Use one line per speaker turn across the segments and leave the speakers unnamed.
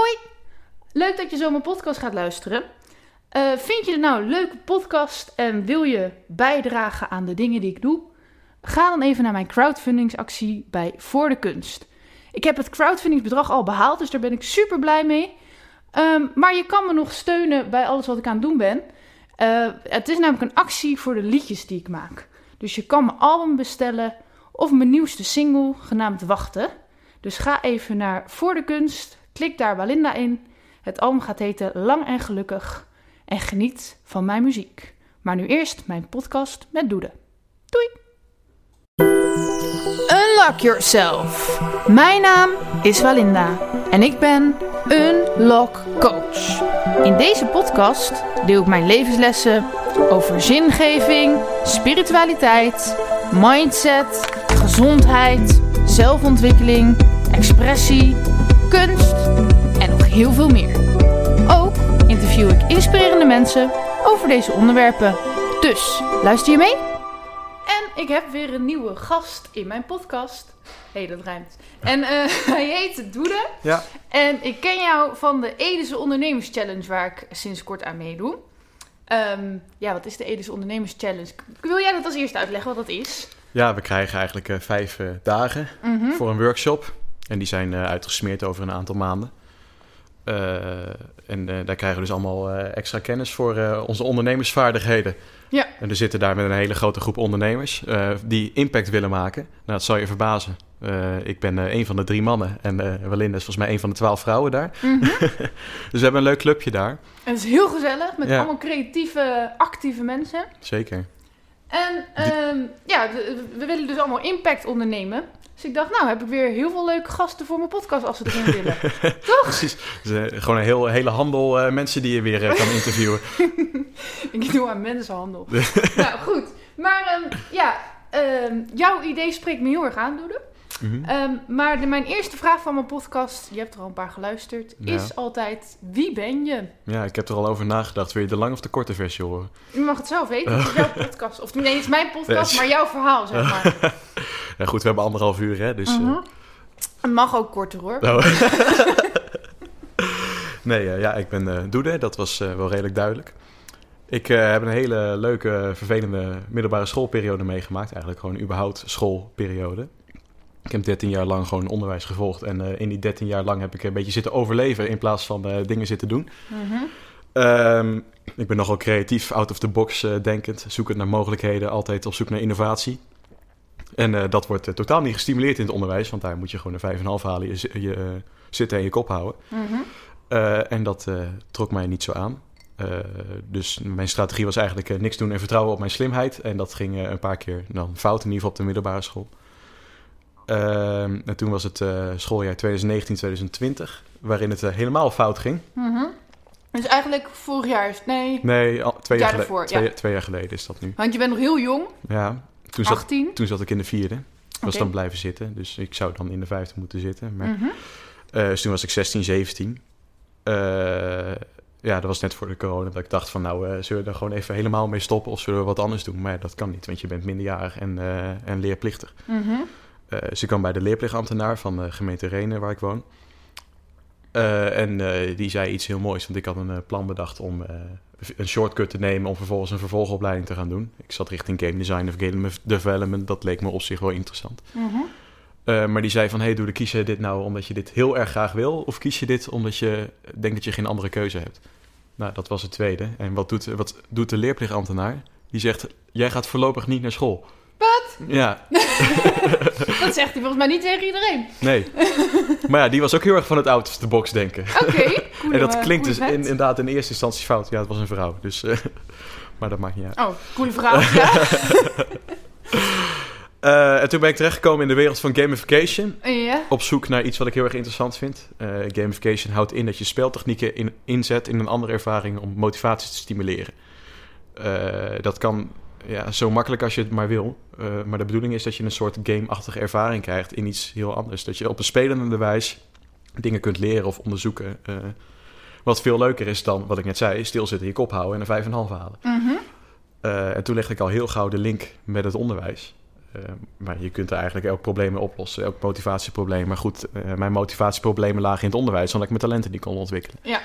Hoi, leuk dat je zo mijn podcast gaat luisteren. Eh, vind je het nou een leuke podcast en wil je bijdragen aan de dingen die ik doe? Ga dan even naar mijn crowdfundingsactie bij Voor de Kunst. Ik heb het crowdfundingsbedrag al behaald, dus daar ben ik super blij mee. Ehm, maar je kan me nog steunen bij alles wat ik aan het doen ben. Eh, het is namelijk een actie voor de liedjes die ik maak. Dus je kan mijn album bestellen of mijn nieuwste single, genaamd Wachten. Dus ga even naar Voor de Kunst, klik daar Walinda in. Het album gaat heten Lang en Gelukkig. En geniet van mijn muziek. Maar nu eerst mijn podcast met Doede. Doei! Unlock yourself. Mijn naam is Walinda en ik ben Unlock Coach. In deze podcast deel ik mijn levenslessen over zingeving, spiritualiteit, mindset, gezondheid, zelfontwikkeling, expressie, kunst heel veel meer. Ook interview ik inspirerende mensen over deze onderwerpen. Dus luister je mee? En ik heb weer een nieuwe gast in mijn podcast. Hé, hey, dat ruimt. En eh, hij heet Doede.
Ja.
En ik ken jou van de Edese Ondernemers Challenge, waar ik sinds kort aan meedoe. Ehm, ja, wat is de Edese Ondernemers Challenge? Wil jij dat als eerste uitleggen wat dat is?
Ja, we krijgen eigenlijk uh, vijf uh, dagen
Mhm.
voor een workshop. En die zijn uitgesmeerd over een aantal maanden. En daar krijgen we dus allemaal extra kennis voor onze ondernemersvaardigheden.
Ja.
En we zitten daar met een hele grote groep ondernemers die impact willen maken. Nou, dat zal je verbazen. ik ben een van de drie mannen en Walinda is volgens mij een van de twaalf vrouwen daar.
Mhm.
dus we hebben een leuk clubje daar.
En het is heel gezellig met
Ja.
allemaal creatieve, actieve mensen.
Zeker.
En ehm, ja, we, we willen dus allemaal impact ondernemen. Dus ik dacht, nou heb ik weer heel veel leuke gasten voor mijn podcast als ze erin willen. Toch?
Precies. Dus, uh, gewoon een heel, hele handel uh, mensen die je weer uh, kan interviewen.
ik doe aan mensenhandel. nou goed, maar um, ja, um, jouw idee spreekt me heel erg aan, Doede.
Mhm.
Mm -hmm. um, maar de, mijn eerste vraag van mijn podcast, je hebt er al een paar geluisterd, ja. is altijd: wie ben je?
Ja, ik heb er al over nagedacht. Wil je de lange of de korte versie horen?
Je mag het zelf weten. Het is jouw podcast. Of nee, het is mijn podcast, maar jouw verhaal, zeg maar.
ja, goed, we hebben anderhalf uur, hè? Dus,
uh -huh. Het mag ook korter hoor.
Oh. nee, uh, ja, ik ben uh, Doede. Dat was uh, wel redelijk duidelijk. Ik heb een hele leuke, vervelende middelbare schoolperiode meegemaakt. Eigenlijk gewoon überhaupt schoolperiode. Ik heb 13 jaar lang gewoon onderwijs gevolgd. En uh, in die 13 jaar lang heb ik een beetje zitten overleven in plaats van uh, dingen zitten doen.
Mm -hmm.
um, ik ben nogal creatief, out of the box uh, denkend. Zoekend naar mogelijkheden, altijd op zoek naar innovatie. En dat wordt totaal niet gestimuleerd in het onderwijs. Want daar moet je gewoon een 5,5 halen, je, je zitten en je kop houden.
Mm -hmm.
en dat trok mij niet zo aan. Uh, dus mijn strategie was eigenlijk uh, niks doen en vertrouwen op mijn slimheid. En dat ging uh, een paar keer dan fout, in ieder geval op de middelbare school. Ehm, en toen was het schooljaar 2019-2020, waarin het helemaal fout ging.
Mm -hmm. Dus eigenlijk vorig jaar is nee.
Nee, al, twee, jaar,
jaar ervoor,
twee,
ja.
twee, jaar geleden is dat nu.
Want je bent nog heel jong.
Ja, toen zat,
18.
toen zat ik in de vierde. Ik was dan blijven zitten, dus ik zou dan in de vijfde moeten zitten. Maar,
Mm -hmm.
dus toen was ik 16, 17 ja, dat was net voor de corona dat ik dacht van nou, uh, zullen we er gewoon even helemaal mee stoppen of zullen we wat anders doen? Maar ja, dat kan niet, want je bent minderjarig en, en leerplichtig.
Mm -hmm.
Dus ik kwam bij de leerplichtambtenaar van de gemeente Renen, waar ik woon. en die zei iets heel moois, want ik had een plan bedacht om een shortcut te nemen om vervolgens een vervolgopleiding te gaan doen. Ik zat richting game design of game development, dat leek me op zich wel interessant. Uh, maar die zei van, hey, doe kies je dit nou omdat je dit heel erg graag wil? Of kies je dit omdat je denkt dat je geen andere keuze hebt? Nou, dat was het tweede. En wat doet, wat doet de leerplichtambtenaar? Die zegt, jij gaat voorlopig niet naar school.
Wat?
Ja.
dat zegt hij volgens mij niet tegen iedereen.
Nee. Maar ja, die was ook heel erg van het out of the box denken.
Oké. Okay,
en dat klinkt dus in, inderdaad in eerste instantie fout. Ja, het was een vrouw. Dus, uh, maar dat maakt niet uit.
Oh, coole vrouw. ja.
Uh, en toen ben ik terechtgekomen in de wereld van gamification.
Ja.
Op zoek naar iets wat ik heel erg interessant vind. Uh, gamification houdt in dat je speltechnieken in, inzet in een andere ervaring om motivatie te stimuleren. Uh, dat kan ja, zo makkelijk als je het maar wil. maar de bedoeling is dat je een soort game-achtige ervaring krijgt in iets heel anders. Dat je op een spelende wijze dingen kunt leren of onderzoeken. wat veel leuker is dan, wat ik net zei, stilzitten, je kop houden en een 5,5 halen.
Mm -hmm.
en toen legde ik al heel gauw de link met het onderwijs. Eh, maar je kunt er eigenlijk elk probleem mee oplossen, elk motivatieprobleem. Maar goed, eh, mijn motivatieproblemen lagen in het onderwijs, omdat ik mijn talenten niet kon ontwikkelen.
Ja.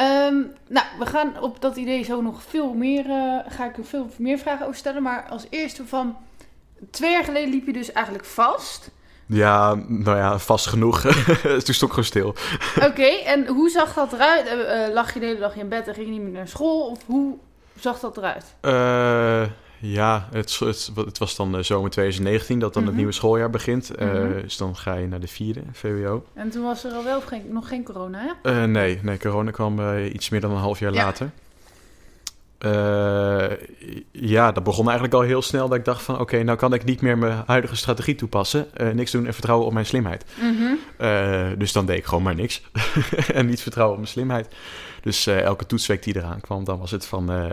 Ehm, nou, we gaan op dat idee zo nog veel meer, eh, ga ik er veel meer vragen over stellen. Maar als eerste van, twee jaar geleden liep je dus eigenlijk vast.
Ja, nou ja, vast genoeg. Toen stond ik gewoon stil.
Oké, en hoe zag dat eruit? Eh, lag je de hele dag in bed en ging je niet meer naar school? Of hoe zag dat eruit?
Eh, ja, het, het, het was dan eh, zomer 2019 dat dan
Mhm.
het nieuwe schooljaar begint. Eh,
Mhm.
Dus dan ga je naar de vierde, VWO.
En toen was er al wel geen, nog geen corona, hè?
Eh, nee, nee, corona kwam iets meer dan een half jaar
Ja.
later. Ja, dat begon eigenlijk al heel snel dat ik dacht van... oké, nou kan ik niet meer mijn huidige strategie toepassen. Niks doen en vertrouwen op mijn slimheid.
Mhm.
Dus dan deed ik gewoon maar niks. en niet vertrouwen op mijn slimheid. Dus eh, elke toetsweek die eraan kwam, dan was het van eh,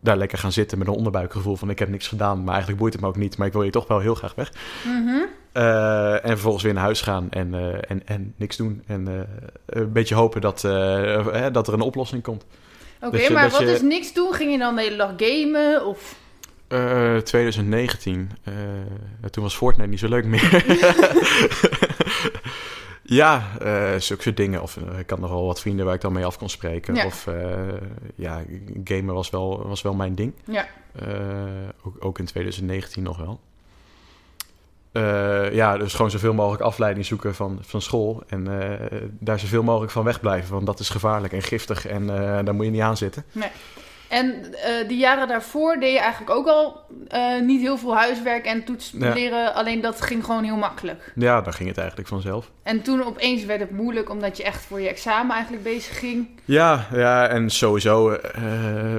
daar lekker gaan zitten met een onderbuikgevoel van ik heb niks gedaan, maar eigenlijk boeit het me ook niet, maar ik wil hier toch wel heel graag weg.
Mhm.
Eh, en vervolgens weer naar huis gaan en, en, en niks doen. En een beetje hopen dat, dat er een oplossing komt.
Oké,
je-
maar wat
je-
is niks doen? Ging je dan de hele dag gamen? Of...
Eh, 2019, eh, toen was Fortnite niet zo leuk meer. ja, eh zulke soort dingen. Of eh, ik had nog wel wat vrienden waar ik dan mee af kon spreken.
Ja.
Of eh, ja, gamen was wel, was wel mijn ding.
Ja.
Ook, ook in 2019 nog wel. Ja, dus gewoon zoveel mogelijk afleiding zoeken van, van school. En daar zoveel mogelijk van wegblijven. Want dat is gevaarlijk en giftig en daar moet je niet aan zitten.
En eh die jaren daarvoor deed je eigenlijk ook al eh, niet heel veel huiswerk en toets
Ja.
leren. Alleen dat ging gewoon heel makkelijk.
Ja, dan ging het eigenlijk vanzelf.
En toen opeens werd het moeilijk omdat je echt voor je examen eigenlijk bezig ging.
Ja, ja en sowieso eh,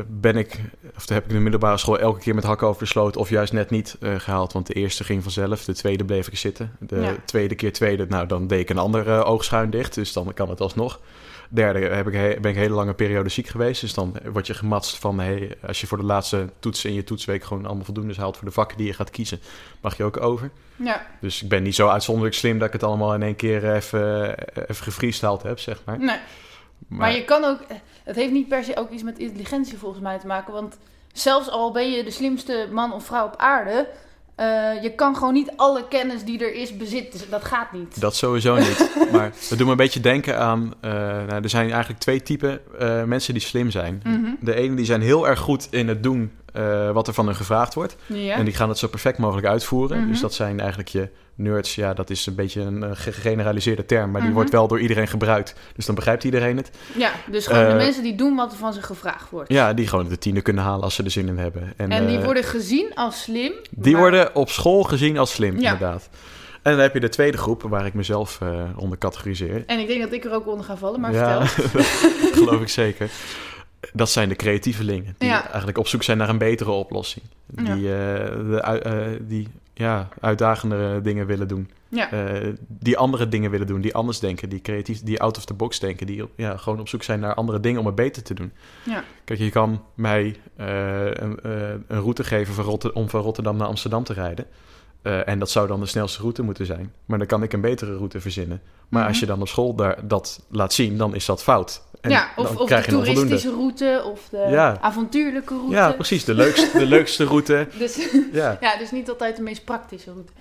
ben ik, of heb ik de middelbare school elke keer met hakken over de sloot, of juist net niet eh, gehaald. Want de eerste ging vanzelf, de tweede bleef ik zitten. De
Ja.
tweede keer tweede, nou dan deed ik een ander eh, oog schuin dicht, dus dan kan het alsnog. Derde heb ik, ben ik een hele lange periode ziek geweest, dus dan word je gematst van, hey, als je voor de laatste toets in je toetsweek gewoon allemaal voldoende haalt voor de vakken die je gaat kiezen, mag je ook over.
Ja,
Dus ik ben niet zo uitzonderlijk slim dat ik het allemaal in één keer even, even gefreestyled heb, zeg maar.
nee. Maar, je kan ook... Het heeft niet per se ook iets met intelligentie volgens mij te maken. Want zelfs al ben je de slimste man of vrouw op aarde... eh, je kan gewoon niet alle kennis die er is bezitten. Dat gaat niet.
Dat sowieso niet. maar het doet me een beetje denken aan... eh, nou, er zijn eigenlijk twee typen eh, mensen die slim zijn.
Mhm.
De ene die zijn heel erg goed in het doen eh, wat er van hen gevraagd wordt.
Ja.
En die gaan het zo perfect mogelijk uitvoeren.
Mhm.
Dus dat zijn eigenlijk je nerds. Ja, dat is een beetje een eh, ge- gegeneraliseerde term. Maar die
Mhm.
wordt wel door iedereen gebruikt. Dus dan begrijpt iedereen het.
ja, dus gewoon de
Eh,
mensen die doen wat er van ze gevraagd wordt.
Ja, die gewoon de tiende kunnen halen als ze er zin in hebben. En,
En die worden gezien als slim.
Die
maar-
worden op school gezien als slim,
Ja.
inderdaad. En dan heb je de tweede groep, waar ik mezelf onder categoriseer.
En ik denk dat ik er ook onder ga vallen, maar
ja,
vertel.
geloof ik zeker. Dat zijn de creatievelingen. Die
Ja.
eigenlijk op zoek zijn naar een betere oplossing. Die, eh, de, ui- eh, die ja, uitdagende dingen willen doen.
Ja.
Eh, die andere dingen willen doen. Die anders denken. Die creatief, die out of the box denken. Die ja, gewoon op zoek zijn naar andere dingen om het beter te doen.
Ja.
Kijk, je kan mij eh, een, eh, een route geven van Rotter- om van Rotterdam naar Amsterdam te rijden. Eh, en dat zou dan de snelste route moeten zijn. Maar dan kan ik een betere route verzinnen. Maar
Mhm.
als je dan op school daar, dat laat zien, dan is dat fout. En
ja, of,
dan
of
krijg
de
je
toeristische route of de
Ja.
avontuurlijke route.
Ja, precies. De leukste, de leukste route.
Dus
Ja.
ja, dus niet altijd de meest praktische route.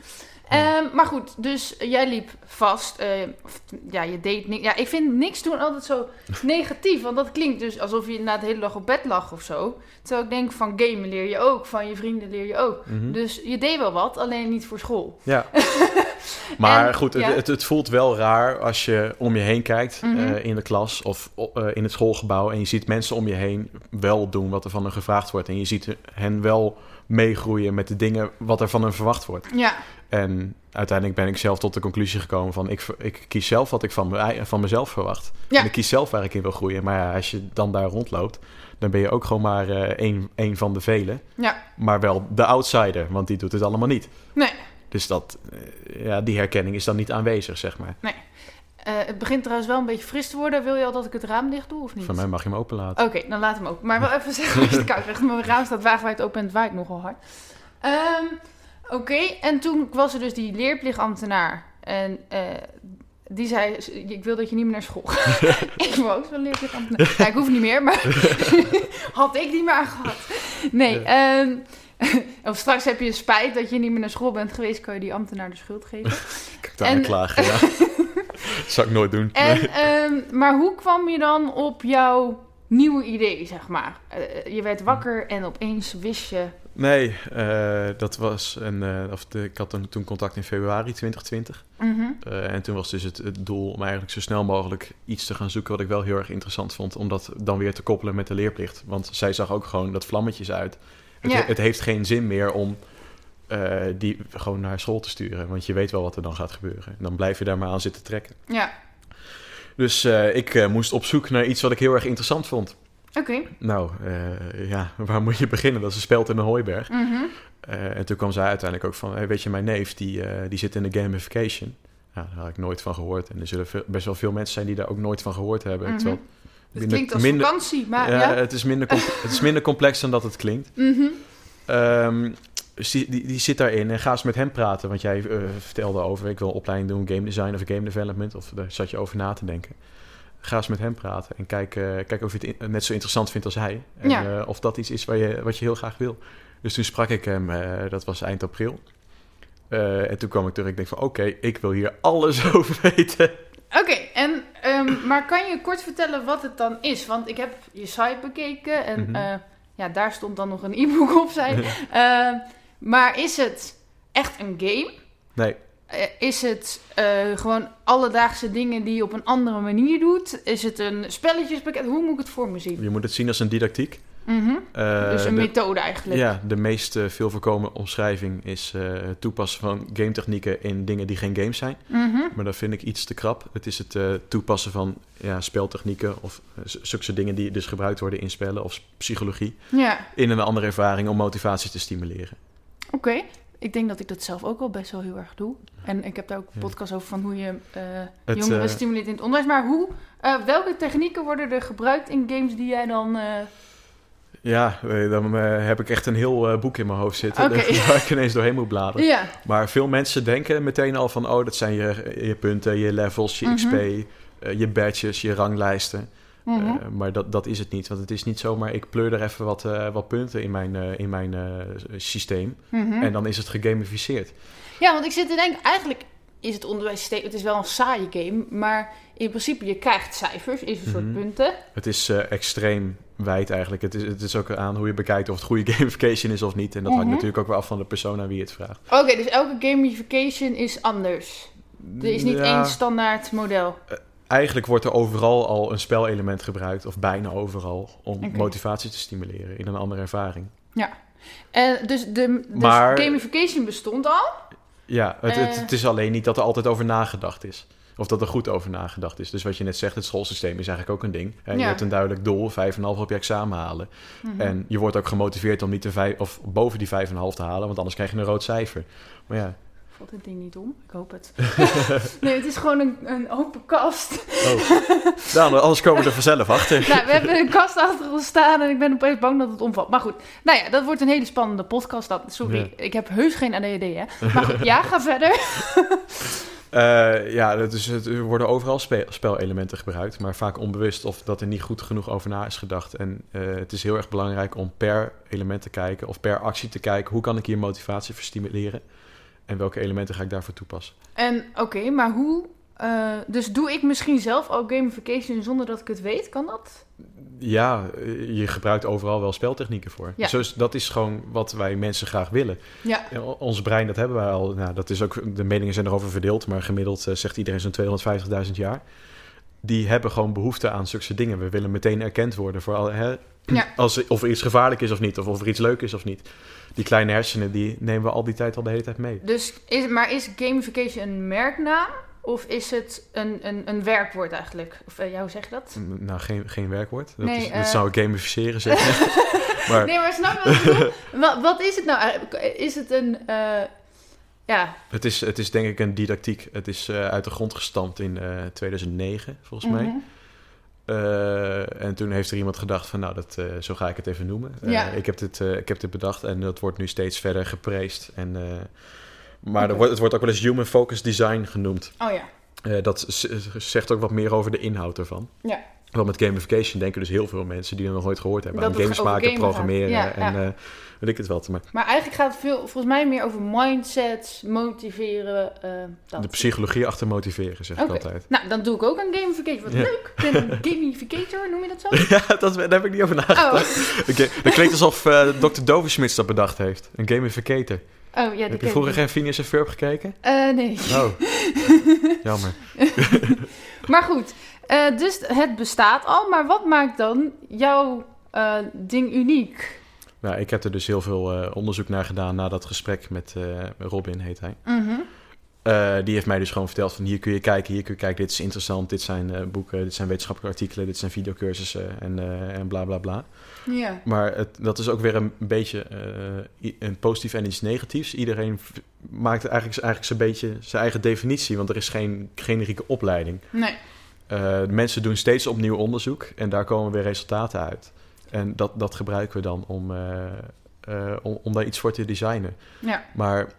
Ehm, maar goed, dus jij liep vast. eh, of, ja, je deed niks. Ja, ik vind niks doen altijd zo negatief. Want dat klinkt dus alsof je na de hele dag op bed lag of zo. Terwijl ik denk van gamen leer je ook. Van je vrienden leer je ook.
Mhm.
Dus je deed wel wat, alleen niet voor school.
Ja. Maar
En-
goed,
ja.
het, het voelt wel raar als je om je heen kijkt
Mhm.
eh, in de klas of eh, in het schoolgebouw en je ziet mensen om je heen wel doen wat er van hen gevraagd wordt. En je ziet hen wel meegroeien met de dingen wat er van hen verwacht wordt.
Ja,
En uiteindelijk ben ik zelf tot de conclusie gekomen van ik, ik kies zelf wat ik van, me- van mezelf verwacht.
Ja.
En ik kies zelf waar ik in wil groeien. Maar ja, als je dan daar rondloopt, dan ben je ook gewoon maar eh, één, één van de velen.
ja,
Maar wel de outsider, want die doet het allemaal niet.
nee.
Dus dat, eh, ja, die herkenning is dan niet aanwezig, zeg maar.
Eh, het begint trouwens wel een beetje fris te worden. Wil je al dat ik het raam dicht doe of niet?
Van mij mag je hem openlaten.
Oké, dan laat hem open. Maar wel even zeggen als je het koud krijgt. Mijn raam staat wagenwijd open en het waait nogal hard. Ehm, Oké, en toen was er dus die leerplichtambtenaar. En eh, die zei, ik wil dat je niet meer naar school gaat. ik wil ook zo'n leerplichtambtenaar. Ja, ik hoef niet meer, maar had ik niet meer aangehad. Nee,
Ja.
ehm, of straks heb je spijt dat je niet meer naar school bent geweest, kan je die ambtenaar de schuld geven.
Ik daar
En-
klagen, ja. dat zou ik nooit doen.
En,
Nee.
ehm, maar hoe kwam je dan op jouw nieuwe idee, zeg maar? Eh, je werd wakker en opeens wist je...
Nee, eh, dat was een, eh, of de, ik had toen, toen contact in februari 2020.
Mhm.
En toen was dus het, het doel om eigenlijk zo snel mogelijk iets te gaan zoeken wat ik wel heel erg interessant vond. Om dat dan weer te koppelen met de leerplicht. Want zij zag ook gewoon dat vlammetjes uit. Het,
Ja.
het heeft geen zin meer om die gewoon naar school te sturen. Want je weet wel wat er dan gaat gebeuren. En dan blijf je daar maar aan zitten trekken.
Ja,
Dus eh, ik eh, moest op zoek naar iets wat ik heel erg interessant vond.
oké.
Nou, eh, ja, waar moet je beginnen? Dat is een speld in een hooiberg.
Mhm.
En toen kwam zij uiteindelijk ook van, hey, weet je, mijn neef, die, die zit in de gamification. Nou, daar had ik nooit van gehoord. En er zullen veel- best wel veel mensen zijn die daar ook nooit van gehoord hebben.
Mhm.
Terwijl
Het
minder-
klinkt als
minder-
vakantie, maar
ja,
ja.
Het, is minder het is minder complex dan dat het klinkt. Dus die, die, zit daarin en ga eens met hem praten. Want jij eh, vertelde over, ik wil een opleiding doen, game design of game development. Of daar zat je over na te denken. Ga eens met hem praten en kijk, eh, kijk of je het in- net zo interessant vindt als hij. En
Ja.
eh, of dat iets is waar je, wat je heel graag wil. Dus toen sprak ik hem, dat was eind april. En toen kwam ik terug, ik denk van oké, ik wil hier alles over weten.
Oké, en ehm, maar kan je kort vertellen wat het dan is? Want ik heb je site bekeken en
Mhm.
ja, daar stond dan nog een e-book op, zei. Eh, maar is het echt een game?
Nee,
Eh, is het eh, gewoon alledaagse dingen die je op een andere manier doet? Is het een spelletjespakket? Hoe moet ik het voor me zien?
je moet het zien als een didactiek.
Mhm.
Eh,
dus een
de-
methode eigenlijk.
Ja, de meest eh, veel voorkomen omschrijving is het toepassen van gametechnieken in dingen die geen games zijn.
Mhm.
Maar dat vind ik iets te krap. Het is het toepassen van ja, speltechnieken of uh, zulke dingen die dus gebruikt worden in spellen of psychologie.
Ja,
In een andere ervaring om motivatie te stimuleren.
Oké. Ik denk dat ik dat zelf ook al best wel heel erg doe. En ik heb daar ook een podcast over van hoe je eh,
Het,
jongeren
eh,
stimuleert in het onderwijs. Maar hoe, eh, welke technieken worden er gebruikt in games die jij dan...
Ja, dan heb ik echt een heel boek in mijn hoofd zitten.
Oké.
Waar ik ineens doorheen moet bladeren.
Ja,
Maar veel mensen denken meteen al van... oh, dat zijn je, je punten, je levels, je
Mhm.
XP, je badges, je ranglijsten.
Mhm.
Eh, maar dat, dat is het niet. Want het is niet zomaar... ik pleur er even wat, eh, wat punten in mijn, eh, in mijn systeem.
Mhm.
En dan is het gegamificeerd.
Ja, want ik zit te denken, eigenlijk is het onderwijssysteem, het is wel een saaie game, maar in principe je krijgt cijfers, is een soort
Mhm.
punten.
Het is extreem wijd eigenlijk. Het is, het is ook aan hoe je bekijkt of het goede gamification is of niet. En dat hangt natuurlijk ook wel af van de persoon aan wie je het vraagt.
Oké, dus elke gamification is anders. Er is niet
Ja,
één standaard model.
Eigenlijk wordt er overal al een spelelement gebruikt, of bijna overal, om motivatie te stimuleren in een andere ervaring.
En dus de dus
Maar-
gamification bestond al.
Ja, het, het,
Eh.
het is alleen niet dat er altijd over nagedacht is. Of dat er goed over nagedacht is. Dus wat je net zegt, het schoolsysteem is eigenlijk ook een ding. En je
Ja.
hebt een duidelijk doel, 5,5 op je examen halen.
Mhm.
En je wordt ook gemotiveerd om niet de vijf, of boven die 5,5 te halen, want anders krijg je een rood cijfer. Maar ja,
Valt dit ding niet om? Ik hoop het. nee, het is gewoon een, een open kast.
oh. nou, anders komen we er vanzelf achter.
nou, we hebben een kast achter ons staan en ik ben opeens bang dat het omvalt. Maar goed, nou ja, dat wordt een hele spannende podcast. Dat, sorry,
Ja.
ik heb heus geen ADHD, hè. Maar goed, ja, ga verder.
Eh, ja, het, er worden overal spe- spelelementen gebruikt, maar vaak onbewust of dat er niet goed genoeg over na is gedacht. En eh, het is heel erg belangrijk om per element te kijken of per actie te kijken hoe kan ik hier motivatie voor stimuleren en welke elementen ga ik daarvoor toepassen.
En oké, maar hoe... eh, dus doe ik misschien zelf al gamification zonder dat ik het weet? Kan dat?
Ja, je gebruikt overal wel speltechnieken voor.
Ja.
Is, dat is gewoon wat wij mensen graag willen.
Ja.
Ons brein, dat hebben wij al. Nou, dat is ook, de meningen zijn erover verdeeld, maar gemiddeld eh, zegt iedereen zo'n 250.000 jaar. Die hebben gewoon behoefte aan zulke dingen. We willen meteen erkend worden voor al, hè,
Ja.
als, of er iets gevaarlijk is of niet, of of er iets leuk is of niet. Die kleine hersenen, die nemen we al die tijd al de hele tijd mee.
Dus is, maar is gamification een merknaam? Of is het een, een, een werkwoord eigenlijk? Of eh, ja, hoe zeg je dat?
Nou, geen, geen werkwoord. Dat,
Nee,
is,
eh.
zou ik gamificeren zeggen. maar
Nee, maar snap je wat wat, wat is het nou eigenlijk? Is het een... eh, ja,
het, is, het is denk ik een didactiek. Het is eh, uit de grond gestampt in eh, 2009, volgens mij. Eh, en toen heeft er iemand gedacht van, nou, dat, eh, zo ga ik het even noemen. Eh,
Ja.
ik, heb dit, ik heb dit bedacht en dat wordt nu steeds verder gepreest. En, maar wordt, het wordt ook wel eens human focused design genoemd.
Oh ja.
Dat zegt ook wat meer over de inhoud ervan.
Ja.
Want met gamification denken dus heel veel mensen die er nog nooit gehoord hebben.
Dat
aan
het
games maken, programmeren
Ja,
en
ja.
eh, weet ik het wat. Maar
Maar eigenlijk gaat het veel, volgens mij meer over mindset, motiveren. dat.
de psychologie achter motiveren, zeg ik altijd.
Nou, dan doe ik ook aan gamification. Wat
Ja.
leuk. Ik ben een gamificator, noem je dat zo?
Ja, dat, daar heb ik niet over nagedacht.
Oh,
Oké, Dat klinkt alsof eh Dr. Doversmits dat bedacht heeft. Een gamificator.
oh ja,
heb je vroeger geen Phineas en Ferb gekeken?
Eh, nee.
Oh, jammer.
Maar goed, eh, dus het bestaat al. Maar wat maakt dan jouw eh, ding uniek?
Nou, ik heb er dus heel veel eh, onderzoek naar gedaan na dat gesprek met Robin, heet hij.
Mhm.
Die heeft mij dus gewoon verteld van hier kun je kijken, hier kun je kijken, dit is interessant, dit zijn boeken, dit zijn wetenschappelijke artikelen, dit zijn videocursussen en, en bla bla bla.
Ja.
Maar het, dat is ook weer een beetje een positief en iets negatiefs. Iedereen maakt eigenlijk, eigenlijk zijn beetje zijn eigen definitie, want er is geen generieke opleiding.
Nee.
Eh, mensen doen steeds opnieuw onderzoek en daar komen weer resultaten uit. En dat, dat gebruiken we dan om, eh, eh, om, om daar iets voor te designen.
Ja.
Maar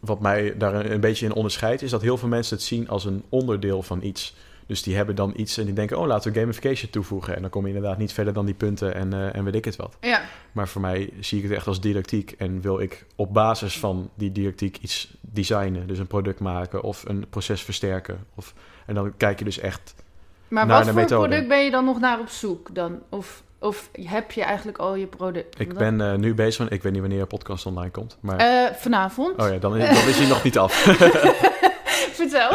wat mij daar een, een beetje in onderscheidt, is dat heel veel mensen het zien als een onderdeel van iets. Dus die hebben dan iets en die denken, oh, laten we gamification toevoegen. En dan kom je inderdaad niet verder dan die punten en, en weet ik het wat.
Ja.
Maar voor mij zie ik het echt als didactiek en wil ik op basis van die didactiek iets designen. Dus een product maken of een proces versterken. Of, en dan kijk je dus echt
Maar
Naar
wat
de
voor
methode.
product ben je dan nog naar op zoek dan? Of, of heb je eigenlijk al je product?
Ik ben eh, nu bezig, van- ik weet niet wanneer je podcast online komt. Maar,
Eh, vanavond.
oh ja, dan, is- dan is hij nog niet af.
Vertel.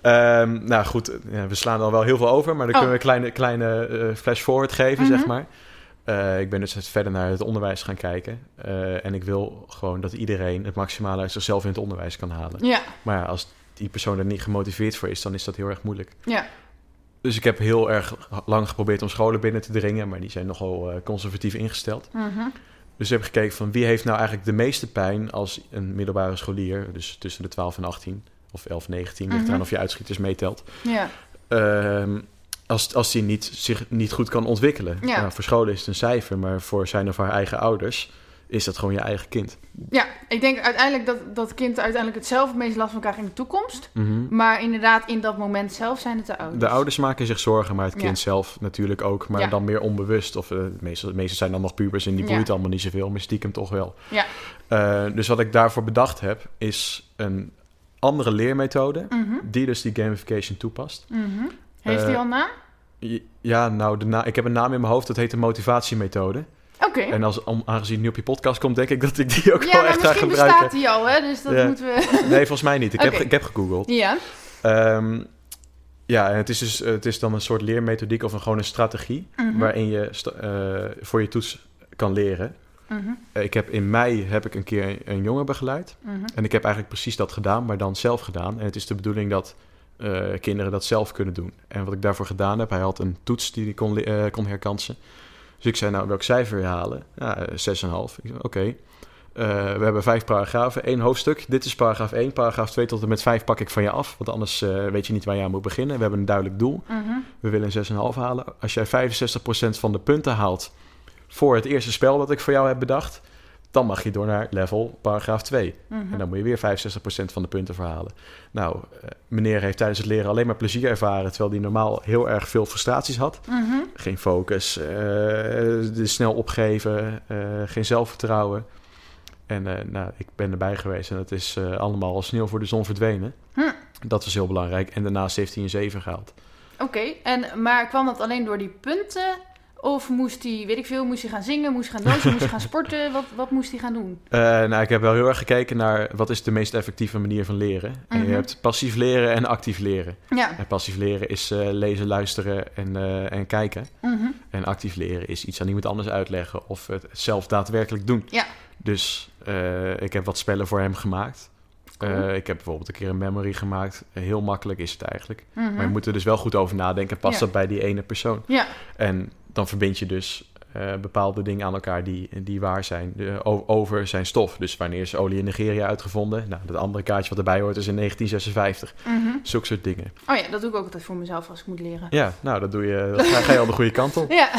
Ehm, nou goed, ja, we slaan al wel heel veel over, maar dan
Oh.
kunnen we een kleine, kleine eh, flash forward geven,
Mhm.
zeg maar. Eh, ik ben dus verder naar het onderwijs gaan kijken. En ik wil gewoon dat iedereen het maximale uit zichzelf in het onderwijs kan halen.
Ja.
Maar ja, als die persoon er niet gemotiveerd voor is, dan is dat heel erg moeilijk.
Ja.
Dus ik heb heel erg lang geprobeerd om scholen binnen te dringen, maar die zijn nogal eh, conservatief ingesteld.
Mhm.
Dus ik heb gekeken van wie heeft nou eigenlijk de meeste pijn als een middelbare scholier, dus tussen de 12 en 18 of 11, 19, ligt
Mhm.
eraan of je uitschieters meetelt.
Ja.
Ehm, als, als die niet, zich niet goed kan ontwikkelen.
Ja.
Nou, voor scholen is het een cijfer, maar voor zijn of haar eigen ouders is dat gewoon je eigen kind.
ja, ik denk uiteindelijk dat dat kind uiteindelijk het zelf het meest last van krijgt in de toekomst.
Mhm.
Maar inderdaad, in dat moment zelf zijn het de ouders.
De ouders maken zich zorgen, maar het
Ja.
kind zelf natuurlijk ook. Maar
Ja.
dan meer onbewust. Of eh, de, meeste, de meeste zijn dan nog pubers en die
Ja.
boeit allemaal niet zoveel. Maar stiekem toch wel.
Ja.
Eh, dus wat ik daarvoor bedacht heb, is een andere leermethode.
Mhm.
Die dus die gamification toepast.
Mhm. Heeft
Eh,
hij al een naam?
Ja, nou, de na ik heb een naam in mijn hoofd. Dat heet de motivatiemethode. En als, om, aangezien het nu op je podcast komt, denk ik dat ik die ook
Ja,
wel echt ga
misschien
gebruiken.
bestaat hij al, hè? Dus dat
Ja.
moeten we...
Nee, volgens mij niet. Ik, heb, ik heb gegoogeld.
Ja.
Ehm, ja, en het is, dus, het is dan een soort leermethodiek of een, gewoon een strategie...
Mhm.
waarin je eh, voor je toets kan leren.
Mhm.
Eh, ik heb, in mei heb ik een keer een, een jongen begeleid.
Mhm.
En ik heb eigenlijk precies dat gedaan, maar dan zelf gedaan. En het is de bedoeling dat eh, kinderen dat zelf kunnen doen. En wat ik daarvoor gedaan heb, hij had een toets die hij kon, kon herkansen. Dus ik zei, nou, welk cijfer je halen? Ja, eh, 6,5. Ik zei, oké. Eh, we hebben vijf paragrafen, één hoofdstuk. Dit is paragraaf 1. Paragraaf 2 tot en met 5 pak ik van je af. Want anders eh, weet je niet waar je aan moet beginnen. We hebben een duidelijk doel.
Mhm.
We willen een 6,5 halen. Als jij 65% van de punten haalt voor het eerste spel dat ik voor jou heb bedacht, dan mag je door naar level paragraaf 2.
Mhm.
En dan moet je weer 65% van de punten verhalen. Nou, eh, meneer heeft tijdens het leren alleen maar plezier ervaren, terwijl hij normaal heel erg veel frustraties had.
Mhm.
Geen focus, de snel opgeven, eh, geen zelfvertrouwen. En nou, ik ben erbij geweest en het is allemaal als sneeuw voor de zon verdwenen.
Hm.
Dat was heel belangrijk. En daarnaast heeft hij een 7 gehaald.
Oké, en maar kwam dat alleen door die punten? Of moest hij, weet ik veel, moest hij gaan zingen, moest hij gaan dansen, moest hij gaan sporten? Wat, wat moest hij gaan doen?
Eh, nou, ik heb wel heel erg gekeken naar wat is de meest effectieve manier van leren. En
Mhm.
je hebt passief leren en actief leren.
Ja.
En passief leren is eh, lezen, luisteren en, eh, en kijken.
Mhm.
En actief leren is iets aan iemand anders uitleggen of het zelf daadwerkelijk doen.
Ja.
Dus ik heb wat spellen voor hem gemaakt.
Cool.
Ik heb bijvoorbeeld een keer een memory gemaakt. Heel makkelijk is het eigenlijk.
Mhm.
Maar je moet er dus wel goed over nadenken. Past
Ja.
dat bij die ene persoon?
Ja.
En dan verbind je dus eh, bepaalde dingen aan elkaar die, die waar zijn. Over zijn stof. Dus wanneer is olie in Nigeria uitgevonden? Nou, dat andere kaartje wat erbij hoort is in 1956.
Mhm.
Zulke soort dingen.
Oh ja, dat doe ik ook altijd voor mezelf als ik moet leren.
Ja, nou, dat doe je. Dat ga, je al de goede kant op.
Ja.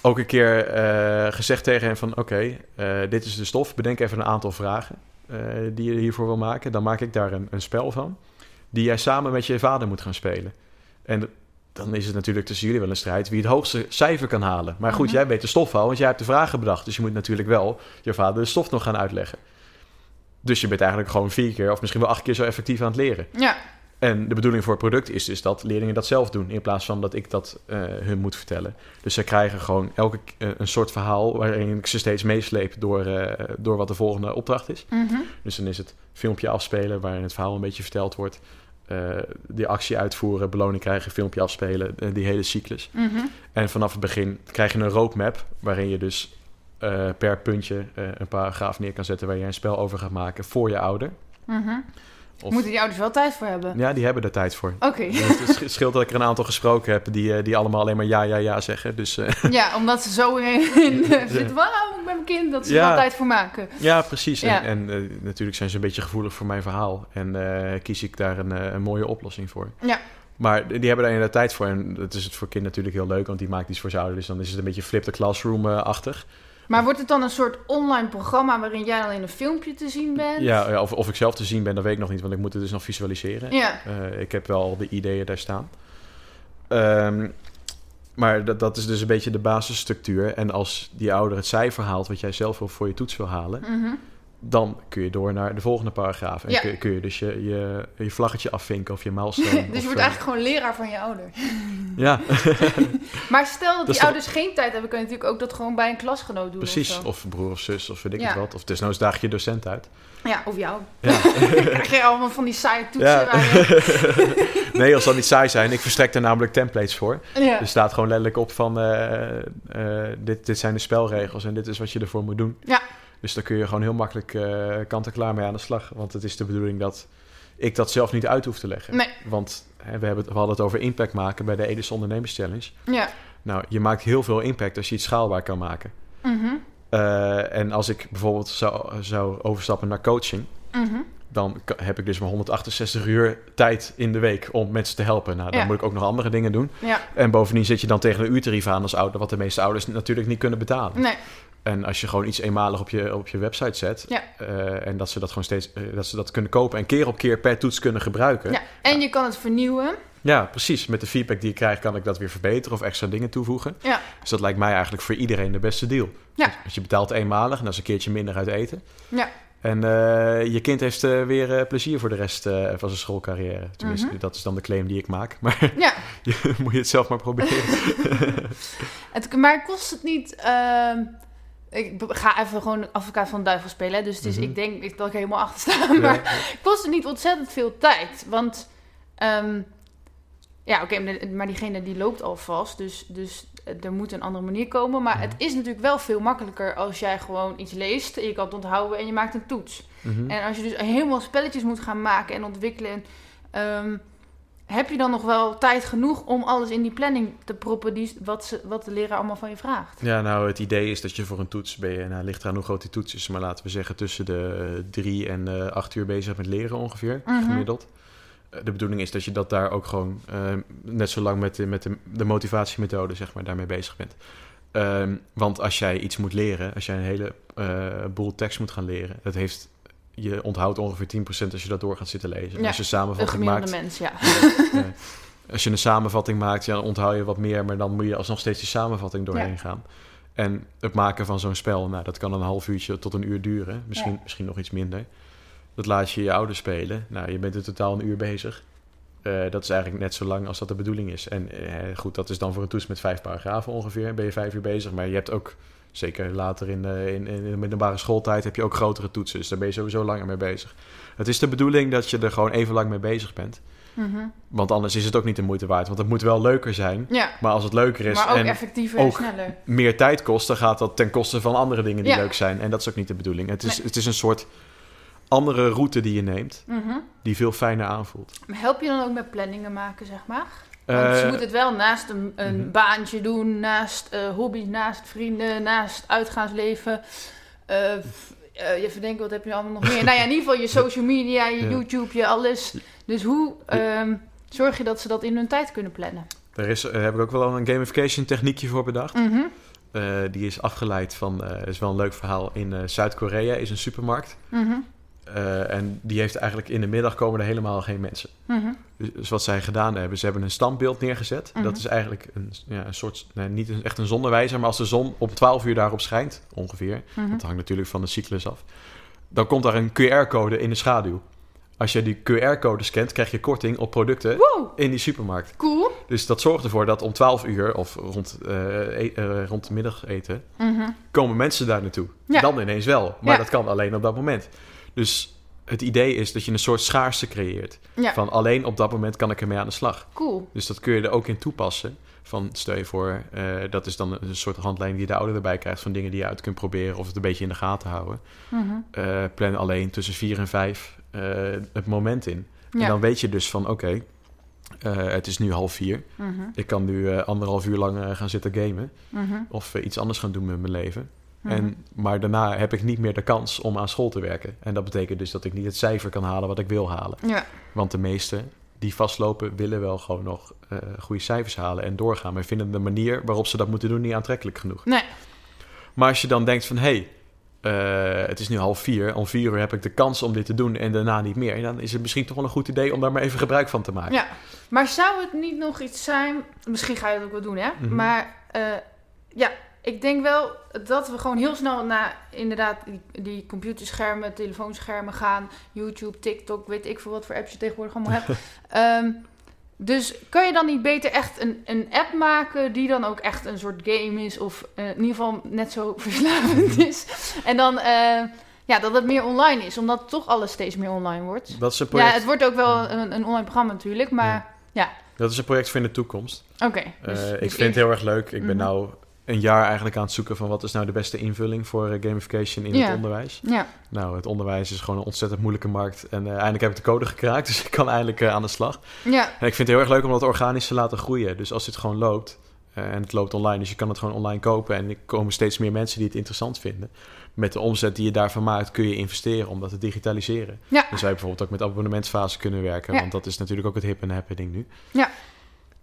Ook een keer eh, gezegd tegen hem van... oké, eh, dit is de stof. Bedenk even een aantal vragen die je hiervoor wil maken. Dan maak ik daar een, een spel van. Die jij samen met je vader moet gaan spelen. En dan is het natuurlijk tussen jullie wel een strijd wie het hoogste cijfer kan halen. Maar goed,
Mhm.
jij weet de stof al, want jij hebt de vragen bedacht. Dus je moet natuurlijk wel je vader de stof nog gaan uitleggen. Dus je bent eigenlijk gewoon vier keer of misschien wel acht keer zo effectief aan het leren.
Ja,
En de bedoeling voor het product is dus dat leerlingen dat zelf doen, in plaats van dat ik dat eh, hun moet vertellen. Dus ze krijgen gewoon elke eh, een soort verhaal waarin ik ze steeds meesleep door, eh, door wat de volgende opdracht is.
mhm.
Dus dan is het filmpje afspelen waarin het verhaal een beetje verteld wordt. Eh, die actie uitvoeren, beloning krijgen, filmpje afspelen, eh, die hele cyclus.
Mhm.
En vanaf het begin krijg je een roadmap waarin je dus eh, per puntje een paragraaf neer kan zetten waar je een spel over gaat maken voor je ouder.
Mhm.
Of,
Moeten die ouders wel tijd voor hebben?
Ja, die hebben er tijd voor.
Oké.
Het sch- scheelt dat ik er een aantal gesproken heb die, eh, die allemaal alleen maar ja, ja, ja zeggen. Dus eh,
Ja, omdat ze zo in, zitten. Waarom ik met mijn kind dat ze er
Ja.
wel tijd voor maken.
ja, precies.
Ja.
En, en eh, natuurlijk zijn ze een beetje gevoelig voor mijn verhaal. En kies ik daar een, een mooie oplossing voor.
Ja.
Maar die hebben daar inderdaad tijd voor. En dat is het voor kind natuurlijk heel leuk, want die maakt iets voor zijn ouder. Dus dan is het een beetje flip the classroom-achtig.
Maar wordt het dan een soort online programma waarin jij in een filmpje te zien bent?
Ja, ja, of, of ik zelf te zien ben, dat weet ik nog niet, want ik moet het dus nog visualiseren.
Ja.
Eh, ik heb wel de ideeën daar staan. Ehm, maar dat, dat is dus een beetje de basisstructuur. En als die ouder het cijfer haalt wat jij zelf voor je toets wil halen,
Mhm.
Dan kun je door naar de volgende paragraaf. En
Ja.
kun, je- kun je dus je, je, je vlaggetje afvinken of je milestone.
dus je wordt
eh,
eigenlijk gewoon leraar van je ouder.
Ja,
Maar stel dat
Dat
die ouders geen tijd hebben, kun je natuurlijk ook dat gewoon bij een klasgenoot doen.
precies.
Of.
Of broer of zus of weet ik
Ja.
het wat. Of desnoods daag je docent uit.
ja, of jou.
Ja.
Krijg je allemaal van die saaie toetsen je...
nee, als dat niet saai zijn. Ik verstrek daar namelijk templates voor.
Ja.
Er staat gewoon letterlijk op van... eh, eh, dit, dit zijn de spelregels en dit is wat je ervoor moet doen.
Ja.
Dus daar kun je gewoon heel makkelijk eh, kant-en-klaar mee aan de slag. Want het is de bedoeling dat ik dat zelf niet uit hoef te leggen.
Nee.
Want hè, we, hebben het, we hadden het over impact maken bij de Edis Ondernemers Challenge.
Ja.
Nou, je maakt heel veel impact als je iets schaalbaar kan maken.
Mhm.
Eh, en als ik bijvoorbeeld zou, zou overstappen naar coaching...
Mhm.
dan heb ik dus maar 168 uur tijd in de week om mensen te helpen. Nou, dan
Ja.
moet ik ook nog andere dingen doen.
Ja.
En bovendien zit je dan tegen een uurtarief aan als ouder... wat de meeste ouders natuurlijk niet kunnen betalen.
Nee.
En als je gewoon iets eenmalig op je, op je website zet...
Ja.
eh, en dat ze dat gewoon steeds eh, dat ze dat kunnen kopen... en keer op keer per toets kunnen gebruiken.
Ja. En je kan het vernieuwen.
Ja, precies. Met de feedback die ik krijg kan ik dat weer verbeteren... of extra dingen toevoegen.
Ja.
Dus dat lijkt mij eigenlijk voor iedereen de beste deal.
Ja.
Want je betaalt eenmalig en dat is een keertje minder uit eten.
Ja.
En eh, je kind heeft weer plezier voor de rest van zijn schoolcarrière. Tenminste,
Mhm.
dat is dan de claim die ik maak. Maar
Ja.
je, moet je het zelf maar proberen.
Het, maar kost het niet... ik ga even gewoon advocaat van de duivel spelen. Dus is,
Mhm.
ik denk ik- dat ik er helemaal achter sta. Maar kost het niet ontzettend veel tijd? Want... ehm, ja, oké, maar- maar diegene die loopt al vast. Dus, dus er moet een andere manier komen. Maar
Mhm.
het is natuurlijk wel veel makkelijker als jij gewoon iets leest. Je kan het onthouden en je maakt een toets.
Mhm.
En als je dus helemaal spelletjes moet gaan maken en ontwikkelen, ehm, heb je dan nog wel tijd genoeg om alles in die planning te proppen die, wat, ze, wat de leraar allemaal van je vraagt?
Ja, nou, het idee is dat je voor een toets ben je, nou, ligt eraan hoe groot die toets is, maar laten we zeggen tussen de drie en eh, acht uur bezig met leren ongeveer,
Mhm.
gemiddeld. Eh, De bedoeling is dat je dat daar ook gewoon eh, net zo lang met, de, met de, de motivatiemethode, zeg maar, daarmee bezig bent. Ehm, want als jij iets moet leren, als jij een hele eh, boel tekst moet gaan leren, dat heeft, je onthoudt ongeveer 10% als je dat door gaat zitten lezen.
Ja,
als je samenvatting maakt,
mens, ja.
ja. Als je een samenvatting maakt, ja, dan onthoud je wat meer, maar dan moet je alsnog steeds die samenvatting doorheen gaan. En het maken van zo'n spel, nou, dat kan een half uurtje tot een uur duren. Misschien, misschien nog iets minder. Dat laat je je ouders spelen. Nou, je bent in totaal een uur bezig. Eh, dat is eigenlijk net zo lang als dat de bedoeling is. En eh, goed, dat is dan voor een toets met vijf paragrafen ongeveer. Ben je vijf uur bezig. Maar je hebt ook, zeker later in, eh, in, in de middelbare schooltijd, heb je ook grotere toetsen. Dus daar ben je sowieso langer mee bezig. Het is de bedoeling dat je er gewoon even lang mee bezig bent.
Mhm.
Want anders is het ook niet de moeite waard. Want het moet wel leuker zijn.
Ja,
Maar als het leuker is
maar ook
en
effectiever
ook-
en sneller.
meer tijd kost, dan gaat dat ten koste van andere dingen die
Ja.
leuk zijn. En dat is ook niet de bedoeling. Het is,
Nee.
het is een soort andere route die je neemt,
Mhm.
die veel fijner aanvoelt.
Maar help je dan ook met planningen maken, zeg maar? Want
Eh,
je moet het wel naast een, een
mhm.
baantje doen, naast eh hobby's, naast vrienden, naast uitgaansleven. Eh, even denken, wat heb je allemaal nog meer? nou ja, in ieder geval je social media, je
Ja.
YouTube, je alles. Dus hoe ehm, zorg je dat ze dat in hun tijd kunnen plannen?
Daar is, heb ik ook wel een gamification techniekje voor bedacht.
Mhm.
Die is afgeleid van, is wel een leuk verhaal, in Zuid-Korea is een supermarkt.
Mhm.
Eh, en die heeft eigenlijk in de middag komen er helemaal geen mensen.
Mhm.
Dus, dus wat zij gedaan hebben, ze hebben een standbeeld neergezet.
Mhm.
Dat is eigenlijk een, ja, een soort, nee, niet een, echt een zonnewijzer, maar als de zon om 12 uur daarop schijnt, ongeveer,
Mhm.
dat hangt natuurlijk van de cyclus af, dan komt daar een QR-code in de schaduw. Als je die QR-code scant, krijg je korting op producten
Wow,
in die supermarkt.
cool.
Dus dat zorgt ervoor dat om 12 uur of rond, eh e- rond de middageten
Mhm.
komen mensen daar naartoe.
Ja.
Dan ineens wel. Maar
Ja.
dat kan alleen op dat moment. Dus het idee is dat je een soort schaarste creëert.
Ja,
Van alleen op dat moment kan ik ermee aan de slag.
cool.
Dus dat kun je er ook in toepassen. Van stel je voor, eh, dat is dan een soort handleiding die de ouder erbij krijgt van dingen die je uit kunt proberen of het een beetje in de gaten houden.
Mhm.
Eh, plan alleen tussen vier en vijf eh, het moment in. En dan weet je dus van oké, het is nu half vier.
Mhm.
Ik kan nu anderhalf uur lang gaan zitten gamen.
Mhm.
Of iets anders gaan doen met mijn leven.
Mhm.
En, maar daarna heb ik niet meer de kans om aan school te werken. En dat betekent dus dat ik niet het cijfer kan halen wat ik wil halen.
Ja,
Want de meesten die vastlopen willen wel gewoon nog eh, goede cijfers halen en doorgaan. Maar vinden de manier waarop ze dat moeten doen niet aantrekkelijk genoeg.
nee.
Maar als je dan denkt van... hé, hey, het is nu half vier. Om vier uur heb ik de kans om dit te doen en daarna niet meer. En dan is het misschien toch wel een goed idee om daar maar even gebruik van te maken.
Ja, maar zou het niet nog iets zijn... Misschien ga je het ook wel doen, hè?
Mhm.
Maar eh, ja, ik denk wel dat we gewoon heel snel naar inderdaad die, die computerschermen, telefoonschermen gaan. YouTube, TikTok, weet ik veel wat voor apps je tegenwoordig allemaal hebt. Ehm, dus kan je dan niet beter echt een, een app maken die dan ook echt een soort game is... of eh, in ieder geval net zo verslavend is. En dan... eh, ja, dat het meer online is, omdat toch alles steeds meer online wordt.
Dat is een
Ja, het wordt ook wel een, een online programma natuurlijk, maar
dat is een project voor in de toekomst.
oké. dus-
Eh, ik
dus
vind het heel erg leuk. Ik ben
Mhm.
nou een jaar eigenlijk aan het zoeken van wat is nou de beste invulling voor eh, gamification in
Ja.
het onderwijs.
Ja,
Nou, het onderwijs is gewoon een ontzettend moeilijke markt. En eh, eindelijk heb ik de code gekraakt, dus ik kan eindelijk eh, aan de slag.
ja,
En ik vind het heel erg leuk om dat organisch te laten groeien. Dus als dit gewoon loopt, en het loopt online, dus je kan het gewoon online kopen. En er komen steeds meer mensen die het interessant vinden. Met de omzet die je daarvan maakt, kun je investeren om dat te digitaliseren.
ja,
Dus wij bijvoorbeeld ook met abonnementsfase kunnen werken. Want dat is natuurlijk ook het hip en happening nu.
Ja.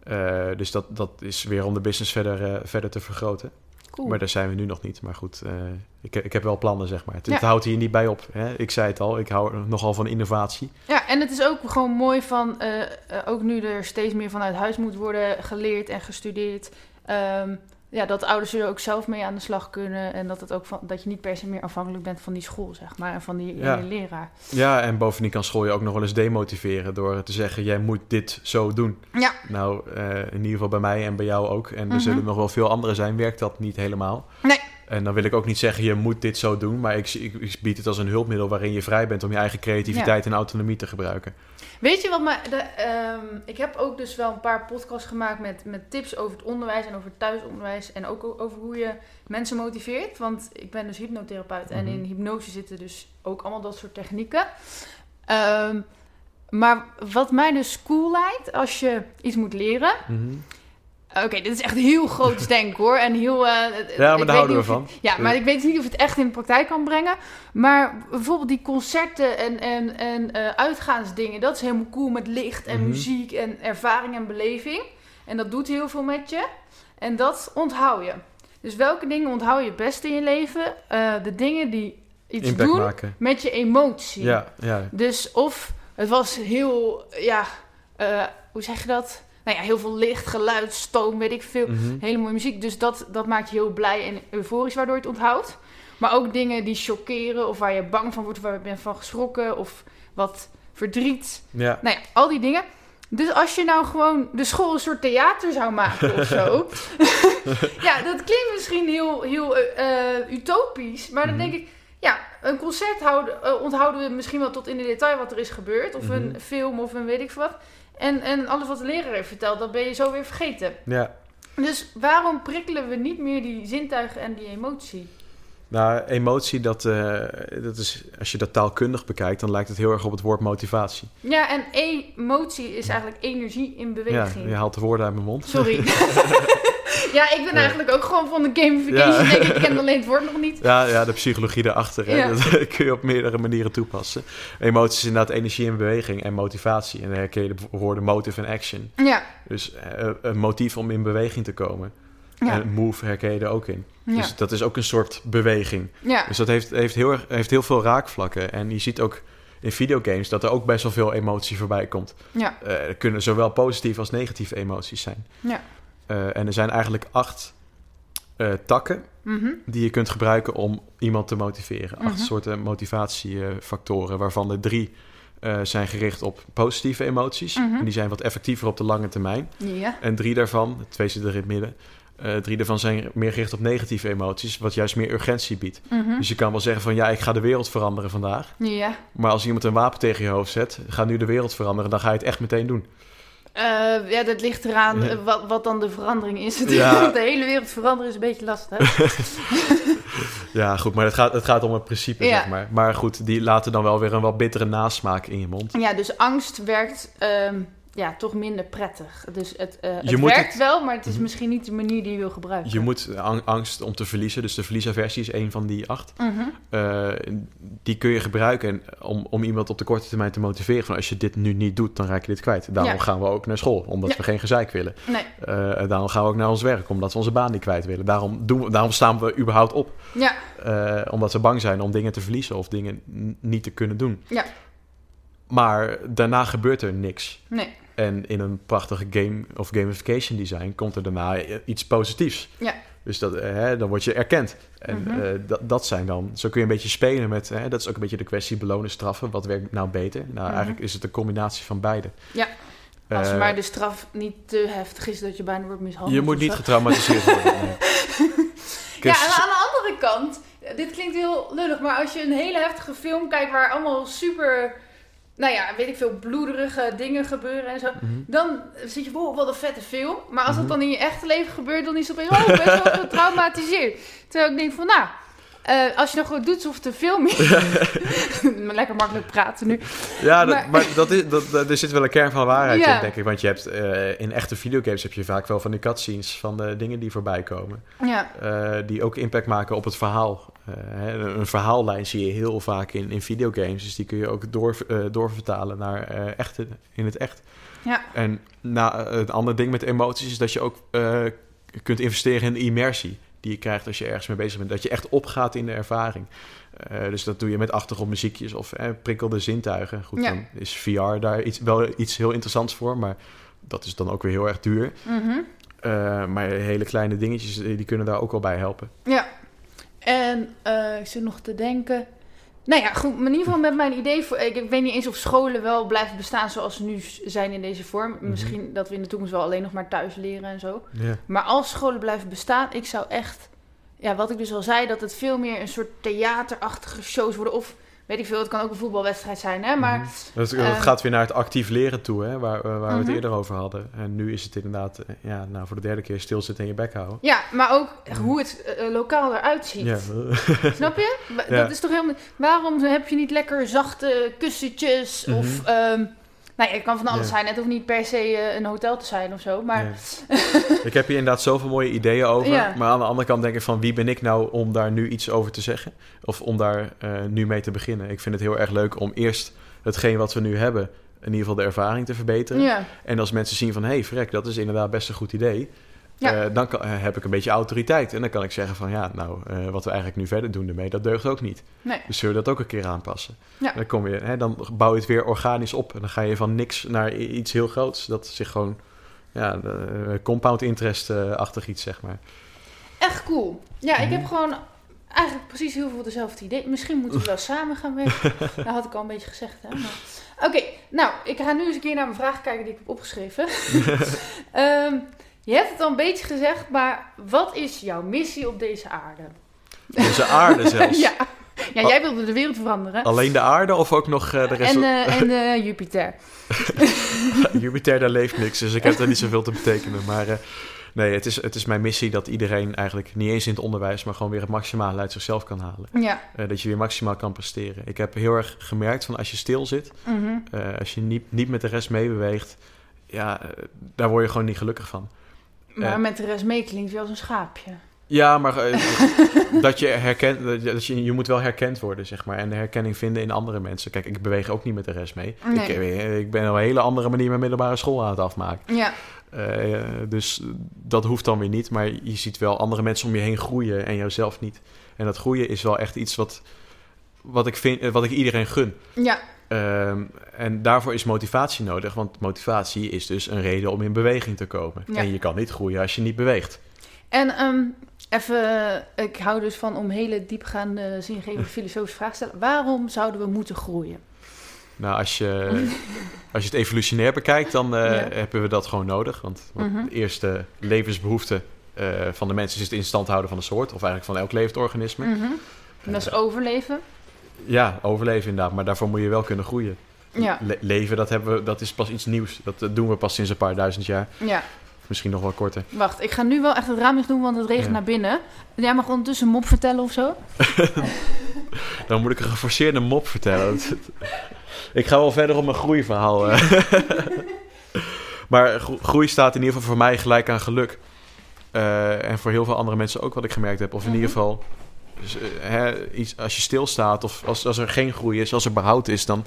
Eh, dus dat, dat is weer om de business verder, eh, verder te vergroten.
cool.
Maar daar zijn we nu nog niet. Maar goed, eh, ik, ik heb wel plannen, zeg maar. Het,
Ja.
het houdt hier niet bij op. Hè? Ik zei het al, ik hou nogal van innovatie.
Ja, en het is ook gewoon mooi van, ook nu er steeds meer vanuit huis moet worden geleerd en gestudeerd. ehm, ja, dat ouders er ook zelf mee aan de slag kunnen. En dat, het ook van, dat je niet per se meer afhankelijk bent van die school, zeg maar. En van die
Ja.
leraar.
Ja, en bovendien kan school je ook nog wel eens demotiveren... door te zeggen, jij moet dit zo doen.
Ja.
Nou, eh, in ieder geval bij mij en bij jou ook. En er
Mhm.
zullen nog wel veel anderen zijn, werkt dat niet helemaal.
Nee.
En dan wil ik ook niet zeggen, je moet dit zo doen... maar ik, ik, ik bied het als een hulpmiddel waarin je vrij bent... om je eigen creativiteit en autonomie te gebruiken.
Weet je wat, maar de, ehm, ik heb ook dus wel een paar podcasts gemaakt met, met tips over het onderwijs en over het thuisonderwijs. En ook over hoe je mensen motiveert. Want ik ben dus hypnotherapeut en
Mhm.
in hypnose zitten dus ook allemaal dat soort technieken. Ehm, maar wat mij dus cool lijkt als je iets moet leren.
Mhm.
Oké, dit is echt heel groot denken hoor. En heel, eh,
Ja, maar daar houden we van.
ja, maar ik weet niet of het echt in de praktijk kan brengen. Maar bijvoorbeeld die concerten en, en, en eh, uitgaansdingen, dat is helemaal cool met licht en
Mhm.
muziek en ervaring en beleving. En dat doet heel veel met je. En dat onthoud je. Dus welke dingen onthoud je het beste in je leven? Eh, de dingen die iets
Impact
doen
maken.
met je emotie.
Ja, ja.
Dus of het was heel, ja, hoe zeg je dat? Nou ja, heel veel licht, geluid, stoom, weet ik veel.
Mhm.
Hele mooie muziek. Dus dat, dat maakt je heel blij en euforisch, waardoor je het onthoudt. Maar ook dingen die chockeren of waar je bang van wordt, waar je bent van geschrokken of wat verdriet.
ja.
Nou ja, al die dingen. Dus als je nou gewoon de school een soort theater zou maken of zo. ja, dat klinkt misschien heel, heel eh, eh, utopisch. Maar dan
Mhm.
denk ik, ja, een concert houden, eh, onthouden we misschien wel tot in de detail wat er is gebeurd. Of een
Mhm.
film of een weet ik wat. En, en alles wat de leraar heeft verteld, dat ben je zo weer vergeten.
ja.
Dus waarom prikkelen we niet meer die zintuigen en die emotie?
Nou, emotie, dat, eh, dat is, als je dat taalkundig bekijkt, dan lijkt het heel erg op het woord motivatie.
Ja, en emotie is eigenlijk energie in
Ja,
beweging.
je haalt de woorden uit mijn mond.
Sorry. ja, ik ben
Ja.
eigenlijk ook gewoon van de gamification.
Ja.
Denk ik, ik ken alleen het woord nog niet.
Ja, ja, de psychologie. Hè?
Ja.
Dat kun je op meerdere manieren toepassen. Emotie is inderdaad energie in beweging en motivatie. En dan herken je de woorden motive en action.
Ja,
Dus eh, een motief om in beweging te komen.
Ja.
En move herken je er ook in.
Ja.
Dus dat is ook een soort beweging.
ja.
Dus dat heeft, heeft, heel, erg- heeft heel veel raakvlakken. En je ziet ook in videogames dat er ook best wel veel emotie voorbij komt.
Ja.
Eh, er kunnen zowel positieve als negatieve emoties zijn.
Ja.
Eh, en er zijn eigenlijk acht eh, takken
Mhm.
die je kunt gebruiken om iemand te motiveren. Acht
Mhm.
soorten motivatiefactoren, waarvan er drie zijn gericht op positieve emoties.
Mhm.
En die zijn wat effectiever op de lange termijn.
Ja.
En drie daarvan, twee zitten er in het midden, eh, drie daarvan zijn meer gericht op negatieve emoties, wat juist meer urgentie biedt.
Mhm.
Dus je kan wel zeggen van ja, ik ga de wereld veranderen vandaag.
Ja.
Maar als iemand een wapen tegen je hoofd zet, ga nu de wereld veranderen, dan ga je het echt meteen doen.
Eh, ja, dat ligt eraan
Ja.
wat, wat dan de verandering is.
Ja.
de hele wereld veranderen is een beetje lastig.
Ja, goed, maar het gaat, het gaat om het principe,
Ja.
zeg maar. Maar goed, die laten dan wel weer een wat bittere nasmaak in je mond.
ja, dus angst werkt ehm, ja, toch minder prettig. Dus het, eh, het werkt
het-
wel, maar het is
Mhm.
misschien niet de manier die je wil gebruiken.
Je moet ang- angst om te verliezen, dus de verliesaversie is een van die acht.
Mhm.
Eh, die kun je gebruiken om, om iemand op de korte termijn te motiveren. Van als je dit nu niet doet, dan raak je dit kwijt. Daarom
Ja.
gaan we ook naar school, omdat
Ja.
we geen gezeik willen.
Nee,
Eh, daarom gaan we ook naar ons werk, omdat we onze baan niet kwijt willen. Daarom, doen we, daarom staan we überhaupt op.
ja,
omdat we bang zijn om dingen te verliezen of dingen niet te kunnen doen.
Ja.
Maar daarna gebeurt er niks.
nee.
En in een prachtige game of gamification design komt er daarna iets positiefs.
Ja.
Dus dat, eh, hè, dan word je erkend. En
Mhm.
eh, dat, dat zijn dan... Zo kun je een beetje spelen met... Hè, dat is ook een beetje de kwestie belonen, straffen. Wat werkt nou beter? Nou,
Mhm.
eigenlijk is het een combinatie van beide.
Ja. Als
Eh,
maar de straf niet te heftig is dat je bijna wordt mishandeld.
je moet niet getraumatiseerd worden.
Ja, en aan de andere kant, dit klinkt heel lullig, maar als je een hele heftige film kijkt waar allemaal super, nou ja, weet ik veel, bloederige dingen gebeuren en zo,
Mhm.
dan zit je, wow, wat een vette film. Maar als
Mhm.
dat dan in je echte leven gebeurt, dan is het opeens, oh, best wel getraumatiseerd. Terwijl ik denk van, nou, eh, als je nog goed doet alsof de film is... Lekker makkelijk praten nu.
Ja, dat,
Maar-
maar, dat is, dat, dat- er zit wel een kern van waarheid
Ja.
in, denk ik. Want je hebt eh, in echte videogames heb je vaak wel van die cutscenes van de dingen die voorbij komen.
Ja,
eh, die ook impact maken op het verhaal. Hè, een verhaallijn zie je heel vaak in, in videogames. Dus die kun je ook door, doorvertalen naar echte, in het echt.
ja,
En na, eh, het andere ding met emoties is dat je ook kunt investeren in immersie die je krijgt als je ergens mee bezig bent. Dat je echt opgaat in de ervaring. Eh, dus dat doe je met achtergrondmuziekjes of eh, prikkelde zintuigen. Goed,
Ja.
dan is VR daar iets, wel iets heel interessants voor, maar dat is dan ook weer heel erg duur.
mhm.
Eh, maar hele kleine dingetjes, eh, die kunnen daar ook wel bij helpen.
Ja, en eh, ik zit nog te denken. Nou ja, goed, maar in ieder geval met mijn idee. Voor, ik, ik weet niet eens of scholen wel blijven bestaan zoals ze nu zijn in deze vorm.
Mhm.
Misschien dat we in de toekomst wel alleen nog maar thuis leren en zo. Maar als scholen blijven bestaan, ik zou echt. Ja, wat ik dus al zei, dat het veel meer een soort theaterachtige shows worden. Of weet ik veel, het kan ook een voetbalwedstrijd zijn, hè? Maar
Mhm. Dat, dat
ehm,
gaat weer naar het actief leren toe, hè, waar, waar we
Mhm.
het eerder over hadden. En nu is het inderdaad, eh, ja, nou, voor de derde keer stilzitten en je bek houden.
ja, maar ook hoe het eh, lokaal eruit ziet.
Ja,
Snap je?
Ja.
Dat is toch helemaal. Waarom heb je niet lekker zachte kussentjes?
Mhm.
Of. ehm, nou het kan van alles
Ja.
zijn. Het hoeft niet per se eh, een hotel te zijn of zo. Maar.
Nee. ik heb hier inderdaad zoveel mooie ideeën over.
Ja.
Maar aan de andere kant denk ik van wie ben ik nou om daar nu iets over te zeggen? Of om daar eh, nu mee te beginnen. Ik vind het heel erg leuk om eerst hetgeen wat we nu hebben, in ieder geval de ervaring te verbeteren.
Ja.
En als mensen zien van, hé hey, vrek, dat is inderdaad best een goed idee.
Ja.
eh, dan kan- eh, heb ik een beetje autoriteit. En dan kan ik zeggen van, ja, nou, eh, wat we eigenlijk nu verder doen ermee, dat deugt ook niet.
Nee.
Dus zullen we dat ook een keer aanpassen?
Ja.
Dan, kom je, hè, dan bouw je het weer organisch op. En dan ga je van niks naar iets heel groots. Dat zich gewoon, ja, compound interest-achtig iets, zeg maar.
Echt cool. Ja, ik
Mhm.
heb gewoon eigenlijk precies heel veel dezelfde idee. Misschien moeten we wel samen gaan werken. dat had ik al een beetje gezegd, hè. Maar... Oké, nou, ik ga nu eens een keer naar mijn vragen kijken die ik heb opgeschreven. Ehm, je hebt het al een beetje gezegd, maar wat is jouw missie op deze aarde?
Deze aarde zelfs.
ja. ja, jij wilde de wereld veranderen.
Alleen de aarde of ook nog eh, de rest?
En, eh, en eh, Jupiter.
Jupiter, daar leeft niks. Dus ik heb daar niet zoveel te betekenen. Maar nee, het is, het is mijn missie dat iedereen eigenlijk niet eens in het onderwijs... maar gewoon weer het maximale uit zichzelf kan halen.
Ja.
Dat je weer maximaal kan presteren. Ik heb heel erg gemerkt van als je stil zit...
Mhm.
als je niet, niet met de rest meebeweegt... ja, daar word je gewoon niet gelukkig van.
Maar
Eh.
met de rest mee klinkt je als een schaapje.
Ja, maar eh, dat je herkent, dat je, je, moet wel herkend worden, zeg maar. En de herkenning vinden in andere mensen. Kijk, ik beweeg ook niet met de rest mee.
Nee.
Ik, eh, ik ben op een hele andere manier mijn middelbare school aan het afmaken.
Ja.
Dus dat hoeft dan weer niet. Maar je ziet wel andere mensen om je heen groeien en jouzelf niet. En dat groeien is wel echt iets wat, wat, ik, vind, wat ik iedereen gun.
Ja,
Ehm, en daarvoor is motivatie nodig. Want motivatie is dus een reden om in beweging te komen.
Ja.
En je kan niet groeien als je niet beweegt.
en ehm, even, ik hou dus van om hele diepgaande, zingevende filosofische vragen te stellen. Waarom zouden we moeten groeien?
Nou, als je, als je het evolutionair bekijkt, dan eh,
Ja.
hebben we dat gewoon nodig. Want, want
Mhm.
de eerste levensbehoefte eh, van de mensen is het in stand houden van de soort. Of eigenlijk van elk levend organisme.
Mhm. En dat is overleven.
Ja, overleven inderdaad. Maar daarvoor moet je wel kunnen groeien.
Ja,
Le- leven, dat, hebben we, dat is pas iets nieuws. Dat eh, doen we pas sinds een paar duizend jaar.
ja.
Misschien nog wel korter.
Wacht, ik ga nu wel echt het raam dicht doen, want het regent
Ja.
naar binnen. Jij mag ondertussen een mop vertellen of zo?
Dan moet ik een geforceerde mop vertellen. Ik ga wel verder op mijn groeiverhaal. eh. maar gro- groei staat in ieder geval voor mij gelijk aan geluk. Eh, en voor heel veel andere mensen ook wat ik gemerkt heb. Of in
Mhm.
ieder geval, dus, eh, hè, iets, als je stilstaat of als, als er geen groei is, als er behoud is, dan...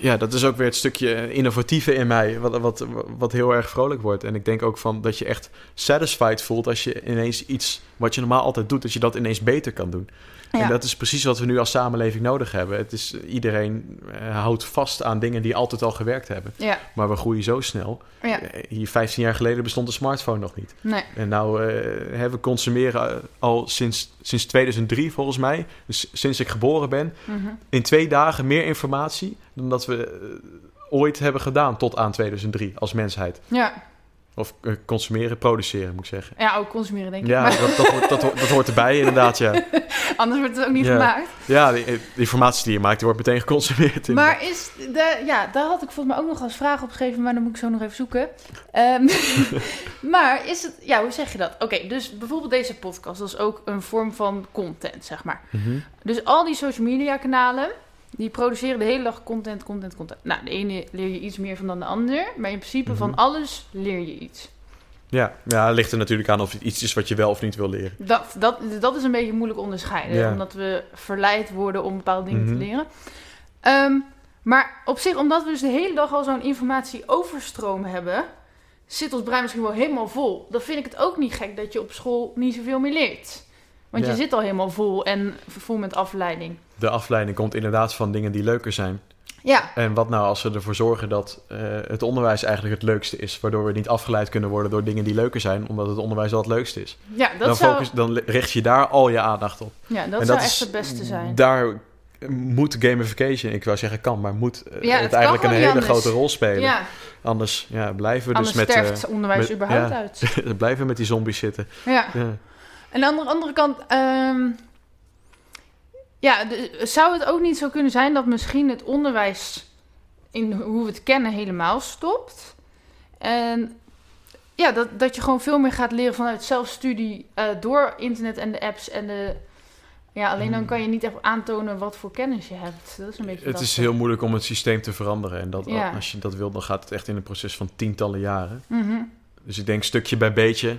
Ja, dat is ook weer het stukje innovatieve in mij, wat, wat, wat heel erg vrolijk wordt. En ik denk ook van dat je echt satisfied voelt als je ineens iets wat je normaal altijd doet, dat je dat ineens beter kan doen.
Ja.
En dat is precies wat we nu als samenleving nodig hebben. Het is, iedereen eh, houdt vast aan dingen die altijd al gewerkt hebben.
Ja,
Maar we groeien zo snel.
ja.
Eh, Hier 15 jaar geleden bestond de smartphone nog niet.
Nee.
En nou eh, hè, we consumeren eh, al sinds, sinds 2003 volgens mij. Dus sinds ik geboren ben.
Mhm.
In twee dagen meer informatie dan dat we eh, ooit hebben gedaan tot aan 2003 als mensheid.
Ja.
Of eh, consumeren, produceren moet ik zeggen.
ja, ook consumeren denk ik.
Ja, dat, dat, hoort, dat, hoort- dat hoort erbij inderdaad, ja.
anders wordt het ook niet
Ja.
gemaakt.
Ja, de, de informatie die je maakt, die wordt meteen geconsumeerd.
Maar is de, ja, daar had ik volgens mij ook nog als vraag opgeschreven, maar dan moet ik zo nog even zoeken. Ehm, maar is het, ja, hoe zeg je dat? Oké, dus bijvoorbeeld deze podcast, dat is ook een vorm van content, zeg maar.
Mhm.
Dus al die social media kanalen, die produceren de hele dag content, content, content. Nou, de ene leer je iets meer van dan de ander, maar in principe van
Mhm.
alles leer je iets.
Ja, ja, het ligt er natuurlijk aan of het iets is wat je wel of niet wil leren.
Dat, dat, dat is een beetje moeilijk onderscheiden,
Ja.
omdat we verleid worden om bepaalde dingen
Mhm.
te leren. Ehm, maar op zich, omdat we dus de hele dag al zo'n informatieoverstroom hebben, zit ons brein misschien wel helemaal vol. Dan vind ik het ook niet gek dat je op school niet zoveel meer leert. Want
Ja.
je zit al helemaal vol en vol met afleiding.
De afleiding komt inderdaad van dingen die leuker zijn.
Ja,
En wat nou als we ervoor zorgen dat eh, het onderwijs eigenlijk het leukste is, waardoor we niet afgeleid kunnen worden door dingen die leuker zijn, omdat het onderwijs wel het leukste is.
ja dat
dan,
zou,
focus, dan richt je daar al je aandacht op.
ja, dat
en
zou
dat
echt het beste zijn.
Daar moet gamification, ik wou zeggen kan, maar moet eh,
Ja, het
eigenlijk een hele
anders.
grote rol spelen.
Ja,
Anders ja, blijven we
anders
dus met,
sterft
eh,
onderwijs
met-
überhaupt uit.
blijven we met die zombies zitten.
Ja. En aan de andere kant, ehm, ja, zou het ook niet zo kunnen zijn dat misschien het onderwijs in hoe we het kennen helemaal stopt? En ja, dat, dat je gewoon veel meer gaat leren vanuit zelfstudie eh, door internet en de apps en de. Ja, alleen dan
Hmm.
kan je niet echt aantonen wat voor kennis je hebt. Dat is een beetje.
Het is heel moeilijk om het systeem te veranderen. En dat,
Ja.
als je dat wil, dan gaat het echt in een proces van tientallen jaren.
Mhm,
Dus ik denk stukje bij beetje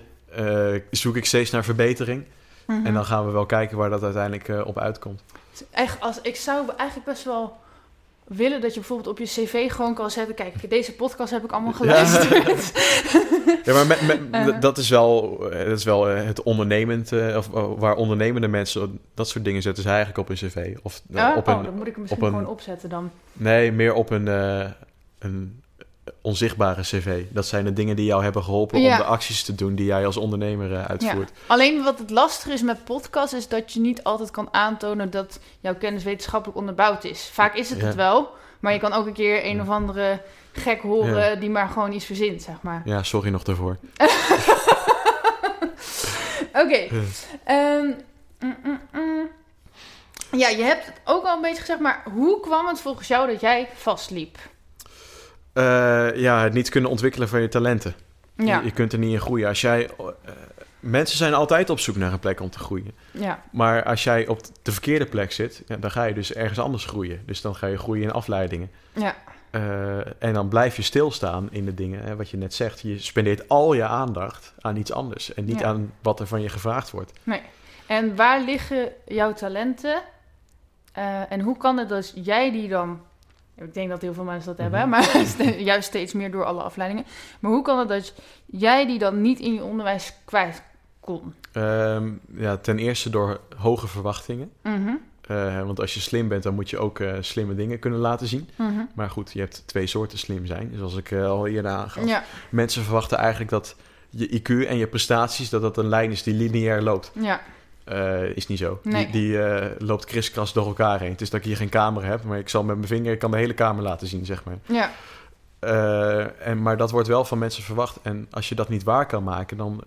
zoek ik steeds naar verbetering.
mhm.
En dan gaan we wel kijken waar dat uiteindelijk eh, op uitkomt.
Echt, als, ik zou eigenlijk best wel willen dat je bijvoorbeeld op je cv gewoon kan zetten... Kijk, deze podcast heb ik allemaal geluisterd.
Ja, maar met, met-
Eh.
dat is wel, eh, dat is wel eh, het ondernemend, eh, of eh, waar ondernemende mensen dat soort dingen zetten ze eigenlijk op een cv. Of eh,
Oh,
op
oh,
een,
dan moet ik hem misschien
op een-
gewoon opzetten dan.
nee, meer op een, eh, een onzichtbare cv. Dat zijn de dingen die jou hebben geholpen
Ja.
om de acties te doen die jij als ondernemer eh, uitvoert.
Alleen wat het lastige is met podcast is dat je niet altijd kan aantonen dat jouw kennis wetenschappelijk onderbouwd is. Vaak is het
Ja.
het wel, maar je kan ook een keer een
Ja.
of andere gek horen die maar gewoon iets verzint, zeg maar.
Ja, sorry nog daarvoor.
Oké. Ehm, mm, mm, mm. Ja, je hebt het ook al een beetje gezegd, maar hoe kwam het volgens jou dat jij vastliep?
Eh, ja, het niet kunnen ontwikkelen van je talenten.
Ja,
Je, je kunt er niet in groeien. Als jij, eh, mensen zijn altijd op zoek naar een plek om te groeien.
ja,
Maar als jij op de verkeerde plek zit, ja, dan ga je dus ergens anders groeien. Dus dan ga je groeien in afleidingen.
ja,
Eh, en dan blijf je stilstaan in de dingen, hè, wat je net zegt. Je spendeert al je aandacht aan iets anders. En niet
Ja.
aan wat er van je gevraagd wordt.
nee. En waar liggen jouw talenten? En hoe kan het dat jij die dan Ik denk dat heel veel mensen dat
Mhm.
hebben, maar juist steeds meer door alle afleidingen. Maar hoe kan het dat jij die dan niet in je onderwijs kwijt kon?
Ehm, ja, ten eerste door hoge verwachtingen.
Mhm,
Eh, want als je slim bent, dan moet je ook eh, slimme dingen kunnen laten zien.
mhm.
Maar goed, je hebt twee soorten slim zijn. Zoals ik eh, al eerder aangaf.
Ja,
Mensen verwachten eigenlijk dat je IQ en je prestaties... dat dat een lijn is die lineair loopt.
ja,
Eh, is niet zo.
Nee.
Die, die eh, loopt kriskras door elkaar heen. Het is dat ik hier geen camera heb, maar ik zal met mijn vinger... ik kan de hele kamer laten zien, zeg maar.
ja,
Eh, en, maar dat wordt wel van mensen verwacht. En als je dat niet waar kan maken, dan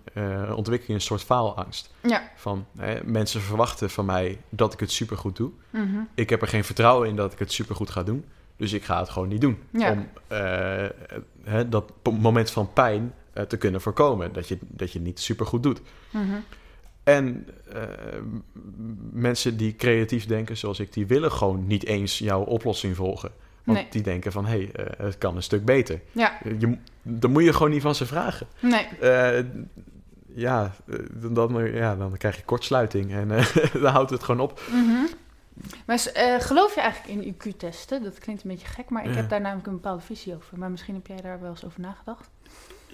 ontwikkel je een soort faalangst.
ja.
Van hè, mensen verwachten van mij dat ik het supergoed doe.
mhm.
Ik heb er geen vertrouwen in dat ik het supergoed ga doen. Dus ik ga het gewoon niet doen.
Ja.
Om hè, dat moment van pijn te kunnen voorkomen. Dat je, dat je niet supergoed doet.
mhm.
En eh, mensen die creatief denken zoals ik, die willen gewoon niet eens jouw oplossing volgen. Want
Nee.
die denken van, hé, hey, eh, het kan een stuk beter.
Ja,
Je, dan moet je gewoon niet van ze vragen.
nee.
Eh, ja, dan, ja, dan krijg je kortsluiting en dan houdt het gewoon op.
Mhm. Maar s- eh, geloof je eigenlijk in IQ-testen? Dat klinkt een beetje gek, maar ik heb daar namelijk een bepaalde visie over. Maar misschien heb jij daar wel eens over nagedacht.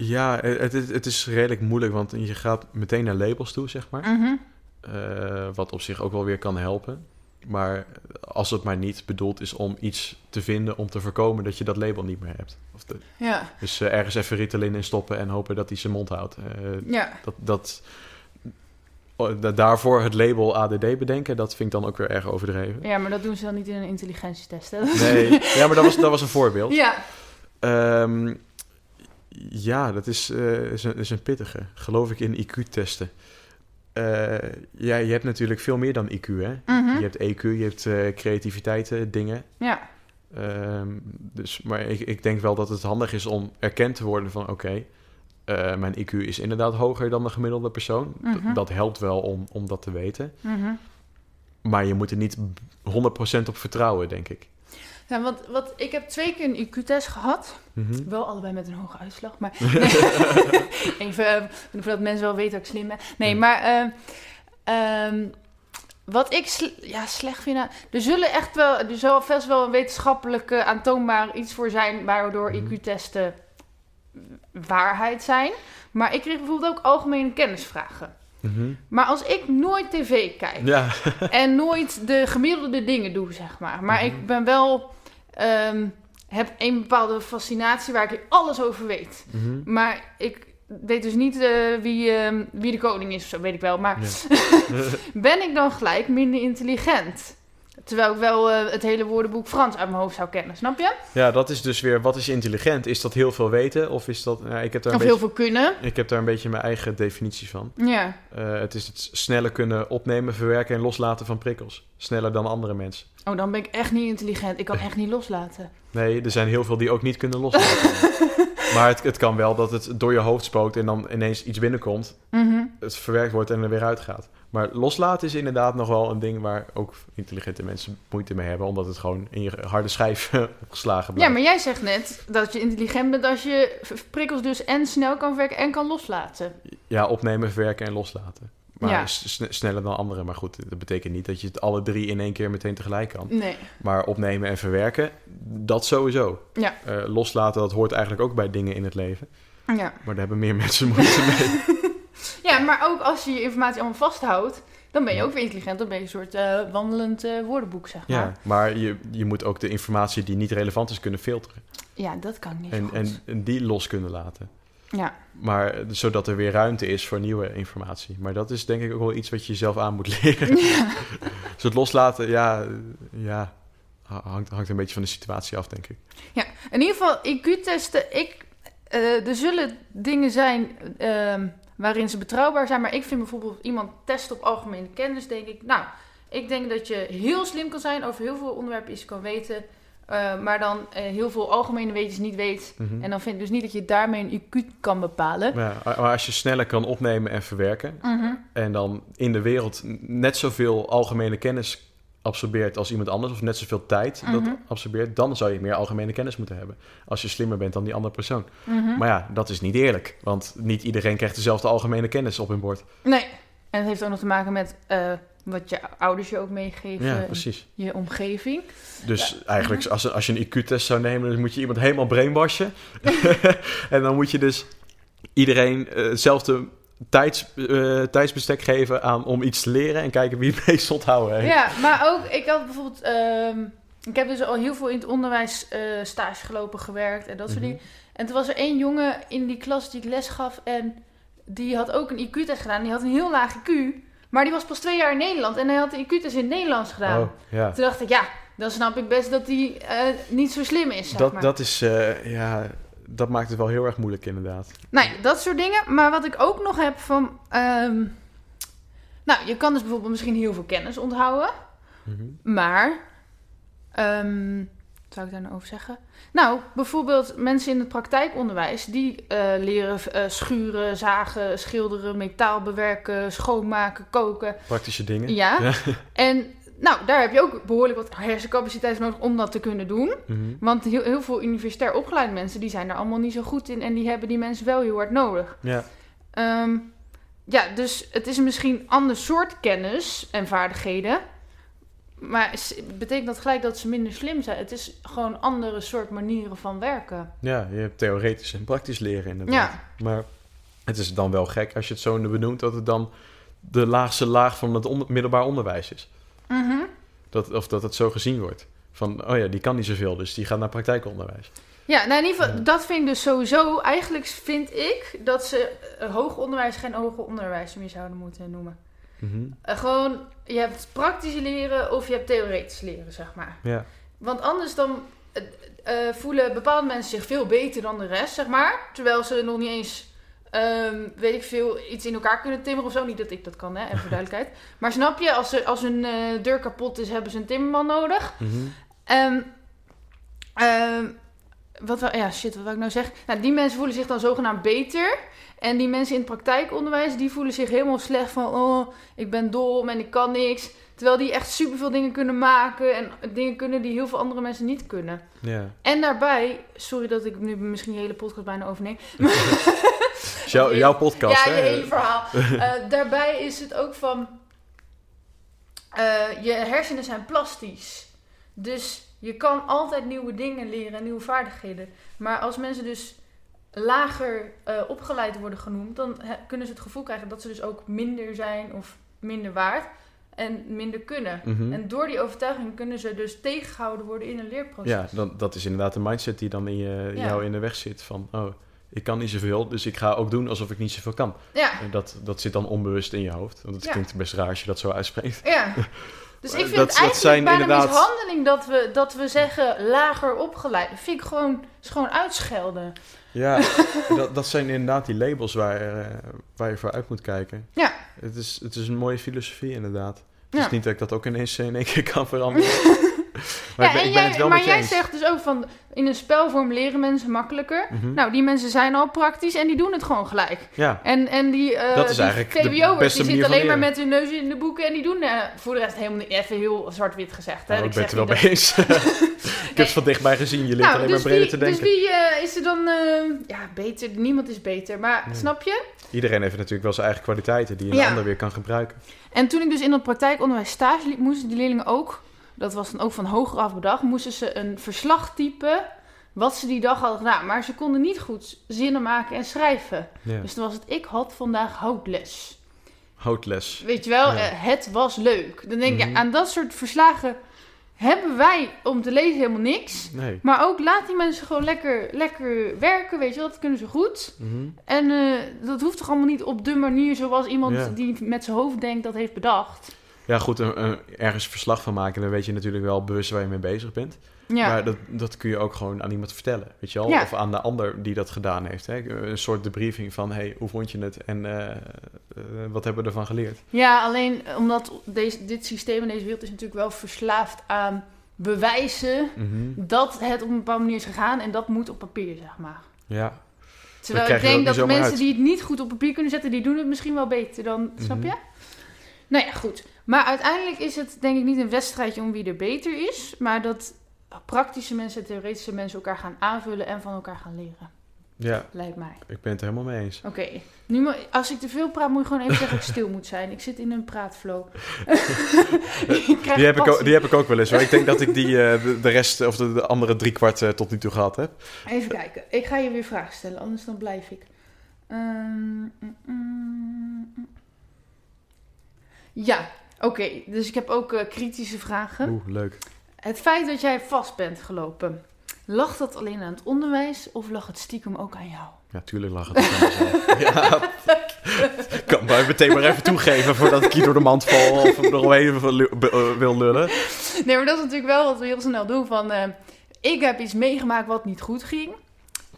Ja, eh, het, is- het is redelijk moeilijk, want je gaat meteen naar labels toe, zeg maar.
Mhm.
Eh, wat op zich ook wel weer kan helpen. Maar als het maar niet bedoeld is om iets te vinden om te voorkomen dat je dat label niet meer hebt. Of de,
Ja,
dus eh, ergens even Ritalin in stoppen en hopen dat hij zijn mond houdt.
Ja.
dat, dat, da- daarvoor het label ADD bedenken, dat vind ik dan ook weer erg overdreven.
ja, maar dat doen ze dan niet in een intelligentietest, hè?
Nee, ja, maar dat was, dat was een voorbeeld.
Ja,
Ehm, ja, dat is, eh, is, een, is een pittige. Geloof ik in IQ-testen. Eh, ja, je hebt natuurlijk veel meer dan IQ, hè?
Mhm.
Je hebt EQ, je hebt eh, creativiteiten, dingen.
ja.
Ehm, dus, maar ik, ik denk wel dat het handig is om erkend te worden van... oké, mijn IQ is inderdaad hoger dan de gemiddelde persoon.
Mhm.
dat helpt wel om, om dat te weten.
Mhm.
Maar je moet er niet 100% op vertrouwen, denk ik.
Ja, want wat, ik heb twee keer een IQ-test gehad.
Mhm.
Wel allebei met een hoge uitslag, maar... Even, eh, voordat mensen wel weten dat ik slim ben. Nee,
Ja.
maar... eh, ehm, wat ik ja, slecht vind... Er zullen echt wel... Er zal best wel een wetenschappelijk aantoonbaar iets voor zijn... waardoor
Mhm.
IQ-testen waarheid zijn. Maar ik kreeg bijvoorbeeld ook algemene kennisvragen.
Mhm.
Maar als ik nooit tv kijk...
Ja,
en nooit de gemiddelde dingen doe, zeg maar. Maar
Mhm.
ik ben wel... ehm, heb een bepaalde fascinatie waar ik alles over weet.
Mhm.
Maar ik weet dus niet eh, wie, ehm, wie de koning is, of zo weet ik wel. Maar
Ja.
ben ik dan gelijk minder intelligent? Terwijl ik wel eh, het hele woordenboek Frans uit mijn hoofd zou kennen, snap je?
Ja, dat is dus weer, wat is intelligent? Is dat heel veel weten? Of is dat, ja, ik, heb daar een
Of heel
beetje,
veel kunnen.
ik heb daar een beetje mijn eigen definitie van.
Ja,
Eh, het is het sneller kunnen opnemen, verwerken en loslaten van prikkels. Sneller dan andere mensen.
oh, dan ben ik echt niet intelligent. Ik kan echt niet loslaten.
Nee, er zijn heel veel die ook niet kunnen loslaten. maar het, het kan wel dat het door je hoofd spookt en dan ineens iets binnenkomt.
Mhm.
Het verwerkt wordt en er weer uitgaat. Maar loslaten is inderdaad nog wel een ding waar ook intelligente mensen moeite mee hebben. Omdat het gewoon in je harde schijf opgeslagen
Ja,
blijft.
maar jij zegt net dat je intelligent bent als je prikkels dus en snel kan werken en kan loslaten.
Ja, opnemen, verwerken en loslaten. Maar
Ja.
sneller dan anderen. Maar goed, dat betekent niet dat je het alle drie in één keer meteen tegelijk kan.
Nee.
Maar opnemen en verwerken, dat sowieso.
Ja.
Eh, loslaten, dat hoort eigenlijk ook bij dingen in het leven.
Ja.
Maar daar hebben meer mensen moeite mee.
ja, maar ook als je je informatie allemaal vasthoudt, dan ben je ook weer intelligent. Dan ben je een soort eh, wandelend eh, woordenboek, zeg maar.
Ja, maar je, je moet ook de informatie die niet relevant is kunnen filteren.
Ja, dat kan niet
En, en, en die los kunnen laten.
Ja.
Maar eh, zodat er weer ruimte is voor nieuwe informatie. Maar dat is denk ik ook wel iets wat je zelf aan moet leren.
ja.
Dus het loslaten, ja, ja ha- hangt, hangt een beetje van de situatie af, denk ik.
In ieder geval, IQ-testen, ik, er zullen dingen zijn ehm, waarin ze betrouwbaar zijn. Maar ik vind bijvoorbeeld iemand testen op algemene kennis, denk ik... Nou, ik denk dat je heel slim kan zijn, over heel veel onderwerpen iets kan weten... eh, maar dan eh, heel veel algemene weetjes niet weet.
Mhm.
En dan vind ik dus niet dat je daarmee een IQ kan bepalen.
Ja, maar als je sneller kan opnemen en verwerken...
Mhm.
en dan in de wereld net zoveel algemene kennis absorbeert als iemand anders... of net zoveel tijd dat
Mhm.
absorbeert... dan zou je meer algemene kennis moeten hebben. Als je slimmer bent dan die andere persoon.
Mhm.
Maar ja, dat is niet eerlijk. Want niet iedereen krijgt dezelfde algemene kennis op hun bord.
Nee. En het heeft ook nog te maken met eh, wat je ouders je ook meegeven,
Ja, precies.
je omgeving.
Dus eigenlijk, als, als je een IQ-test zou nemen, dan moet je iemand helemaal brainwashen. en dan moet je dus iedereen eh, hetzelfde tijds, eh, tijdsbestek geven aan, om iets te leren en kijken wie het meest onthouden heeft.
Ja, maar ook, ik had bijvoorbeeld, ehm, ik heb dus al heel veel in het onderwijs eh, stage gelopen, gewerkt en dat soort
Mhm.
dingen. En toen was er één jongen in die klas die ik les gaf en die had ook een IQ-test gedaan. Die had een heel laag IQ, maar die was pas twee jaar in Nederland en hij had de IQ-test in het Nederlands gedaan.
Oh, ja.
Toen dacht ik, ja, dan snap ik best dat hij eh, niet zo slim is, zeg
Dat,
maar.
dat is, ja, dat maakt het wel heel erg moeilijk inderdaad.
Nou ja, dat soort dingen. Maar wat ik ook nog heb van... ehm, nou, je kan dus bijvoorbeeld misschien heel veel kennis onthouden.
Mhm.
Maar... ehm, wat zou ik daar nou over zeggen? Nou, bijvoorbeeld mensen in het praktijkonderwijs... die eh, leren eh, schuren, zagen, schilderen, metaal bewerken... schoonmaken, koken.
Praktische dingen.
Ja.
Ja.
En nou, daar heb je ook behoorlijk wat hersencapaciteit nodig om dat te kunnen doen.
Mhm.
Want heel, heel veel universitair opgeleide mensen... die zijn daar allemaal niet zo goed in... en die hebben die mensen wel heel hard nodig.
ja.
Ehm, ja, dus het is misschien ander soort kennis en vaardigheden. Maar betekent dat gelijk dat ze minder slim zijn? Het is gewoon andere soort manieren van werken.
ja, je hebt theoretisch en praktisch leren inderdaad.
Ja,
Maar het is dan wel gek als je het zo benoemt dat het dan de laagste laag van het middelbaar onderwijs is.
Mhm.
Dat, of dat het zo gezien wordt. Van, oh ja, die kan niet zoveel, dus die gaat naar praktijkonderwijs.
ja nou in ieder geval,
Ja.
dat vind ik dus sowieso... Eigenlijk vind ik dat ze eh, hoger onderwijs geen hoger onderwijs meer zouden moeten noemen. Eh, gewoon, je hebt praktisch leren of je hebt theoretisch leren, zeg maar.
Ja,
Want anders dan eh, voelen bepaalde mensen zich veel beter dan de rest, zeg maar. Terwijl ze nog niet eens, ehm, weet ik veel, iets in elkaar kunnen timmeren of zo. Niet dat ik dat kan, hè, even voor duidelijkheid. Maar snap je, als, ze, als hun eh, deur kapot is, hebben ze een timmerman nodig. Ehm, wat wel, ja, shit, wat wil ik nou zeggen? Nou, die mensen voelen zich dan zogenaamd beter. En die mensen in het praktijkonderwijs, die voelen zich helemaal slecht van... Oh, ik ben dom en ik kan niks. Terwijl die echt superveel dingen kunnen maken. En dingen kunnen die heel veel andere mensen niet kunnen.
ja.
En daarbij, sorry dat ik nu misschien je hele podcast bijna overneem.
Is jouw, podcast,
ja,
hè?
je hele verhaal. Eh, daarbij is het ook van... eh, je hersenen zijn plastisch. Dus je kan altijd nieuwe dingen leren en nieuwe vaardigheden. Maar als mensen dus lager eh, opgeleid worden genoemd... dan kunnen ze het gevoel krijgen dat ze dus ook minder zijn of minder waard... en minder kunnen.
Mhm.
En door die overtuiging kunnen ze dus tegengehouden worden in een leerproces.
Ja, dan, dat is inderdaad de mindset die dan in je,
Ja.
jou in de weg zit. Van, oh, ik kan niet zoveel, dus ik ga ook doen alsof ik niet zoveel kan.
ja.
En dat, dat zit dan onbewust in je hoofd. Want het
Ja.
klinkt best raar als je dat zo uitspreekt.
Ja. Dus ik vind
dat-
het
dat
eigenlijk
zijn
bijna
inderdaad-
mishandeling dat we, dat we zeggen lager opgeleid. Dat vind ik gewoon, is gewoon uitschelden.
Ja, dat, dat zijn inderdaad die labels waar, eh, waar je voor uit moet kijken.
Ja.
Het is, het is een mooie filosofie inderdaad. Het
Ja.
is niet dat ik dat ook ineens in één keer kan veranderen. maar
ja,
ik ben,
en
ik ben
jij,
het wel
maar jij
eens.
zegt dus ook van in een spelvorm leren mensen makkelijker.
Mhm.
Nou, die mensen zijn al praktisch en die doen het gewoon gelijk.
ja,
En, en die, eh
Dat is
die VWO'ers, die zitten alleen maar met hun neus in de boeken en die doen eh, voor de rest helemaal niet even heel zwart-wit gezegd. Hè?
nou, ik ben het er wel mee eens. ik heb het van dichtbij gezien. Je leert
Nou,
alleen
dus
maar breder
wie,
te denken.
Dus wie eh, is er dan... ja, beter. Niemand is beter. Maar
Nee.
snap je?
Iedereen heeft natuurlijk wel zijn eigen kwaliteiten die een
Ja.
ander weer kan gebruiken.
En toen ik dus in dat praktijkonderwijs stage liep, moesten die leerlingen ook... Dat was dan ook van hoger af bedacht. Moesten ze een verslag typen wat ze die dag hadden gedaan. Maar ze konden niet goed zinnen maken en schrijven.
Ja.
Dus toen was het, ik had vandaag houtles.
Houtles.
Weet je wel,
Ja.
eh, het was leuk. Dan denk ik,
Mhm.
aan dat soort verslagen hebben wij om te lezen helemaal niks.
Nee.
Maar ook laat die mensen gewoon lekker, lekker werken, weet je wel. Dat kunnen ze goed.
Mhm.
En eh, dat hoeft toch allemaal niet op de manier zoals iemand
Ja.
die met zijn hoofd denkt dat heeft bedacht.
Ja, goed, een, een- ergens verslag van maken, dan weet je natuurlijk wel bewust waar je mee bezig bent.
Ja,
Maar dat, dat kun je ook gewoon aan iemand vertellen, weet je wel?
Ja.
Of aan de ander die dat gedaan heeft. Hè? Een soort debriefing van, hey, hoe vond je het en eh, eh, wat hebben we ervan geleerd?
ja alleen omdat deze, dit systeem in deze wereld is natuurlijk wel verslaafd aan bewijzen
Mhm.
dat het op een bepaalde manier is gegaan. En dat moet op papier, zeg maar.
Ja,
Terwijl ik denk dat mensen
uit.
die het niet goed op papier kunnen zetten, die doen het misschien wel beter dan, snap
Mhm.
je? Nou ja, goed. Maar uiteindelijk is het denk ik niet een wedstrijdje om wie er beter is, maar dat praktische mensen en theoretische mensen elkaar gaan aanvullen en van elkaar gaan leren.
Ja,
lijkt mij.
ik ben het er helemaal mee eens.
Oké, nu als ik te veel praat, moet je gewoon even zeggen dat ik stil moet zijn. Ik zit in een praatflow.
Die heb, ik ook, die heb ik ook wel eens. Maar ik denk dat ik die eh, de, rest, of de, de andere drie kwart eh, tot nu toe gehad heb.
Even kijken. Ik ga je weer vragen stellen, anders dan blijf ik. Ehm, mm, mm. Ja, oké. Dus ik heb ook eh, kritische vragen.
Oeh, leuk.
Het feit dat jij vast bent gelopen, lag dat alleen aan het onderwijs of lag het stiekem ook aan jou?
Ja, tuurlijk lag het ook aan mezelf. ja, ik kan maar meteen maar even toegeven voordat ik hier door de mand val of er wil lu- be- wil lullen.
Nee, maar dat is natuurlijk wel wat we heel snel doen. Van, eh, ik heb iets meegemaakt wat niet goed ging.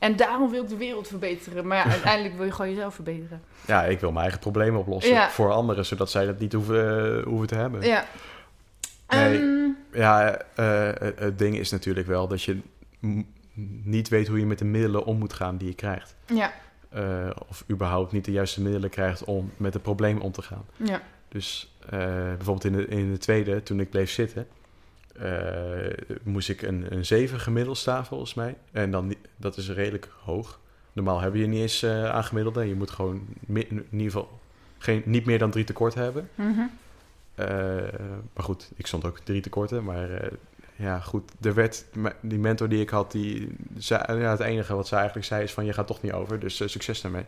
En daarom wil ik de wereld verbeteren. Maar ja, uiteindelijk wil je gewoon jezelf verbeteren.
Ja, ik wil mijn eigen problemen oplossen
Ja.
voor anderen, zodat zij dat niet hoeven, eh, hoeven te hebben.
Ja.
Nee.
Ehm,
Ja, eh, eh, het ding is natuurlijk wel dat je niet weet hoe je met de middelen om moet gaan die je krijgt.
ja,
of überhaupt niet de juiste middelen krijgt om met het probleem om te gaan.
ja.
Dus bijvoorbeeld in de, in de tweede, toen ik bleef zitten, moest ik een, een 7 gemiddeld staan volgens mij. En dan, dat is redelijk hoog. Normaal heb je niet eens eh aangemiddelde. Je moet gewoon in ieder geval geen, niet meer dan drie tekort hebben.
Mhm.
Eh, maar goed, ik stond ook drie tekorten. Maar eh, ja, goed, er werd, die mentor die ik had, die zei, ja, het enige wat ze eigenlijk zei is van je gaat toch niet over. Dus eh, succes daarmee.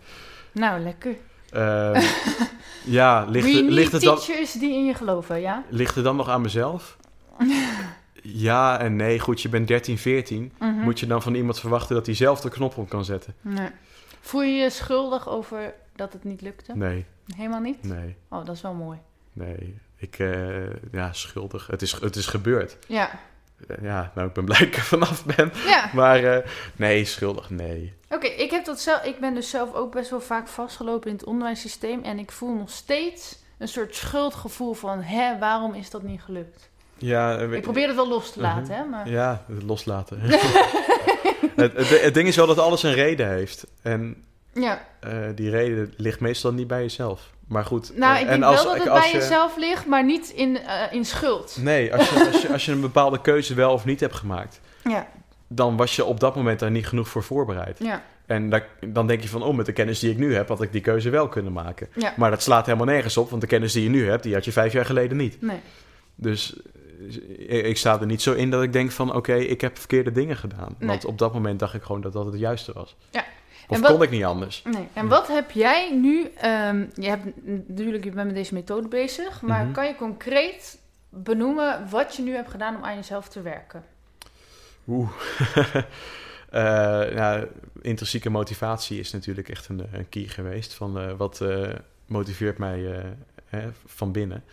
Nou, lekker.
Ehm, ja, ligt, ligt, het dan,
teachers die in je geloven, ja?
ligt het dan nog aan mezelf? Ja en nee. Goed, je bent 13, 14.
Mhm.
Moet je dan van iemand verwachten dat hij zelf de knop op kan zetten?
Nee. Voel je je schuldig over dat het niet lukte?
Nee,
Helemaal niet?
nee,
Oh, dat is wel mooi.
nee. Ik, eh, ja, schuldig. Het is, het is gebeurd.
Ja.
Eh, Ja, nou, ik ben blij dat ik er vanaf ben.
Ja.
Maar eh, nee, schuldig, nee.
Oké, ik heb dat zelf. Ik ben dus zelf ook best wel vaak vastgelopen in het onderwijssysteem. En ik voel nog steeds een soort schuldgevoel van, hè, waarom is dat niet gelukt?
Ja, eh,
Ik probeer het wel los te laten,
Mhm.
hè, maar...
Ja, loslaten. het, het, het ding is wel dat alles een reden heeft. En
Ja,
eh, die reden ligt meestal niet bij jezelf. Maar goed.
nou,
eh,
ik
en
denk
als-
wel dat het
als
bij
je-
jezelf ligt, maar niet in, in schuld.
Nee, als je, als, je, als je een bepaalde keuze wel of niet hebt gemaakt,
Ja,
dan was je op dat moment daar niet genoeg voor voorbereid.
ja,
En da- dan denk je van, oh, met de kennis die ik nu heb, had ik die keuze wel kunnen maken.
ja.
Maar dat slaat helemaal nergens op, want de kennis die je nu hebt, die had je vijf jaar geleden niet.
Nee.
Dus ik sta er niet zo in dat ik denk van, oké, ik heb verkeerde dingen gedaan.
Nee.
Want op dat moment dacht ik gewoon dat dat het juiste was.
Ja.
Of
En wat-
kon ik niet anders.
Nee. En wat heb jij nu... ehm, je hebt natuurlijk, je bent met deze methode bezig, maar
Mhm.
kan je concreet benoemen wat je nu hebt gedaan om aan jezelf te werken?
Oeh. Eh, ja, intrinsieke motivatie is natuurlijk echt een, een key geweest. Van eh, wat eh, motiveert mij eh, hè, van binnen.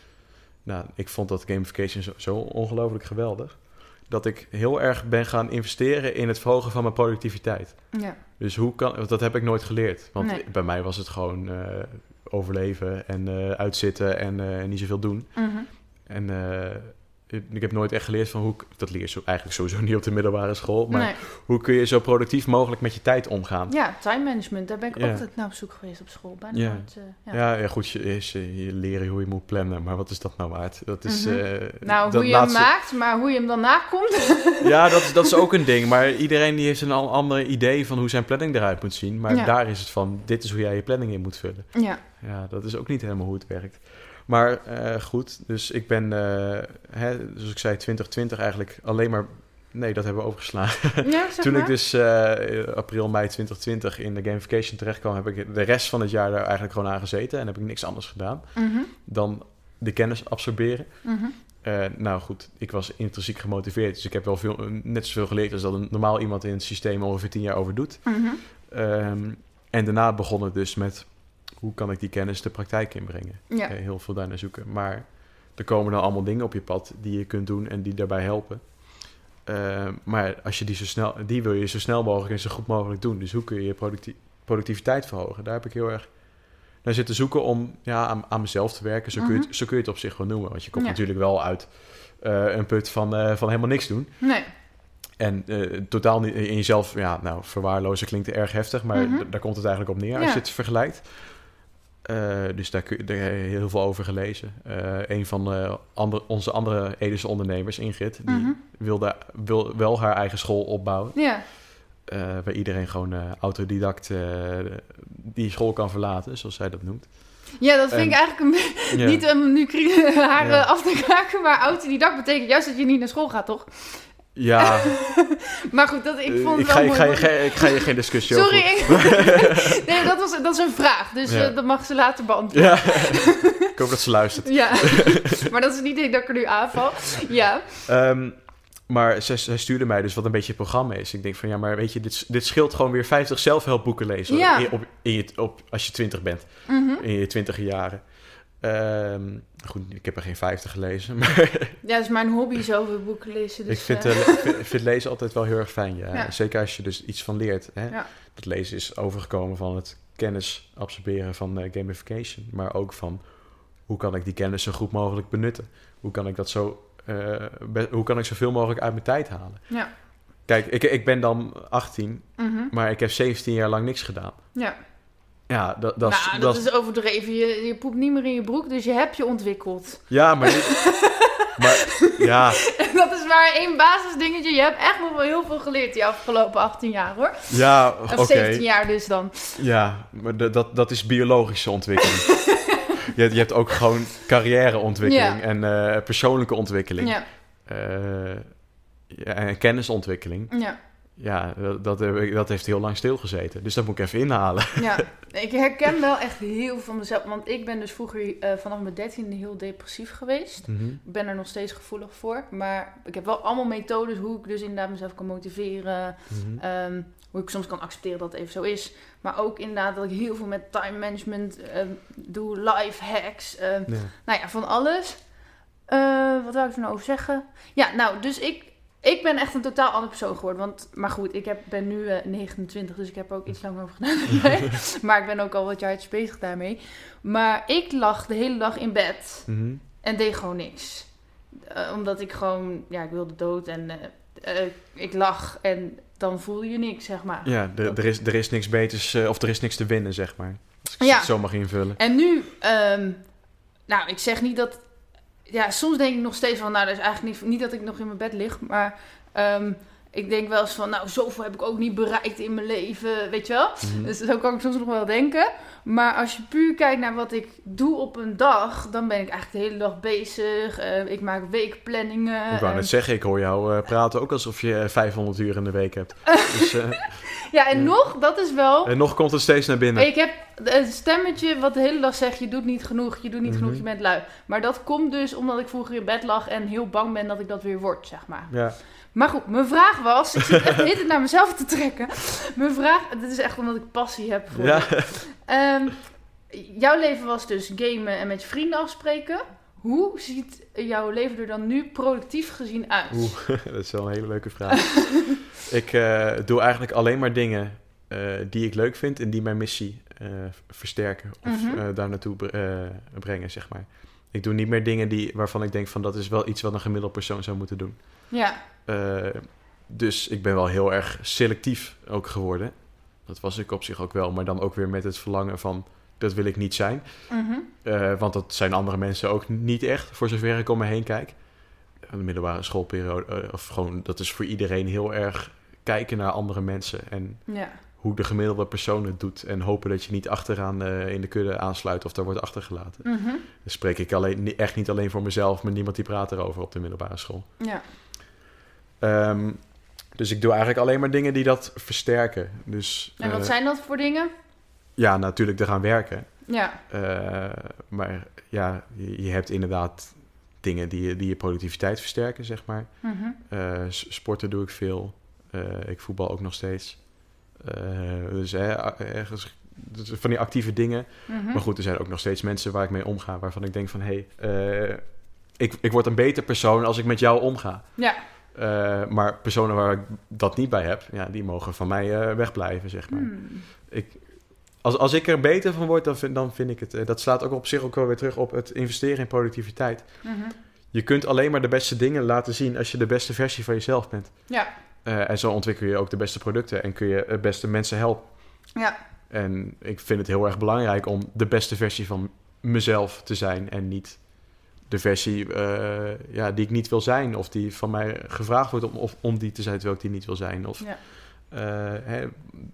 Nou, ik vond dat gamification zo, zo ongelooflijk geweldig. Dat ik heel erg ben gaan investeren in het verhogen van mijn productiviteit.
Ja,
Dus hoe kan, dat heb ik nooit geleerd. Want
Nee.
bij mij was het gewoon eh, overleven en eh, uitzitten en eh, niet zoveel doen.
Mhm.
En ik, heb nooit echt geleerd van hoe... Dat leer je zo, eigenlijk sowieso niet op de middelbare school. Maar
nee.
hoe kun je zo productief mogelijk met je tijd omgaan?
Ja, time management, daar ben ik
Ja.
altijd naar op zoek geweest op school. Bijna
Ja.
nooit, eh, ja.
Goed, je, is, eh, je leren hoe je moet plannen, maar wat is dat nou waard? Dat is,
Mhm.
eh,
Nou,
dat
hoe je
laatste-
hem maakt, maar hoe je hem dan nakomt.
Ja, dat, is- dat is ook een ding, maar iedereen die heeft een al ander idee van hoe zijn planning eruit moet zien. Maar daar is het van, dit is hoe jij je planning in moet vullen.
ja,
Ja, dat is ook niet helemaal hoe het werkt. Maar eh, goed, dus ik ben, eh, hè, zoals ik zei, 2020 eigenlijk alleen maar... Nee, dat hebben we overgeslagen.
ja zeg
Toen
maar.
ik dus eh, april, mei 2020 in de gamification terecht kwam, heb ik de rest van het jaar daar eigenlijk gewoon aan gezeten en heb ik niks anders gedaan
Mhm,
dan de kennis absorberen.
mhm.
Nou goed, ik was intrinsiek gemotiveerd, dus ik heb wel veel, net zoveel geleerd als dat een normaal iemand in het systeem ongeveer tien jaar over doet.
Mhm.
Ehm, en daarna begon het dus met hoe kan ik die kennis de praktijk inbrengen?
Ja,
heel veel daarnaar zoeken. Maar er komen dan allemaal dingen op je pad die je kunt doen en die daarbij helpen. Eh, maar als je die zo snel, die wil je zo snel mogelijk en zo goed mogelijk doen. Dus hoe kun je je producti- productiviteit verhogen? Daar heb ik heel erg naar zitten zoeken om ja, aan, aan mezelf te werken. Zo, kun je het, zo kun je het op zich wel noemen. Want je komt
Ja.
natuurlijk wel uit eh, een put van, eh, van helemaal niks doen.
nee.
En totaal niet in jezelf, ja, nou, verwaarlozen klinkt erg heftig, maar
Mhm.
daar komt het eigenlijk op neer als
Ja.
je het vergelijkt. Eh, dus daar, kun daar heb je heel veel over gelezen. Eh, een van andere, onze andere Edische ondernemers, Ingrid, die
Mhm.
wilde, wil wel haar eigen school opbouwen.
Ja,
eh, waar iedereen gewoon autodidact die school kan verlaten, zoals zij dat noemt.
Ja, dat vind
En-
ik eigenlijk een
Ja.
niet om nu haar
Ja.
af te kraken, maar autodidact betekent juist dat je niet naar school gaat, toch?
Ja,
Maar goed, dat, ik vond
ik,
het
ga,
wel
ik, ga, je geen- ik ga je geen discussie
Sorry,
over...
ik- nee, dat, was, dat is een vraag, dus
Ja.
eh, dat mag ze later beantwoorden.
Ja, ik hoop dat ze luistert.
Ja, maar dat is niet dat ik er nu aanval. Ja,
Ehm, maar zij, zij stuurde mij dus wat een beetje het programma is. Ik denk van ja, maar weet je, dit, dit scheelt gewoon weer 50 zelfhelpboeken lezen.
Ja.
In, op, in je, op, als je 20 bent,
Mhm.
in je 20 jaren. Ehm, goed, ik heb er geen 50 gelezen, maar
ja, dat is mijn hobby, zoveel boeken lezen. Dus,
ik vind,
eh,
eh, ik vind, vind lezen altijd wel heel erg fijn. Ja.
Ja.
Zeker als je dus iets van leert. Hè?
Ja.
Dat lezen is overgekomen van het kennis absorberen van eh, gamification. Maar ook van hoe kan ik die kennis zo goed mogelijk benutten? Hoe kan ik dat zo, hoe kan ik zoveel mogelijk uit mijn tijd halen?
Ja.
Kijk, ik, ik ben dan 18,
mhm.
maar ik heb 17 jaar lang niks gedaan.
Ja,
Ja, dat, dat, is-
nou,
dat,
is overdreven. Je, je poept niet meer in je broek, dus je hebt je ontwikkeld.
Ja, maar, maar ja,
dat is maar één basisdingetje. Je hebt echt nog wel heel veel geleerd die afgelopen 18 jaar, hoor.
ja, oké.
17 jaar dus dan.
Ja, maar dat, dat is biologische ontwikkeling. je, je hebt ook gewoon carrièreontwikkeling
Ja.
en eh, persoonlijke ontwikkeling.
Ja,
Eh, ja, en kennisontwikkeling.
ja,
Ja, dat, dat, heeft heel lang stilgezeten. Dus dat moet ik even inhalen.
ja. Ik herken wel echt heel veel van mezelf. Want ik ben dus vroeger eh, vanaf mijn dertiende heel depressief geweest. Ik ben er nog steeds gevoelig voor. Maar ik heb wel allemaal methodes hoe ik dus inderdaad mezelf kan motiveren.
Mhm.
Ehm, hoe ik soms kan accepteren dat het even zo is. Maar ook inderdaad dat ik heel veel met time management ehm, doe. Life hacks. ehm,
Ja.
nou ja, van alles. Eh, wat wil ik er nou over zeggen? Ja, nou, dus ik, ik ben echt een totaal andere persoon geworden. Want, maar goed, ik heb, ben nu eh, 29, dus ik heb er ook iets langer over gedaan. maar ik ben ook al wat jaartjes bezig daarmee. Maar ik lag de hele dag in bed
Mhm.
en deed gewoon niks. Eh, omdat ik gewoon, ja, ik wilde dood en eh, eh, ik lag en dan voelde je niks, zeg maar.
Ja, er, er, is, er is niks beters, eh, of er is niks te winnen, zeg maar. Als ik
Ja.
het zo mag invullen.
En nu, ehm, nou, ik zeg niet dat. Ja, soms denk ik nog steeds van, nou, dat is eigenlijk niet, niet dat ik nog in mijn bed lig, maar ehm, ik denk wel eens van, nou, zoveel heb ik ook niet bereikt in mijn leven, weet je wel?
Mhm.
Dus zo kan ik soms nog wel denken. Maar als je puur kijkt naar wat ik doe op een dag, dan ben ik eigenlijk de hele dag bezig. Eh, ik maak weekplanningen.
Ik wou
eh,
net zeggen, ik hoor jou eh, praten ook alsof je eh, 500 uur in de week hebt. dus, eh,
ja, en
Ja.
nog, dat is wel.
en nog komt het steeds naar binnen.
Ik heb een stemmetje wat de hele dag zegt: je doet niet genoeg, je doet niet genoeg,
Mhm.
je bent lui. Maar dat komt dus omdat ik vroeger in bed lag en heel bang ben dat ik dat weer word, zeg maar.
Ja.
Maar goed, mijn vraag was: ik zit echt tijd naar mezelf te trekken. Mijn vraag, dit is echt omdat ik passie heb voor.
Ja.
dit. Ehm, jouw leven was dus gamen en met je vrienden afspreken. Hoe ziet jouw leven er dan nu productief gezien uit?
Oeh, dat is wel een hele leuke vraag. ik eh, doe eigenlijk alleen maar dingen eh, die ik leuk vind en die mijn missie eh, versterken of
Mhm.
daar naartoe bre- brengen, zeg maar. Ik doe niet meer dingen die, waarvan ik denk van dat is wel iets wat een gemiddeld persoon zou moeten doen.
Ja,
dus ik ben wel heel erg selectief ook geworden. Dat was ik op zich ook wel, maar dan ook weer met het verlangen van dat wil ik niet zijn.
mhm.
Want dat zijn andere mensen ook niet echt, voor zover ik om me heen kijk. De middelbare schoolperiode, of gewoon, dat is voor iedereen heel erg kijken naar andere mensen en
ja.
hoe de gemiddelde persoon het doet. En hopen dat je niet achteraan eh, in de kudde aansluit of daar wordt achtergelaten.
mhm.
Dan spreek ik alleen, echt niet alleen voor mezelf, maar niemand die praat erover op de middelbare school.
ja.
Ehm, dus ik doe eigenlijk alleen maar dingen die dat versterken. Dus
En wat
eh,
zijn dat voor dingen?
ja, natuurlijk eraan werken.
Ja,
Eh, maar ja, je, je hebt inderdaad dingen die, je- die je productiviteit versterken, zeg maar.
mhm.
Sporten doe ik veel. Eh, ik voetbal ook nog steeds. Eh, dus ergens dus van die actieve dingen.
mhm.
Maar goed, er zijn ook nog steeds mensen waar ik mee omga, waarvan ik denk van hé, hey, eh, ik, ik word een beter persoon als ik met jou omga.
Ja,
maar personen waar ik dat niet bij heb, ja, die mogen van mij eh, wegblijven, zeg maar.
Hmm.
Ik, als, als ik er beter van word, dan vind, dan vind ik het... dat slaat ook op zich ook wel weer terug op het investeren in productiviteit.
Mhm.
Je kunt alleen maar de beste dingen laten zien als je de beste versie van jezelf bent.
Ja,
Eh, en zo ontwikkel je ook de beste producten en kun je de beste mensen helpen.
ja,
En ik vind het heel erg belangrijk om de beste versie van mezelf te zijn en niet de versie eh, ja, die ik niet wil zijn of die van mij gevraagd wordt om, of, om die te zijn terwijl ik die niet wil zijn. Of,
ja.
Eh, hè,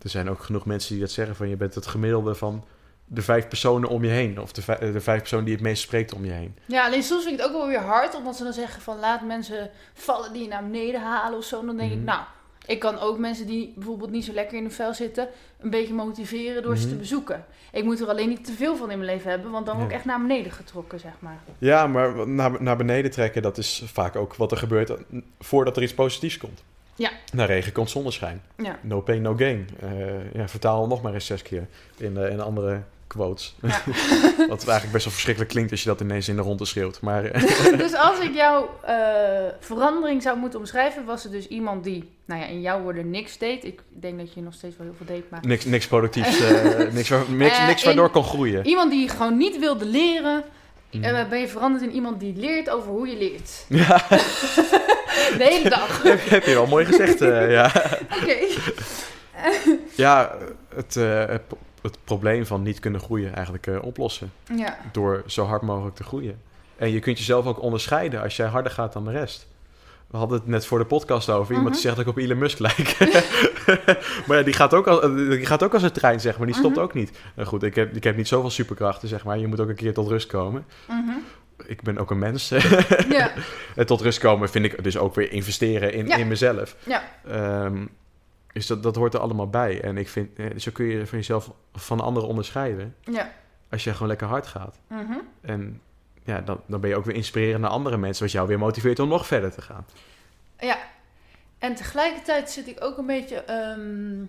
er zijn ook genoeg mensen die dat zeggen van je bent het gemiddelde van de vijf personen om je heen. Of de, vijf, de vijf personen die het meest spreekt om je heen.
Ja, alleen soms vind ik het ook wel weer hard, omdat ze dan zeggen van laat mensen vallen die je naar beneden halen of zo. Dan denk
Mhm.
ik, nou, ik kan ook mensen die bijvoorbeeld niet zo lekker in hun vel zitten, een beetje motiveren door ze
Mhm.
te bezoeken. Ik moet er alleen niet te veel van in mijn leven hebben, want dan word ik
Ja.
echt naar beneden getrokken, zeg maar.
Ja, maar naar, naar beneden trekken, dat is vaak ook wat er gebeurt voordat er iets positiefs komt.
Ja.
Naar regen komt zonneschijn.
Ja.
No pain, no gain. Eh, ja, vertaal nog maar eens zes keer in, eh, in andere quotes.
Ja.
Wat eigenlijk best wel verschrikkelijk klinkt als je dat ineens in de ronde schreeuwt. Maar eh,
dus als ik jouw eh, verandering zou moeten omschrijven, was het dus iemand die, nou ja, in jouw woorden niks deed. Ik denk dat je nog steeds wel heel veel deed, maar...
niks, niks productiefs, eh, niks, niks, waardoor kan groeien.
Iemand die gewoon niet wilde leren,
Mhm.
eh, ben je veranderd in iemand die leert over hoe je leert.
Ja,
De hele dag.
heb, heb je wel mooi gezegd. ja.
Oké.
ja, het, het, probleem van niet kunnen groeien eigenlijk eh, oplossen.
Ja.
door zo hard mogelijk te groeien. En je kunt jezelf ook onderscheiden als jij harder gaat dan de rest. We hadden het net voor de podcast over. Iemand die
Mhm.
zegt dat ik op Elon Musk lijk. maar ja, die gaat, ook als, die gaat ook als een trein, zeg maar. Die stopt
Mhm.
ook niet. Nou goed, ik heb, ik heb niet zoveel superkrachten, zeg maar. Je moet ook een keer tot rust komen.
Mhm.
Ik ben ook een mens.
Ja.
en tot rust komen vind ik dus ook weer investeren in,
Ja.
in mezelf.
Ja.
Ehm, dus dat, dat hoort er allemaal bij. En ik vind, eh, zo kun je van jezelf van anderen onderscheiden.
Ja.
Als je gewoon lekker hard gaat.
Mhm.
En ja, dan, dan ben je ook weer inspirerend naar andere mensen, wat jou weer motiveert om nog verder te gaan.
Ja. En tegelijkertijd zit ik ook een beetje... ehm,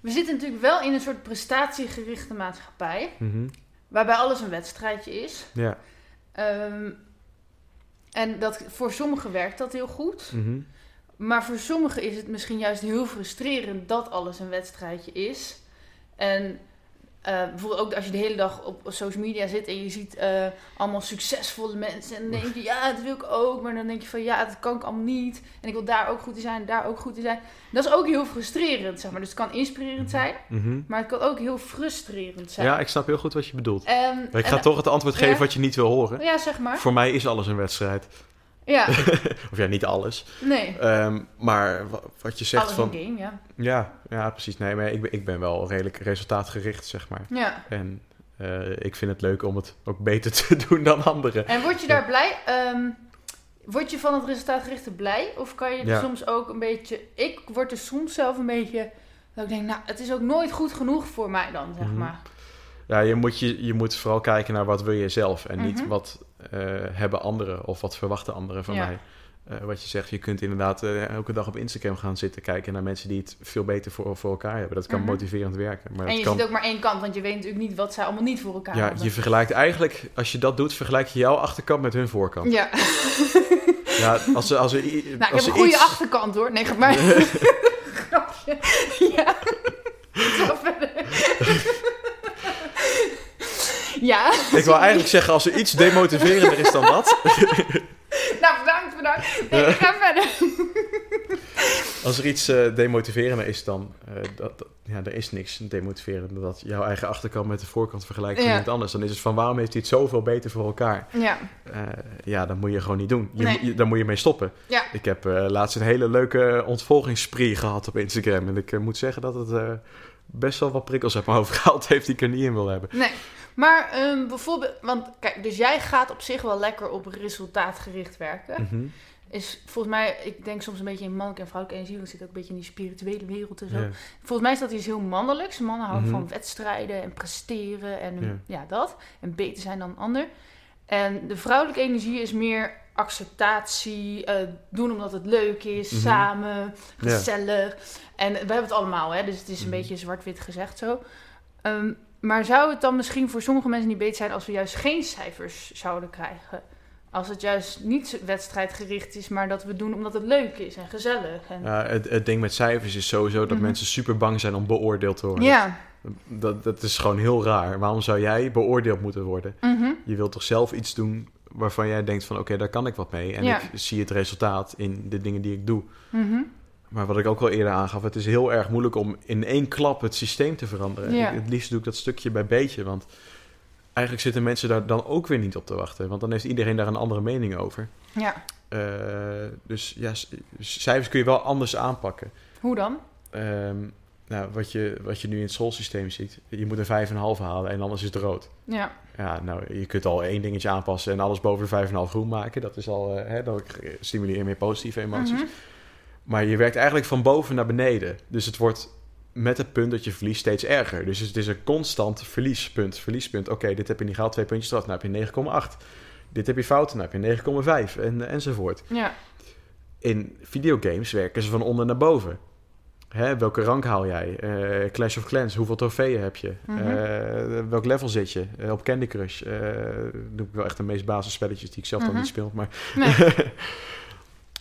We zitten natuurlijk wel in een soort prestatiegerichte maatschappij.
Mhm.
Waarbij alles een wedstrijdje is.
Ja.
Ehm, en dat, voor sommigen werkt dat heel goed.
Mhm.
Maar voor sommigen is het misschien juist heel frustrerend dat alles een wedstrijdje is. En eh, bijvoorbeeld ook als je de hele dag op social media zit en je ziet eh, allemaal succesvolle mensen. En dan denk je, ja, dat wil ik ook. Maar dan denk je van, ja, dat kan ik allemaal niet. En ik wil daar ook goed in zijn, daar ook goed in zijn. Dat is ook heel frustrerend, zeg maar. Dus het kan inspirerend zijn,
Mhm.
maar het kan ook heel frustrerend zijn.
Ja, ik snap heel goed wat je bedoelt. Maar ik
en-
ga toch het antwoord geven
ja.
wat je niet wil horen.
Ja, zeg maar.
Voor mij is alles een wedstrijd.
Ja,
Of ja, niet alles.
nee.
Ehm, maar wa- wat je zegt
Alles
van...
game, ja.
Ja, ja, precies. Nee, maar ik ben, ik ben wel redelijk resultaatgericht, zeg maar.
Ja.
En eh, ik vind het leuk om het ook beter te doen dan anderen.
En word je daar blij? ehm, word je van het resultaatgerichte blij? Of kan je er
Ja.
soms ook een beetje... Ik word er soms zelf een beetje... Dat ik denk, nou, het is ook nooit goed genoeg voor mij dan, zeg
Mhm.
maar.
Ja, je moet, je, je moet vooral kijken naar wat wil je zelf. En niet
Mhm.
wat hebben anderen of wat verwachten anderen van
Ja.
mij. Eh, wat je zegt, je kunt inderdaad eh, elke dag op Instagram gaan zitten kijken naar mensen die het veel beter voor, voor elkaar hebben. Dat kan
Mhm.
motiverend werken. Maar
en je
kan,
ziet ook maar één kant, want je weet natuurlijk niet wat zij allemaal niet voor elkaar
ja,
hebben.
je vergelijkt eigenlijk, als je dat doet, vergelijk je jouw achterkant met hun voorkant.
Ja,
Ja, als ze, als ze,
nou, ik
als
heb een goede
iets-
achterkant hoor. Nee, maar. Grapje. Ja. Zo verder. Ja.
Ik wil eigenlijk zeggen, als er iets demotiverender is dan dat,
Nou, bedankt, bedankt. Nee, ik ga verder.
als er iets eh, demotiverender is dan, eh, dat, dat- ja, er is niks demotiverender dat jouw eigen achterkant met de voorkant vergelijkt met
Ja.
iemand anders. Dan is het van, waarom heeft hij het zoveel beter voor elkaar?
Ja.
Eh, ja, dat moet je gewoon niet doen. Je,
Nee.
moet- je- daar moet je mee stoppen.
Ja.
Ik heb laatst een hele leuke ontvolgingsspree gehad op Instagram. En ik moet zeggen dat het best wel wat prikkels uit me overgehaald heeft die ik er niet in wil hebben.
Nee. Maar ehm, bijvoorbeeld, want kijk, dus jij gaat op zich wel lekker op resultaatgericht werken.
Mhm.
Is volgens mij, ik denk soms een beetje in mannelijke en vrouwelijke energie, want ik zit ook een beetje in die spirituele wereld en zo. Volgens mij is dat iets heel mannelijks. Mannen houden
Mhm.
van wedstrijden en presteren en
Ja.
ja. dat. En beter zijn dan een ander. En de vrouwelijke energie is meer acceptatie, eh, doen omdat het leuk is,
Mhm.
samen, gezellig. En we hebben het allemaal, hè, dus het is een beetje zwart-wit gezegd zo. Ehm, maar zou het dan misschien voor sommige mensen niet beter zijn als we juist geen cijfers zouden krijgen? Als het juist niet wedstrijdgericht is, maar dat we doen omdat het leuk is en gezellig. En...
Ja, het, het ding met cijfers is sowieso dat
Mhm.
mensen super bang zijn om beoordeeld te worden.
ja.
Dat, dat is gewoon heel raar. Waarom zou jij beoordeeld moeten worden?
Mhm.
Je wilt toch zelf iets doen waarvan jij denkt van... oké, daar kan ik wat mee. En
Ja.
ik zie het resultaat in de dingen die ik doe.
Mhm.
Maar wat ik ook al eerder aangaf... het is heel erg moeilijk om in één klap het systeem te veranderen.
Ja.
Ik- het liefst doe ik dat stukje bij beetje. Want eigenlijk zitten mensen daar dan ook weer niet op te wachten. Want dan heeft iedereen daar een andere mening over.
Ja.
Eh, dus ja, cijfers kun je wel anders aanpakken.
Hoe dan?
ehm, nou, wat, je, wat je nu in het Soul-systeem ziet. Je moet een 5,5 halen en anders is het rood.
Ja.
Ja, nou, je kunt al één dingetje aanpassen en alles boven de 5,5 groen maken. Dat is al, eh, hè, dat stimuleer meer positieve emoties.
Mhm.
Maar je werkt eigenlijk van boven naar beneden. Dus het wordt met het punt dat je verliest steeds erger. Dus het is een constant verliespunt, verliespunt. Oké, dit heb je niet gehaald, twee puntjes eraf. Nou heb je 9,8. Dit heb je fout, nou heb je 9,5 en, enzovoort.
Ja.
In videogames werken ze van onder naar boven. Hè, welke rank haal jij? Eh, Clash of Clans, hoeveel trofeeën heb je?
Mhm.
Eh, welk level zit je? Eh, op Candy Crush. doe ik wel echt de meest basisspelletjes die ik zelf dan
Mhm.
niet speel. Maar,
Nee.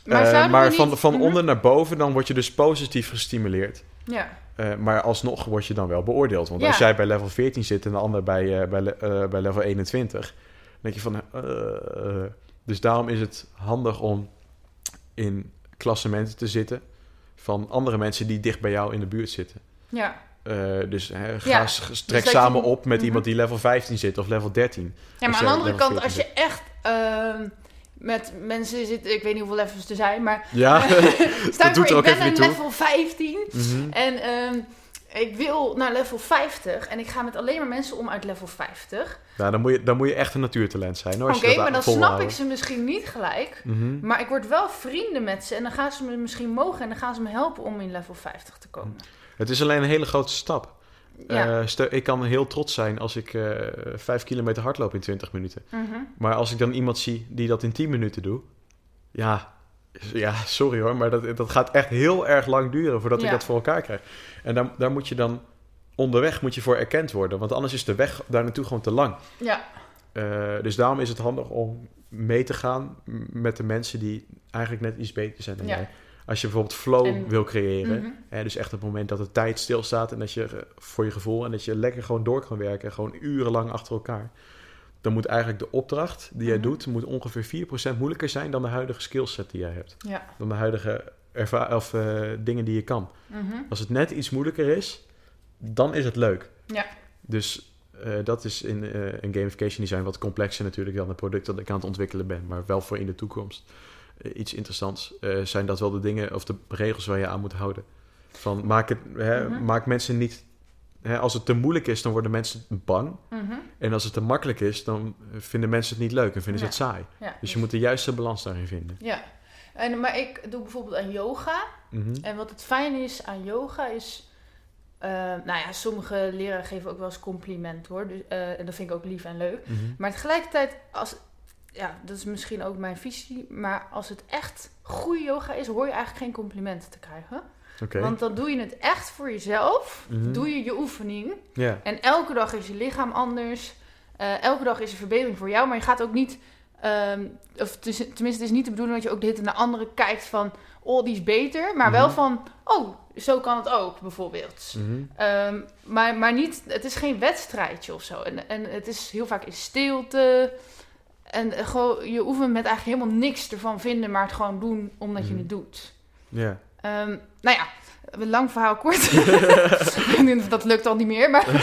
Maar
Eh, maar
niet-
van, van
Mhm.
onder naar boven, dan word je dus positief gestimuleerd.
Ja.
Eh, maar alsnog word je dan wel beoordeeld. Want
Ja.
als jij bij level 14 zit en de ander bij, eh, bij, bij level 21, dan denk je van. dus daarom is het handig om in klassementen te zitten van andere mensen die dicht bij jou in de buurt zitten.
Ja.
Dus hè, ga,
Ja, dus dat
samen
je-
op met
Mhm.
iemand die level 15 zit of level 13.
Ja, maar aan de andere kant, als
14
je echt ehm, met mensen zit, ik weet niet hoeveel levels er zijn, maar
Ja,
je
doet
voor,
er ook
ik ben een level 15
Mhm.
en ehm, ik wil naar level 50 en ik ga met alleen maar mensen om uit level 50.
nou, dan, moet je, dan moet je echt een natuurtalent zijn. hoor,
Oké,
dat
maar dan snap ik ze misschien niet gelijk.
Mhm.
Maar ik word wel vrienden met ze en dan gaan ze me misschien mogen en dan gaan ze me helpen om in level 50 te komen.
Het is alleen een hele grote stap.
Ja.
Eh, ik kan heel trots zijn als ik eh 5 kilometer hardloop in 20 minuten.
Mhm.
Maar als ik dan iemand zie die dat in 10 minuten doet, ja, ja sorry hoor, maar dat, dat gaat echt heel erg lang duren voordat ik dat voor elkaar krijg. En daar, daar moet je dan onderweg moet je voor erkend worden, want anders is de weg daar naartoe gewoon te lang.
Ja,
Eh, dus daarom is het handig om mee te gaan met de mensen die eigenlijk net iets beter zijn dan
Ja.
jij. Als je bijvoorbeeld flow
En-
wil creëren,
Mhm.
Hè, dus echt het moment dat de tijd stilstaat en dat je eh, voor je gevoel en dat je lekker gewoon door kan werken, gewoon urenlang achter elkaar. Dan moet eigenlijk de opdracht die jij
Mhm.
doet, moet ongeveer 4% moeilijker zijn dan de huidige skillset die jij hebt.
ja.
Dan de huidige of, eh, dingen die je kan.
Mhm.
Als het net iets moeilijker is, dan is het leuk.
Ja.
Dus eh, dat is in een gamification design wat complexer natuurlijk dan het product dat ik aan het ontwikkelen ben, maar wel voor in de toekomst. Eh, iets interessants. Eh, zijn dat wel de dingen of de regels waar je aan moet houden? Van maak, het, hè,
Mhm.
maak mensen niet. Hè, als het te moeilijk is, dan worden mensen bang.
Mhm.
En als het te makkelijk is, dan vinden mensen het niet leuk en vinden ze het saai.
Ja.
Dus je moet de juiste balans daarin vinden.
Ja, en, maar ik doe bijvoorbeeld aan yoga.
Mhm.
En wat het fijn is aan yoga is... eh, nou ja, sommige leraren geven ook wel eens compliment hoor. Dus, en dat vind ik ook lief en leuk. Maar tegelijkertijd, als, ja, dat is misschien ook mijn visie. Maar als het echt goede yoga is, hoor je eigenlijk geen complimenten te krijgen. Want dan doe je het echt voor jezelf.
Mhm.
Doe je je oefening. En elke dag is je lichaam anders. Eh, elke dag is er verbetering voor jou. Maar je gaat ook niet... ehm, of tenminste, het is niet de bedoeling dat je ook tijd naar anderen kijkt van... Oh, die is beter. Maar wel
Mhm.
van... Oh, zo kan het ook, bijvoorbeeld.
Mhm.
Ehm, maar, maar niet... Het is geen wedstrijdje of zo. En, en het is heel vaak in stilte. En eh, gewoon, je oefent met eigenlijk helemaal niks ervan vinden... maar het gewoon doen omdat je
Mhm.
het doet.
Ja.
Ehm, nou ja, een lang verhaal kort. Dat lukt al niet meer, maar...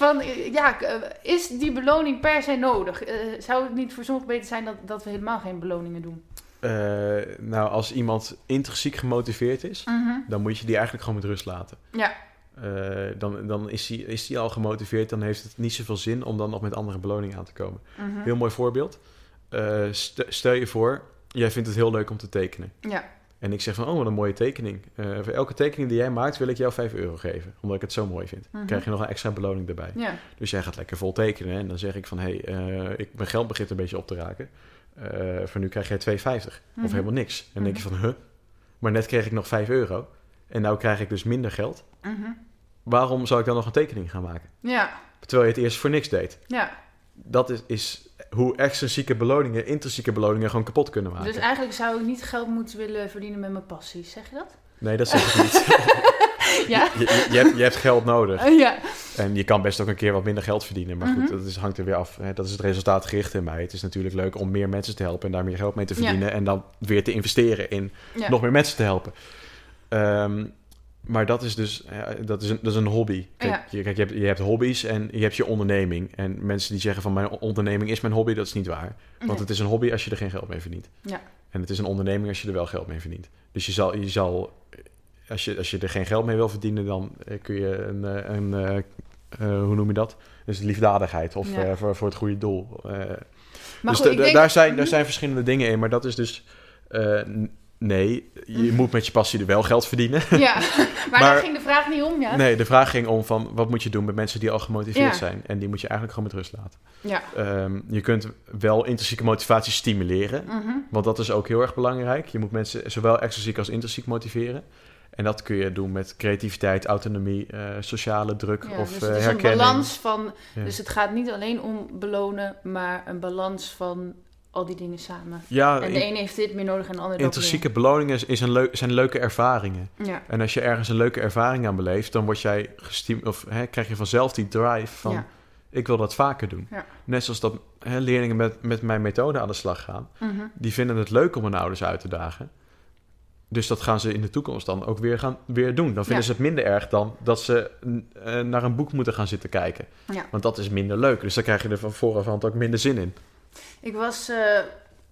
Van, eh, ja, eh, is die beloning per se nodig? Zou het niet voor sommigen beter zijn dat, dat we helemaal geen beloningen doen?
Nou, als iemand intrinsiek gemotiveerd is, dan moet je die eigenlijk gewoon met rust laten.
Ja,
Eh, dan dan is, hij, is al gemotiveerd, dan heeft het niet zoveel zin om dan nog met andere beloningen aan te komen.
mhm.
Heel mooi voorbeeld. Eh, st- stel je voor, jij vindt het heel leuk om te tekenen.
ja,
En ik zeg van, oh, wat een mooie tekening. Eh, voor elke tekening die jij maakt, wil ik jou 5 euro geven. Omdat ik het zo mooi vind.
Mhm.
krijg je nog een extra beloning erbij.
ja,
Dus jij gaat lekker vol tekenen. En dan zeg ik van, hé, hey, ik, mijn geld begint een beetje op te raken. Voor nu krijg jij 2,50.
Mhm.
Of helemaal niks. En dan denk je
Mhm.
van, huh? Maar net kreeg ik nog 5 euro. En nou krijg ik dus minder geld.
mhm.
Waarom zou ik dan nog een tekening gaan maken?
ja,
Terwijl je het eerst voor niks deed.
ja.
Dat is, is hoe extrinsieke beloningen, intrinsieke beloningen gewoon kapot kunnen maken.
Dus eigenlijk zou ik niet geld moeten willen verdienen met mijn passies, zeg je dat?
Nee, dat zeg ik niet.
Ja?
je, je, je hebt, je hebt geld nodig.
Ja.
En je kan best ook een keer wat minder geld verdienen. Maar goed,
Mhm.
dat is, hangt er weer af. Dat is het resultaatgericht in mij. Het is natuurlijk leuk om meer mensen te helpen en daar meer geld mee te verdienen. En dan weer te investeren in
ja.
nog meer mensen te helpen. Ehm, maar dat is dus dat is een, dat is een hobby. Kijk,
Ja.
je, kijk je, hebt, je hebt hobby's en je hebt je onderneming. En mensen die zeggen van mijn onderneming is mijn hobby, dat is niet waar. Want
Nee.
het is een hobby als je er geen geld mee verdient.
Ja.
En het is een onderneming als je er wel geld mee verdient. Dus je zal, je zal als, je, als je er geen geld mee wil verdienen, dan eh, kun je een, eh, een eh, eh, hoe noem je dat? Dus liefdadigheid of
Ja.
voor, voor het goede doel.
Maar
dus
goed, denk-
daar, zijn, daar
Mhm.
zijn verschillende dingen in, maar dat is dus... nee, je
Mhm.
moet met je passie er wel geld verdienen.
Ja, maar, daar ging de vraag niet om, ja?
Nee, de vraag ging om van wat moet je doen met mensen die al gemotiveerd
Ja.
zijn. En die moet je eigenlijk gewoon met rust laten.
Ja.
Ehm, je kunt wel intrinsieke motivatie stimuleren.
Mhm.
Want dat is ook heel erg belangrijk. Je moet mensen zowel extrinsiek als intrinsiek motiveren. En dat kun je doen met creativiteit, autonomie, eh, sociale druk
Ja,
of
dus
eh,
het is een
herkenning.
balans van...
Ja.
Dus het gaat niet alleen om belonen, maar een balans van al die dingen samen.
Ja,
En de ene heeft dit meer nodig en de ander dat
intrinsieke beloningen is, is een leuk, zijn leuke ervaringen.
Ja.
En als je ergens een leuke ervaring aan beleeft, dan word jij gestim of hè, krijg je vanzelf die drive van
Ja.
ik wil dat vaker doen.
Ja.
Net zoals dat hè, leerlingen met, met mijn methode aan de slag gaan.
Mhm.
Die vinden het leuk om hun ouders uit te dagen. Dus dat gaan ze in de toekomst dan ook weer, gaan, weer doen. Dan vinden
Ja.
ze het minder erg dan dat ze eh, naar een boek moeten gaan zitten kijken.
Ja.
Want dat is minder leuk. Dus dan krijg je er van vooraf ook minder zin in.
Ik was eh,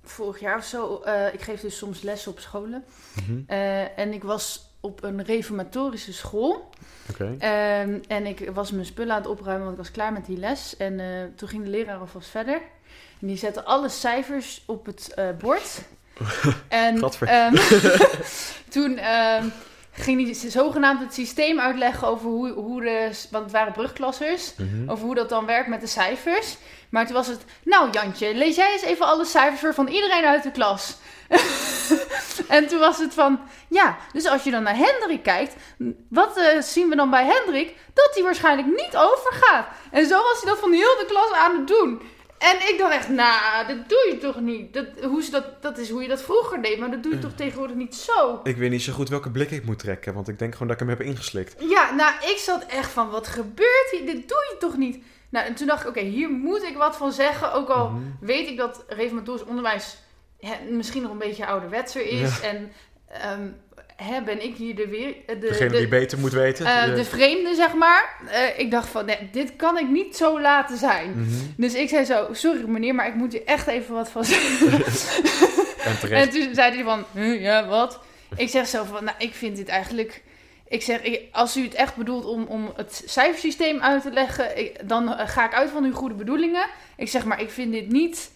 vorig jaar of zo... eh, ik geef dus soms lessen op scholen.
Mhm.
Eh, en ik was op een reformatorische school.
Oké.
Ehm, en ik was mijn spullen aan het opruimen, want ik was klaar met die les. En toen ging de leraar alvast verder. En die zette alle cijfers op het bord. en ehm, toen ehm, ging hij zogenaamd het systeem uitleggen over hoe, hoe de... Want het waren brugklassers.
Mhm.
Over hoe dat dan werkt met de cijfers. Maar toen was het... Nou Jantje, lees jij eens even alle cijfers voor van iedereen uit de klas. en toen was het van... Ja, dus als je dan naar Hendrik kijkt... Wat eh, zien we dan bij Hendrik? Dat hij waarschijnlijk niet overgaat. En zo was hij dat van heel de klas aan het doen. En ik dacht echt, nou, dat doe je toch niet? Dat, hoe ze dat, dat is hoe je dat vroeger deed, maar dat doe je toch tegenwoordig niet zo?
Ik weet niet zo goed welke blik ik moet trekken. Want ik denk gewoon dat ik hem heb ingeslikt.
Ja, nou, ik zat echt van, wat gebeurt hier? Dit doe je toch niet? Nou, en toen dacht ik, oké, hier moet ik wat van zeggen. Ook al
Mhm.
weet ik dat reformatorisch onderwijs misschien nog een beetje ouderwetser is. En ehm, hè, ben ik hier de weer... De,
Degene
de,
die beter moet weten.
eh,
de-
de vreemde, zeg maar. Eh, ik dacht van, nee, dit kan ik niet zo laten zijn.
Mhm.
Dus ik zei zo, sorry meneer, maar ik moet hier echt even wat van zeggen.
En terecht.
En toen zei hij van, "Huh, ja, wat? Ik zeg zo van, nou, ik vind dit eigenlijk... Ik zeg, ik- als u het echt bedoelt om, om het cijfersysteem uit te leggen, ik- dan eh, ga ik uit van uw goede bedoelingen. Ik zeg, maar ik vind dit niet...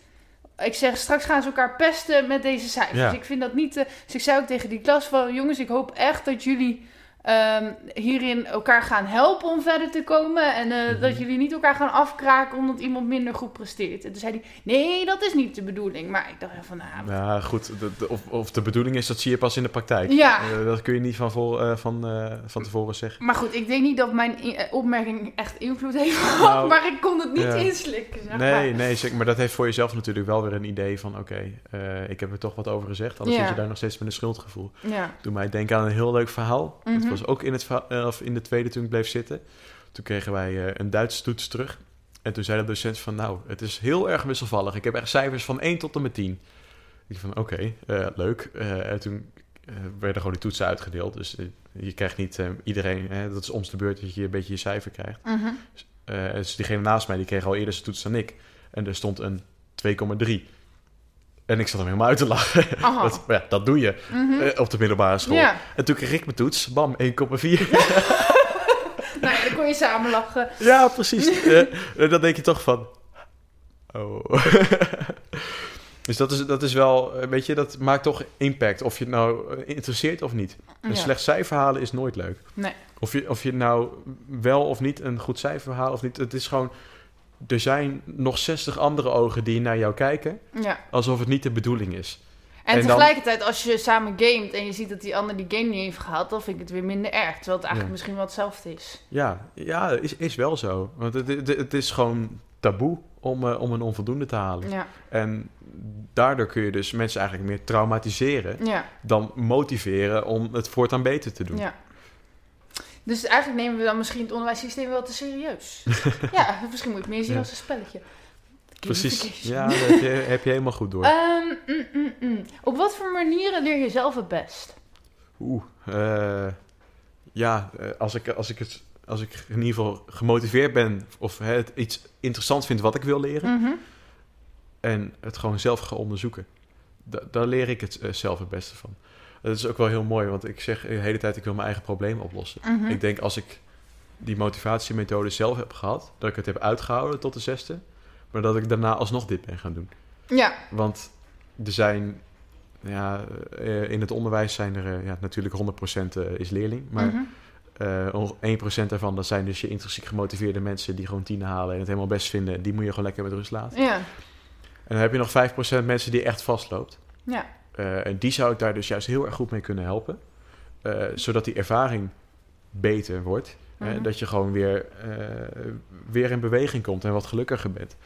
Ik zeg, straks gaan ze elkaar pesten met deze cijfers.
Ja.
Ik vind dat niet... eh, dus ik zei ook tegen die klas van, jongens, ik hoop echt dat jullie ehm, hierin elkaar gaan helpen om verder te komen. En eh,
Mhm.
dat jullie niet elkaar gaan afkraken omdat iemand minder goed presteert. En toen zei hij, nee, dat is niet de bedoeling. Maar ik dacht van, nou,
Ja, goed. de- de- of, of de bedoeling is, dat zie je pas in de praktijk.
Ja.
Eh, dat kun je niet van, eh, van, van tevoren zeggen.
Maar goed, ik denk niet dat mijn opmerking echt invloed heeft gehad.
Nou,
maar ik kon het niet
ja.
inslikken, zeg
Nee,
maar.
nee, zeker. Maar dat heeft voor jezelf natuurlijk wel weer een idee van... oké, ik heb er toch wat over gezegd. Anders
Ja.
zit je daar nog steeds met een schuldgevoel.
Ja.
Doe mij denken aan een heel leuk verhaal.
Mhm.
Was ook in, het, eh, of in de tweede toen ik bleef zitten. Toen kregen wij eh, een Duitse toets terug. En toen zei de docent van... nou, het is heel erg wisselvallig. Ik heb echt cijfers van 1 tot en met 10. Ik van, oké, eh, leuk. En toen werden gewoon die toetsen uitgedeeld. Dus je krijgt niet iedereen... Hè, dat is ons de beurt dat je een beetje je cijfer krijgt.
Mhm.
Eh, dus diegene naast mij, die kreeg al eerder zijn toets dan ik. En er stond een 2,3. En ik zat hem helemaal uit te lachen. Dat, ja, dat doe je
Mhm.
eh, op de middelbare school.
Ja,
En toen kreeg ik mijn toets, bam, 1,4.
nou ja, dan kon je samen lachen.
ja, precies. En dan denk je toch van... Oh. dus dat is, dat is wel, weet je, dat maakt toch impact. Of je het nou interesseert of niet. Een
Ja.
slecht cijfer halen is nooit leuk.
Nee.
Of je, of je nou wel of niet een goed cijfer haalt of niet. Het is gewoon... Er zijn nog 60 andere ogen die naar jou kijken...
Ja.
alsof het niet de bedoeling is.
En,
En dan-
tegelijkertijd, als je samen gamet en je ziet dat die ander die game niet heeft gehaald, dan vind ik het weer minder erg. Terwijl het eigenlijk
Ja.
misschien wel hetzelfde is.
Ja, ja is, is wel zo. Want het, het, het is gewoon taboe om, eh, om een onvoldoende te halen.
Ja.
En daardoor kun je dus mensen eigenlijk meer traumatiseren...
Ja.
dan motiveren om het voortaan beter te doen.
ja. Dus eigenlijk nemen we dan misschien het onderwijssysteem wel te serieus. ja, misschien moet het meer zien
Ja.
als een spelletje.
Precies. Ja, dat heb je, heb je helemaal goed door.
Ehm, mm, mm, mm. Op wat voor manieren leer je zelf het best?
Oeh, eh, ja, eh, als ik, als, ik het, als ik in ieder geval gemotiveerd ben of hè, het iets interessant vind wat ik wil leren
Mhm.
en het gewoon zelf ga onderzoeken, da- daar leer ik het eh, zelf het beste van. Dat is ook wel heel mooi, want ik zeg de hele tijd, ik wil mijn eigen probleem oplossen.
Mhm.
Ik denk als ik die motivatiemethode zelf heb gehad, dat ik het heb uitgehouden tot de zesde, maar dat ik daarna alsnog dit ben gaan doen.
Ja,
Want er zijn, ja, eh, in het onderwijs zijn er eh, ja, natuurlijk 100% eh, is leerling, maar onge- 1% daarvan, dat zijn dus je intrinsiek gemotiveerde mensen die gewoon tien halen en het helemaal best vinden. Die moet je gewoon lekker met rust laten.
ja,
En dan heb je nog 5% mensen die echt vastloopt.
ja.
Eh, en die zou ik daar dus juist heel erg goed mee kunnen helpen. Eh, zodat die ervaring beter wordt. hè,
Mhm.
dat je gewoon weer, eh, weer in beweging komt en wat gelukkiger bent.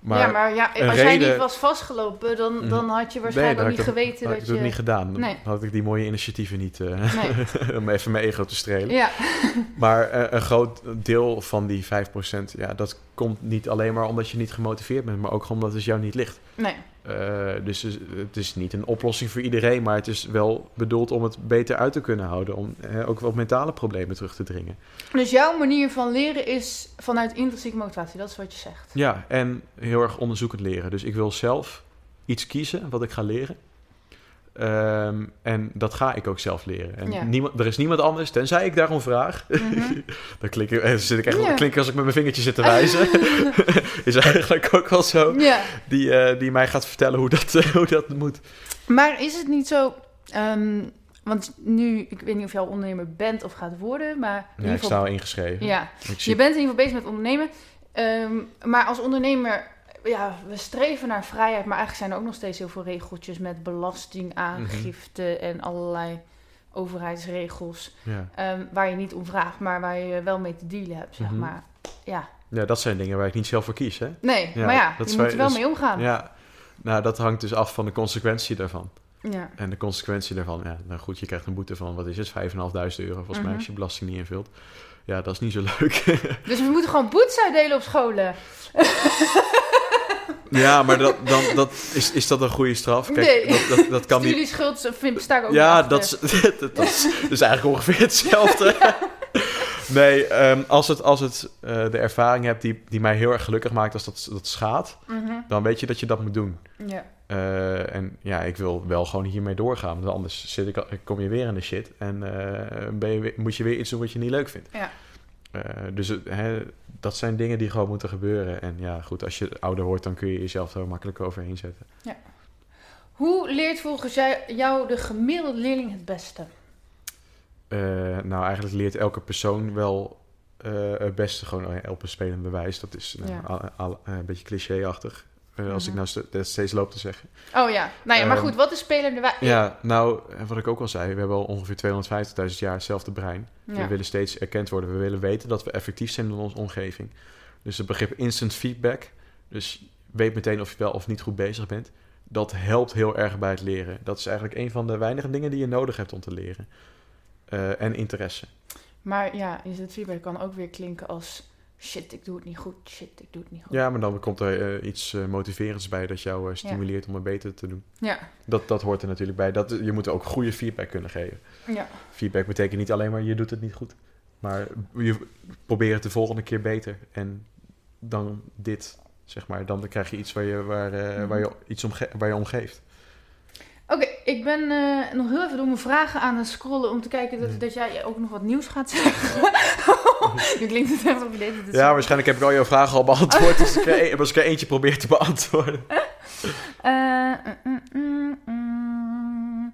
Maar,
ja, maar ja, als jij niet was vastgelopen, dan,
Mhm.
dan had je waarschijnlijk niet geweten dat
ik
je...
het niet gedaan. Dan
Nee.
had ik die mooie initiatieven niet,
Nee.
om even mijn ego te strelen.
Ja,
Maar een groot deel van die 5%, ja, dat komt niet alleen maar omdat je niet gemotiveerd bent, maar ook omdat het jou niet ligt.
nee.
Eh, dus het- het is niet een oplossing voor iedereen, maar het is wel bedoeld om het beter uit te kunnen houden. Om eh, ook wat mentale problemen terug te dringen.
Dus jouw manier van leren is vanuit intrinsieke motivatie, dat is wat je zegt.
Ja, en heel erg onderzoekend leren. Dus ik wil zelf iets kiezen wat ik ga leren. Ehm, en dat ga ik ook zelf leren. En
Ja.
niemand, er is niemand anders, tenzij ik daarom vraag.
Mhm.
dan klink ik, eh, zit ik echt
Ja.
klink ik als ik met mijn vingertje zit te wijzen. is eigenlijk ook wel zo. Die, eh, die mij gaat vertellen hoe dat, hoe dat moet.
maar is het niet zo... ehm, want nu, ik weet niet of jij al ondernemer bent of gaat worden, maar in
Ja,
ieder
ik
geval...
sta al ingeschreven.
Ja, je bent in ieder geval bezig met ondernemen. Ehm, maar als ondernemer, ja, we streven naar vrijheid, maar eigenlijk zijn er ook nog steeds heel veel regeltjes met belastingaangifte
Mhm.
en allerlei overheidsregels.
ja.
ehm, waar je niet om vraagt, maar waar je wel mee te dealen hebt, zeg
Mhm.
maar. Ja,
ja, dat zijn dingen waar ik niet zelf voor kies. Hè?
nee,
Ja,
maar ja,
dat
je moet er wel
dus-
mee omgaan. Ja.
Ja, nou, dat hangt dus af van de consequentie daarvan.
Ja.
En de consequentie daarvan, ja, nou goed, je krijgt een boete van, wat is het, 5.500 euro volgens mij,
Mhm.
als je belasting niet invult. Ja, dat is niet zo leuk.
Dus we moeten gewoon boetes uitdelen op scholen.
ja, maar dat, dan, dat, is, is dat een goede straf? Kijk,
Nee.
dat, dat, dat kan niet...
Studieschuld vind, besta ik ook
Ja, dat is, dat, dat is, eigenlijk ongeveer hetzelfde. Nee, ehm, als, het, als het eh, de ervaring hebt die, die mij heel erg gelukkig maakt als dat, dat schaadt,
Mhm.
dan weet je dat je dat moet doen.
Ja.
Eh, en ja, ik wil wel gewoon hiermee doorgaan. Want anders zit ik, kom je weer in de shit. En eh, ben je, weer- moet je weer iets doen wat je niet leuk vindt.
Ja.
Dus hè, dat zijn dingen die gewoon moeten gebeuren. En ja, goed, als je ouder wordt, dan kun je jezelf er makkelijk overheen zetten.
Hoe leert volgens jou de gemiddelde leerling het beste?
Eh, nou, eigenlijk leert elke persoon wel eh, het beste gewoon eh, op een spelend bewijs. Dat is nou,
Ja.
al- al- een beetje cliché-achtig. Eh, als
Mhm.
ik nou st- dat steeds loop te zeggen.
Oh ja, nou ja, maar
Ehm,
goed, wat is spelende?
Ja, nou, wat ik ook al zei, we hebben al ongeveer 250.000 jaar hetzelfde brein. We willen steeds erkend worden. We willen weten dat we effectief zijn in onze omgeving. Dus het begrip instant feedback, dus weet meteen of je wel of niet goed bezig bent, dat helpt heel erg bij het leren. Dat is eigenlijk een van de weinige dingen die je nodig hebt om te leren. Eh, en interesse.
Maar ja, instant feedback kan ook weer klinken als shit, ik doe het niet goed, shit, ik doe het niet goed.
Ja, maar dan komt er eh, iets eh, motiverends bij dat jou eh, stimuleert om het beter te doen.
Ja,
Dat, dat hoort er natuurlijk bij. Dat, je moet ook goede feedback kunnen geven.
ja.
Feedback betekent niet alleen maar je doet het niet goed. Maar je probeert het de volgende keer beter. En dan dit, zeg maar. Dan krijg je iets waar je, waar, waar je, iets om, waar je om geeft.
Oké, ik ben eh, nog heel even door mijn vragen aan het scrollen om te kijken dat,
Mhm.
dat jij ook nog wat nieuws gaat zeggen. nu klinkt het echt op je deed het
Ja, waarschijnlijk heb ik al jouw vragen al beantwoord. als, ik er, als ik er eentje probeer te beantwoorden.
Eh, mm, mm, mm.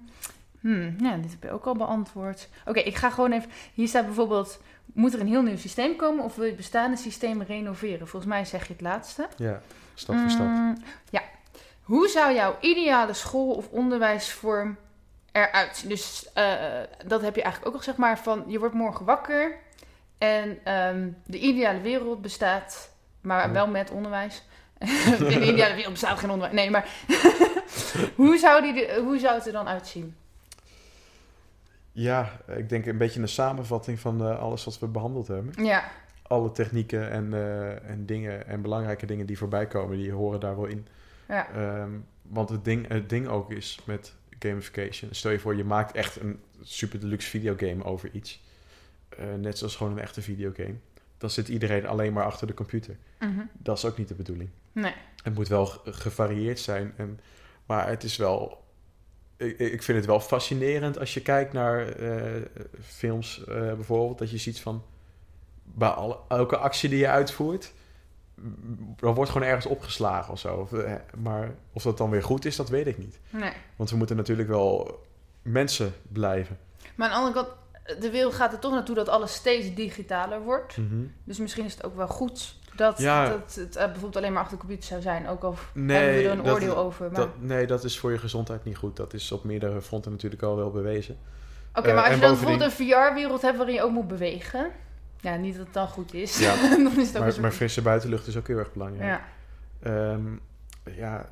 Hmm, ja, dit heb je ook al beantwoord. Oké, ik ga gewoon even... Hier staat bijvoorbeeld... Moet er een heel nieuw systeem komen of wil je het bestaande systeem renoveren? Volgens mij zeg je het laatste.
Ja, stap voor stap.
Mm, ja. Hoe zou jouw ideale school- of onderwijsvorm eruit zien? Dus eh, dat heb je eigenlijk ook al zeg maar van... Je wordt morgen wakker en ehm, de ideale wereld bestaat... Maar wel met onderwijs. In de ideale wereld bestaat geen onderwijs. Nee, maar... hoe, zou die hoe zou het er dan uitzien?
Ja, ik denk een beetje een samenvatting van eh, alles wat we behandeld hebben.
Ja,
Alle technieken en, eh, en dingen en belangrijke dingen die voorbij komen, die horen daar wel in.
Ja,
Ehm, want het ding, het ding ook is met gamification. Stel je voor, je maakt echt een super deluxe videogame over iets. Eh, net zoals gewoon een echte videogame. Dan zit iedereen alleen maar achter de computer.
mhm.
Dat is ook niet de bedoeling.
nee.
Het moet wel ge- gevarieerd zijn. En, maar het is wel ik, ik vind het wel fascinerend als je kijkt naar eh, films eh, bijvoorbeeld. Dat je ziet van bij alle, elke actie die je uitvoert, er wordt gewoon ergens opgeslagen of zo. Of, eh, maar of dat dan weer goed is, dat weet ik niet.
Nee.
Want we moeten natuurlijk wel mensen blijven.
Maar aan de andere kant, de wereld gaat er toch naartoe dat alles steeds digitaler wordt.
Mhm.
Dus misschien is het ook wel goed dat,
Ja.
dat het eh, bijvoorbeeld alleen maar achter de computer zou zijn. Ook al
Nee,
hebben we er een
dat-
oordeel over. Maar...
Dat, nee, dat is voor je gezondheid niet goed. Dat is op meerdere fronten natuurlijk al wel bewezen.
Oké,
Eh,
maar als
en
je dan
bovendien-
bijvoorbeeld een VR-wereld hebt waarin je ook moet bewegen. Ja, niet dat het dan goed is.
Ja.
dan is het ook een
Maar,
soort-
maar frisse buitenlucht is ook heel erg belangrijk.
ja.
Ehm, ja,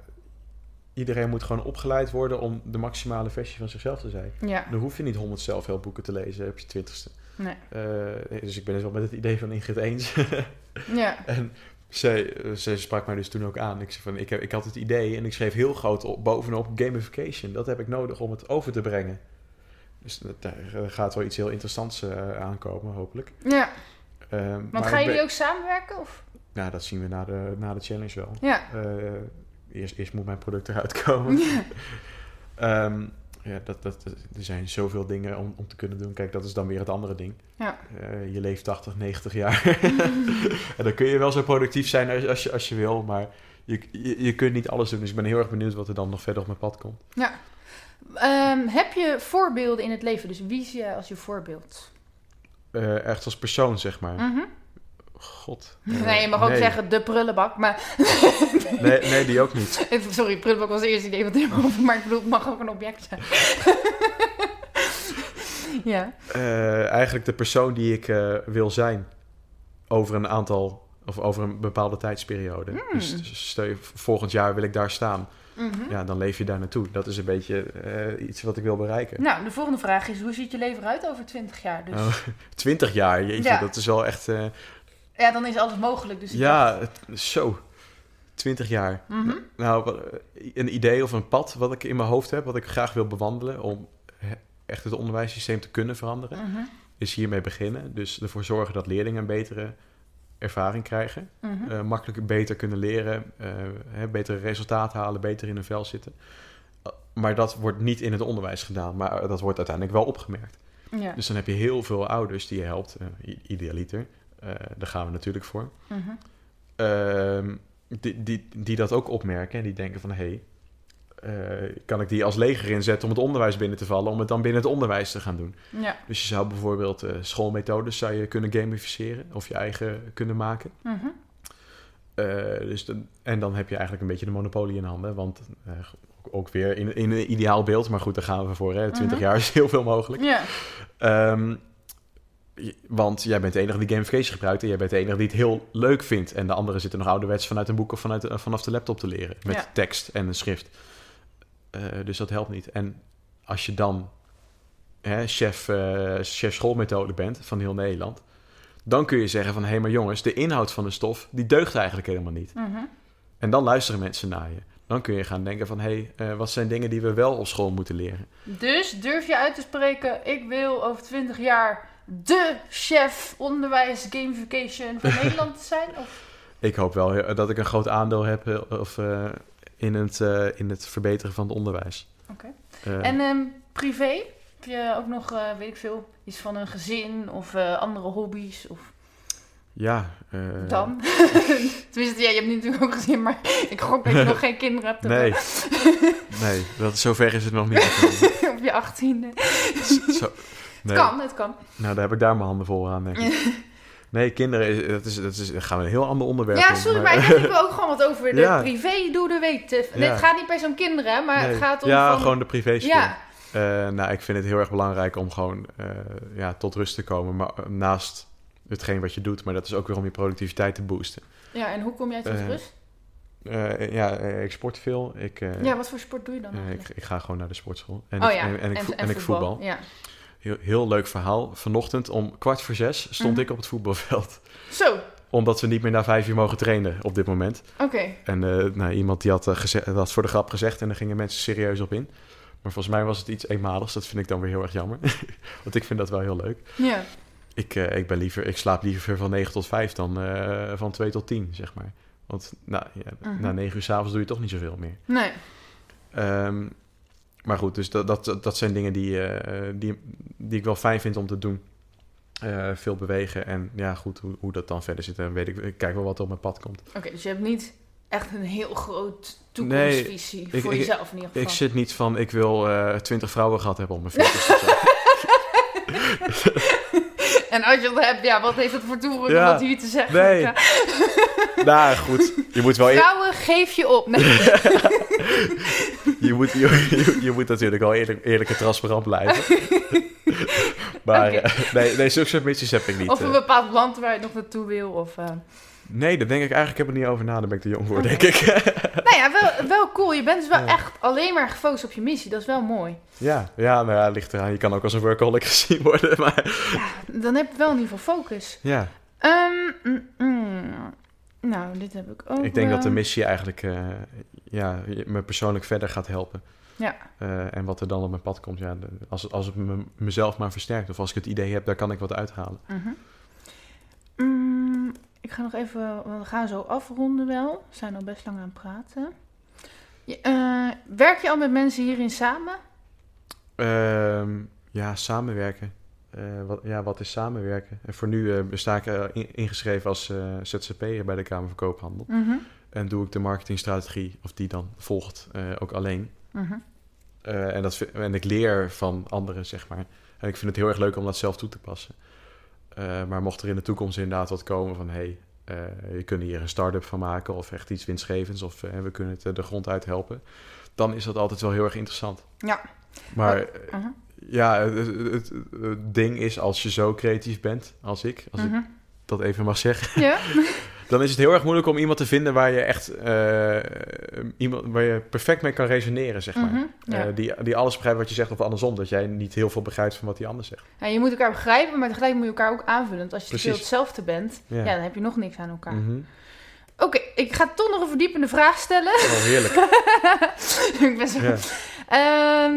iedereen moet gewoon opgeleid worden om de maximale versie van zichzelf te zijn.
ja,
Dan hoef je niet 100 zelfhulpboeken te lezen op je twintigste.
nee.
Eh dus ik ben het wel met het idee van Ingrid eens.
Ja,
en zij, eh, zij sprak mij dus toen ook aan. Ik, zei van, ik, heb, ik had het idee en ik schreef heel groot op, bovenop gamification. Dat heb ik nodig om het over te brengen. Dus daar eh, gaat wel iets heel interessants eh, aankomen, hopelijk.
ja.
Ehm,
Want
maar
gaan jullie ook samenwerken? Of?
Nou, dat zien we na de, na de challenge wel.
Ja.
Eerst, eerst moet mijn product eruit komen.
Ja.
Ehm, ja, dat, dat, er zijn zoveel dingen om, om te kunnen doen. Kijk, dat is dan weer het andere ding.
Ja.
Je leeft 80, 90 jaar. en dan kun je wel zo productief zijn als, als, je, als je wil, maar je, je, je kunt niet alles doen. Dus ik ben heel erg benieuwd wat er dan nog verder op mijn pad komt.
Ehm, heb je voorbeelden in het leven? Dus wie zie jij als je voorbeeld?
Eh, echt als persoon, zeg maar.
Mhm.
God.
nee, je mag ook zeggen de prullenbak. Maar
Nee, nee, die ook niet.
Even- sorry, prullenbak was het eerste idee wat me over. Maar ik bedoel, het mag ook een object zijn. ja.
Eh, eigenlijk de persoon die ik eh, wil zijn over een aantal of over een bepaalde tijdsperiode.
Hmm.
Dus, dus stel je, volgend jaar wil ik daar staan.
Mhm.
Ja, dan leef je daar naartoe. Dat is een beetje eh, iets wat ik wil bereiken.
Nou, de volgende vraag is: hoe ziet je leven eruit over 20 jaar? Dus
Oh, 20 jaar, jeetje,
Ja.
dat is wel echt. eh,
ja, dan is alles mogelijk. Dus
ja, het- zo. 20 jaar.
Mhm.
Nou, wat- een idee of een pad wat ik in mijn hoofd heb, wat ik graag wil bewandelen om echt het onderwijssysteem te kunnen veranderen,
Mhm.
is hiermee beginnen. Dus ervoor zorgen dat leerlingen een betere ervaring krijgen.
Mhm.
eh, makkelijker beter kunnen leren, eh, hè, betere resultaten halen, beter in hun vel zitten. Uh, maar dat wordt niet in het onderwijs gedaan, maar eh, dat wordt uiteindelijk wel opgemerkt.
ja.
Dus dan heb je heel veel ouders die je helpt, eh, idealiter. Eh, daar gaan we natuurlijk voor.
Mhm.
Ehm, die, die, die dat ook opmerken en die denken van... hé, hey, kan ik die als leger inzetten om het onderwijs binnen te vallen... om het dan binnen het onderwijs te gaan doen.
ja.
Dus je zou bijvoorbeeld eh, schoolmethodes zou je kunnen gamificeren... of je eigen kunnen maken.
Mhm.
Eh, dus en dan heb je eigenlijk een beetje de monopolie in handen. Want eh, ook weer in, in een ideaal beeld, maar goed, daar gaan we voor. Hè? 20
Mhm.
jaar is heel veel mogelijk.
ja.
Ehm, want jij bent de enige die gamification gebruikt en jij bent de enige die het heel leuk vindt. En de anderen zitten nog ouderwets vanuit een boek of vanuit, eh, vanaf de laptop te leren. Met tekst en een schrift. Eh, dus dat helpt niet. En als je dan hè, chef, eh, chef schoolmethode bent van heel Nederland... dan kun je zeggen van... hé, hey, maar jongens, de inhoud van de stof... die deugt eigenlijk helemaal niet.
Mhm.
En dan luisteren mensen naar je. Dan kun je gaan denken van... hé, hey, eh, wat zijn dingen die we wel op school moeten leren?
Dus durf je uit te spreken: ik wil over 20 jaar de chef onderwijs gamification van Nederland zijn? Of...
Ik hoop wel dat ik een groot aandeel heb of, in, het, eh, in het verbeteren van het onderwijs.
Oké.
Eh,
En ehm, privé? Heb je ook nog, eh, weet ik veel, iets van een gezin of andere hobby's? Of
ja,
dan? Tenminste, ja, je hebt nu natuurlijk ook gezin, maar ik gok dat je nog geen kinderen hebt.
Nee, nee dat, zover is het nog niet.
Op je achttiende.
Nee.
Het kan, het kan.
Nou, daar heb ik daar mijn handen vol aan, denk ik. Nee, kinderen, is- dat is, dat is, gaan we een heel ander onderwerp
Ja, sorry, maar ik wil ook gewoon wat over de
Ja.
privé doe weten.
Ja.
Het gaat niet per se om kinderen, maar
Nee.
het gaat om
Ja,
van...
gewoon de privé
Ja,
Eh, nou, ik vind het heel erg belangrijk om gewoon eh, ja, tot rust te komen. Maar eh, naast hetgeen wat je doet, maar dat is ook weer om je productiviteit te boosten.
ja, en hoe kom jij tot
Eh,
rust?
Eh, ja, eh, ik sport veel. Ik, eh,
Ja, wat voor sport doe je dan
eh, ik, ik ga gewoon naar de sportschool. En,
oh
ik,
ja,
en, en ik, vo- en ik voetbal.
Ja.
Heel, heel leuk verhaal. Vanochtend om kwart voor zes stond
Mhm.
ik op het voetbalveld.
Zo,
Omdat we niet meer na vijf uur mogen trainen op dit moment.
oké.
En eh, nou, iemand die had, eh, dat voor de grap gezegd en daar gingen mensen serieus op in. Maar volgens mij was het iets eenmaligs. Dat vind ik dan weer heel erg jammer. Want ik vind dat wel heel leuk.
Ja.
Ik, eh, ik, ben liever, ik slaap liever van 9 tot 5 dan van 2 tot 10, zeg maar. Want nou, ja,
Mhm.
na 9 uur s'avonds doe je toch niet zoveel meer.
Nee.
Ehm, maar goed, dus dat, dat, dat zijn dingen die, eh, die, die ik wel fijn vind om te doen. Eh, veel bewegen. En ja, goed, hoe, hoe dat dan verder zit, dan weet ik. Ik kijk wel wat op mijn pad komt.
Oké, dus je hebt niet echt een heel groot toekomstvisie voor jezelf in ieder geval.
Ik zit niet van, ik wil twintig uh, vrouwen gehad hebben om mijn 40
en als je dat hebt, ja, wat heeft het voor
Ja,
om dat hier te zeggen?
nee.
Ja.
nou goed, je moet wel...
Vrouwen, geef je op. Nee.
je, moet, je, je, je moet natuurlijk wel eerlijk, eerlijk en transparant blijven. maar eh, nee, nee, zulke soort missies heb ik niet.
Of een
eh.
bepaald land waar je nog naartoe wil. Of, eh,
Nee, daar denk ik eigenlijk ik heb er niet over na. Daar ben ik te jong voor, denk ik.
Nou ja, wel, wel cool. Je bent dus wel
Ja.
echt alleen maar gefocust op je missie. Dat is wel mooi.
ja, ja, nou ja, ligt eraan. Je kan ook als een workaholic gezien worden. Maar
Ja, dan heb je wel in ieder geval focus.
ja,
mm, mm. Nou, dit heb ik ook
ik denk dat de missie eigenlijk eh, ja, me persoonlijk verder gaat helpen.
Ja.
Eh, en wat er dan op mijn pad komt, ja, als, als het me, mezelf maar versterkt. Of als ik het idee heb, daar kan ik wat uithalen.
Mhm. Ik ga nog even, we gaan zo afronden wel. We zijn al best lang aan het praten. Je, eh, werk je al met mensen hierin samen?
Ehm, ja, samenwerken. Eh, wat, ja, wat is samenwerken? En voor nu eh, sta ik in- ingeschreven als ZZP'er bij de Kamer van Koophandel.
Mhm.
En doe ik de marketingstrategie, of die dan volgt, ook alleen.
Mhm.
En, dat, en ik leer van anderen, zeg maar. En ik vind het heel erg leuk om dat zelf toe te passen. Eh, maar mocht er in de toekomst inderdaad wat komen van... hey, eh, je kunt hier een start-up van maken of echt iets winstgevends... of eh, we kunnen het de grond uit helpen... dan is dat altijd wel heel erg interessant.
Ja.
Maar
Mhm.
ja, het, het- het- het ding is als je zo creatief bent als ik... als ik
Mhm.
dat even mag zeggen...
Ja?
dan is het heel erg moeilijk om iemand te vinden waar je echt... eh, iemand, waar je perfect mee kan resoneren, zeg maar.
Mhm. Ja.
Eh, die, die alles begrijpt wat je zegt of andersom. Dat jij niet heel veel begrijpt van wat die ander zegt.
Ja, je moet elkaar begrijpen, maar tegelijk moet je elkaar ook aanvullen. Want als je veel hetzelfde bent, ja.
Ja.
dan heb je nog niks aan elkaar.
Mhm.
Oké, ik ga toch nog een verdiepende vraag stellen.
Oh, heerlijk.
ik ben zo... Ehm,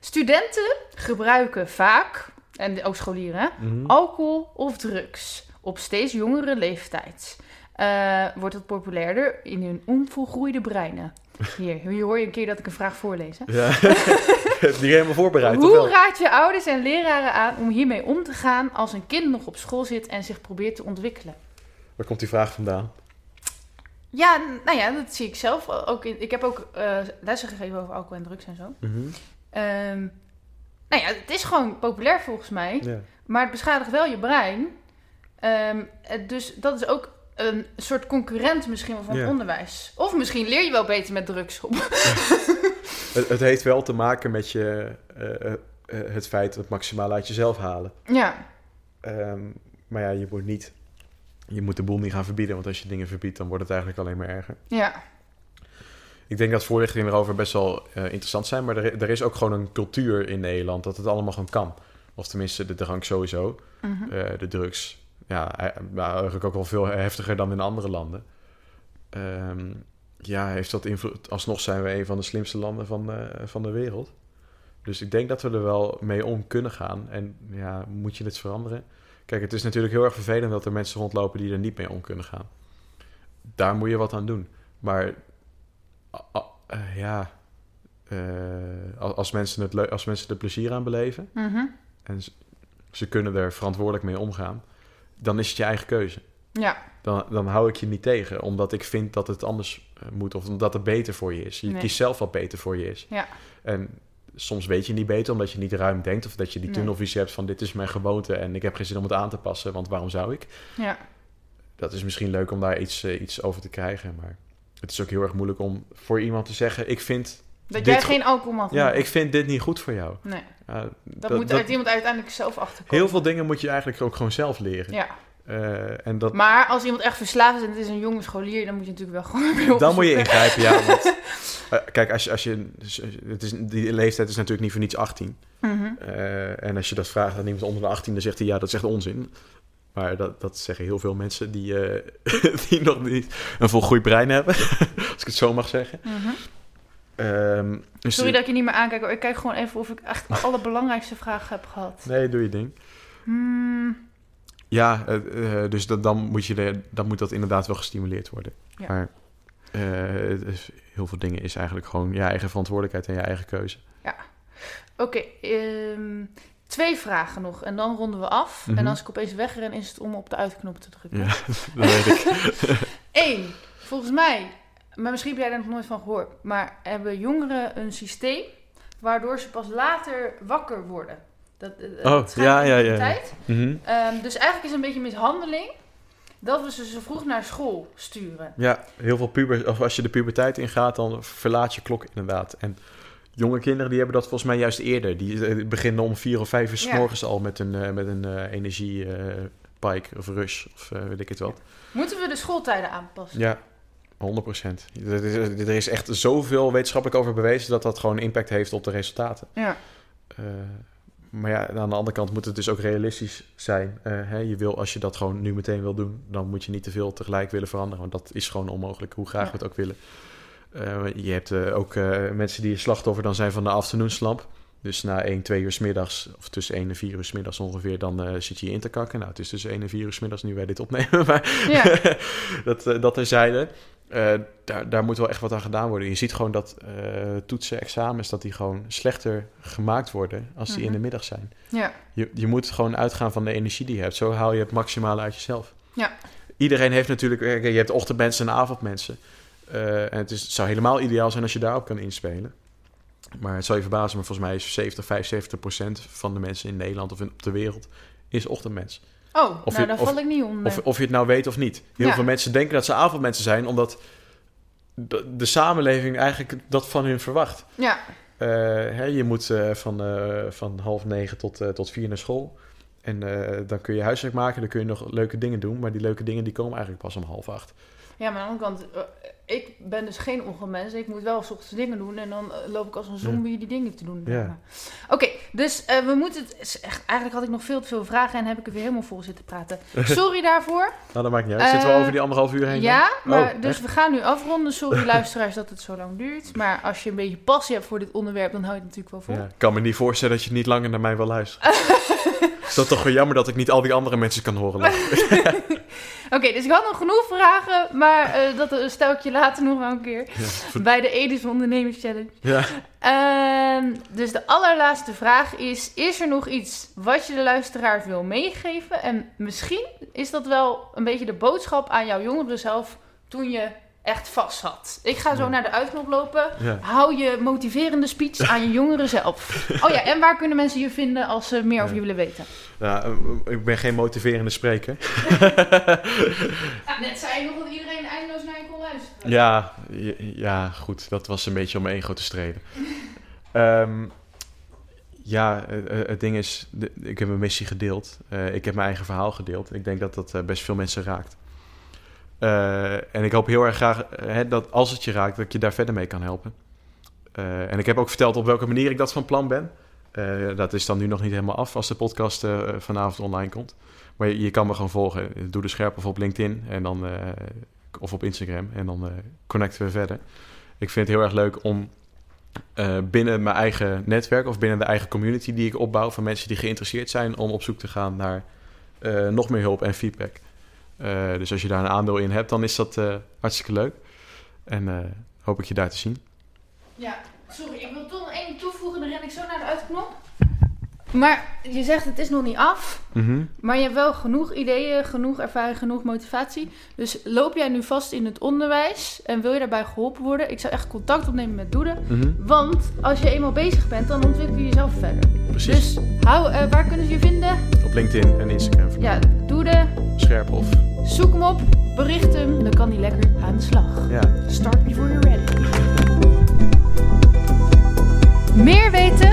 studenten gebruiken vaak, en ook scholieren,
Mhm.
alcohol of drugs op steeds jongere leeftijd. Eh, wordt het populairder in hun onvolgroeide breinen. Hier, hier hoor je een keer dat ik een vraag voorlees. Hè?
Ja. Niet helemaal voorbereid,
Hoe raad je ouders en leraren aan om hiermee om te gaan als een kind nog op school zit en zich probeert te ontwikkelen?
Waar komt die vraag vandaan?
Ja, nou ja, dat zie ik zelf ook. In, ik heb ook eh, lessen gegeven over alcohol en drugs en zo. Ehm, nou ja, het is gewoon populair volgens mij.
Ja.
Maar het beschadigt wel je brein. Ehm, eh, dus dat is ook een soort concurrent misschien wel van het
Ja.
onderwijs. Of misschien leer je wel beter met drugs op.
Het, het heeft wel te maken met je, eh, eh, het feit het maximaal uit jezelf halen.
ja,
Ehm, maar ja, je moet niet... Je moet de boel niet gaan verbieden, want als je dingen verbiedt, dan wordt het eigenlijk alleen maar erger.
ja,
Ik denk dat voorlichtingen erover best wel eh, interessant zijn, maar er, er is ook gewoon een cultuur in Nederland dat het allemaal gewoon kan. Of tenminste, de drank sowieso.
mhm.
Eh, de drugs, ja, nou, eigenlijk ook wel veel heftiger dan in andere landen. Ehm, ja, heeft dat invloed? Alsnog zijn we een van de slimste landen van, van de wereld. Dus ik denk dat we er wel mee om kunnen gaan. En ja, moet je het veranderen? Kijk, het is natuurlijk heel erg vervelend dat er mensen rondlopen die er niet mee om kunnen gaan. Daar moet je wat aan doen. Maar eh, ja, eh, als, mensen het als mensen er plezier aan beleven
Mhm.
en ze, ze kunnen er verantwoordelijk mee omgaan, dan is het je eigen keuze.
ja,
Dan, dan hou ik je niet tegen, omdat ik vind dat het anders eh, moet of omdat het beter voor je is. Je
Nee.
kiest zelf wat beter voor je is.
Ja.
En soms weet je niet beter, omdat je niet ruim denkt of dat je die
Nee.
tunnelvisie hebt van dit is mijn gewoonte en ik heb geen zin om het aan te passen, want waarom zou ik?
ja,
Dat is misschien leuk om daar iets, eh, iets over te krijgen, maar het is ook heel erg moeilijk om voor iemand te zeggen, ik vind,
dat jij geen alcohol mag
ja, ik vind dit niet goed voor jou.
Nee,
Ja,
dat, moet uit iemand uiteindelijk zelf achterkomen.
Heel veel dingen moet je eigenlijk ook gewoon zelf leren.
Ja,
Eh, en dat,
maar als iemand echt verslaafd is en het is een jonge scholier, dan moet je natuurlijk wel gewoon
dan moet je ingrijpen, ja. Want, eh, kijk, als je, als je, het is, die leeftijd is natuurlijk niet voor niets 18.
Mhm.
Eh, en als je dat vraagt aan iemand onder de 18, dan zegt hij ja, dat is echt onzin. Maar dat, dat zeggen heel veel mensen die, die nog niet een volgroeid brein hebben, als ik het zo mag zeggen.
Mhm.
Ehm, dus
Sorry dat ik je niet meer aankijk. hoor. Ik kijk gewoon even of ik echt de allerbelangrijkste vragen heb gehad.
Nee, doe je ding.
Hmm,
Ja, eh, eh, dus dat, dan, moet je de, dan moet dat inderdaad wel gestimuleerd worden.
Ja.
Maar Eh, dus heel veel dingen is eigenlijk gewoon je eigen verantwoordelijkheid en je eigen keuze.
Oké, ehm, twee vragen nog en dan ronden we af.
Mhm.
En als ik opeens wegren, is het om op de uitknop te drukken.
Ja, dat weet ik.
Eén, volgens mij, maar misschien heb jij daar nog nooit van gehoord, maar hebben jongeren een systeem waardoor ze pas later wakker worden? Dat, eh,
Oh, ja, ja, ja.
Tijd.
Mhm.
Ehm, dus eigenlijk is het een beetje mishandeling dat we ze zo vroeg naar school sturen.
Ja, heel veel pubers, of als je de puberteit ingaat, dan verlaat je klok inderdaad. En jonge kinderen die hebben dat volgens mij juist eerder. Die eh, beginnen om vier of vijf uur s
Ja.
morgens al met een, eh, met een energie pike of rush of weet ik het wat.
Moeten we de schooltijden aanpassen?
Ja, 100 procent. Er, is- echt zoveel wetenschappelijk over bewezen dat dat gewoon impact heeft op de resultaten.
Ja.
Eh, maar ja, aan de andere kant moet het dus ook realistisch zijn. Eh, hè, je wil, als je dat gewoon nu meteen wil doen, dan moet je niet te veel tegelijk willen veranderen. Want dat is gewoon onmogelijk, hoe graag
Ja.
we het ook willen. Eh, je hebt ook mensen die slachtoffer dan zijn van de afternoonslamp. Dus na 1, 2 uur 's middags, of tussen 1 en 4 uur 's middags ongeveer, dan zit je in te kakken. Nou, het is tussen 1 en 4 uur 's middags nu wij dit opnemen, maar
Ja.
dat, eh, dat terzijde. Eh daar, daar moet wel echt wat aan gedaan worden. Je ziet gewoon dat eh, toetsen, examens, dat die gewoon slechter gemaakt worden als die in
Mhm.
de middag zijn.
Ja.
Je, je moet gewoon uitgaan van de energie die je hebt. Zo haal je het maximale uit jezelf.
Ja.
Iedereen heeft natuurlijk... eh, Je hebt ochtendmensen en avondmensen. En het, is, het zou helemaal ideaal zijn als je daarop kan inspelen. Maar het zal je verbazen, maar volgens mij is 70, 75 procent van de mensen in Nederland of in, op de wereld is ochtendmens.
Oh,
Of
nou
je-
daar
of-
val ik niet onder.
Of, of je het nou weet of niet. Heel
Ja.
veel mensen denken dat ze avondmensen zijn, omdat de, de samenleving eigenlijk dat van hun verwacht.
Ja,
Eh, hè, je moet eh, van, eh, van half negen tot, tot vier naar school. En dan kun je huiswerk maken, dan kun je nog leuke dingen doen. Maar die leuke dingen die komen eigenlijk pas om half acht.
ja, maar aan de andere kant, ik ben dus geen ongemens. Ik moet wel 's ochtends dingen doen en dan eh, loop ik als een zombie die dingen te doen.
Ja.
Oké, dus eh, we moeten het... eigenlijk had ik nog veel te veel vragen en heb ik er weer helemaal vol zitten praten. Sorry daarvoor.
Nou, dat maakt niet uit. Zitten we
Eh,
over die anderhalf uur heen?
Ja,
dan?
maar
Oh,
dus
echt?
we gaan nu afronden. Sorry luisteraars dat het zo lang duurt. Maar als je een beetje passie hebt voor dit onderwerp, dan hou je het natuurlijk wel vol.
Ja, ik kan me niet voorstellen dat je niet langer naar mij wil luisteren. is dat toch wel jammer dat ik niet al die andere mensen kan horen?
Oké, dus ik had nog genoeg vragen, maar eh, dat eh, stel ik je later nog wel een keer.
Ja,
Bij de Edis Ondernemers Challenge.
ja.
Ehm, dus de allerlaatste vraag is: Is er nog iets wat je de luisteraars wil meegeven? En misschien is dat wel een beetje de boodschap aan jouw jongere zelf toen je echt vast zat. Ik ga zo naar de uitknop lopen.
ja.
Hou je motiverende speech aan je jongeren zelf. Oh ja, en waar kunnen mensen je vinden als ze meer over je willen weten?
Ja, eh, ik ben geen motiverende spreker.
Ja, net zei je nog dat iedereen eindeloos naar je kon luisteren.
Ja, ja, goed. Dat was een beetje om mijn ego te streden. Ehm, ja, eh, eh, het ding is, ik heb mijn missie gedeeld. Eh, ik heb mijn eigen verhaal gedeeld. Ik denk dat dat best veel mensen raakt. Eh, en ik hoop heel erg graag eh, hè, dat als het je raakt, dat je daar verder mee kan helpen. Eh, en ik heb ook verteld op welke manier ik dat van plan ben. Dat is dan nu nog niet helemaal af als de podcast vanavond online komt. Maar je, kan me gewoon volgen. Doe de scherp of op LinkedIn en dan, of op Instagram. En dan connecten we verder. Ik vind het heel erg leuk om binnen mijn eigen netwerk of binnen de eigen community die ik opbouw van mensen die geïnteresseerd zijn om op zoek te gaan naar nog meer hulp en feedback. Eh, dus als je daar een aandeel in hebt, dan is dat eh, hartstikke leuk. En eh, hoop ik je daar te zien.
Ja, sorry, ik wil toch nog één toevoegen, dan ren ik zo naar de uitknop. Maar je zegt het is nog niet af, maar je hebt wel genoeg ideeën, genoeg ervaring, genoeg motivatie. Dus loop jij nu vast in het onderwijs en wil je daarbij geholpen worden? Ik zou echt contact opnemen met Doede.
Mhm.
Want als je eenmaal bezig bent, dan ontwikkel je jezelf verder.
Precies.
Dus hou, eh, waar kunnen ze je vinden?
Op LinkedIn en Instagram.
Ja, Doede,
Scherp of.
zoek hem op, bericht hem, dan kan hij lekker aan de slag.
Ja.
Start before you're ready. Meer weten?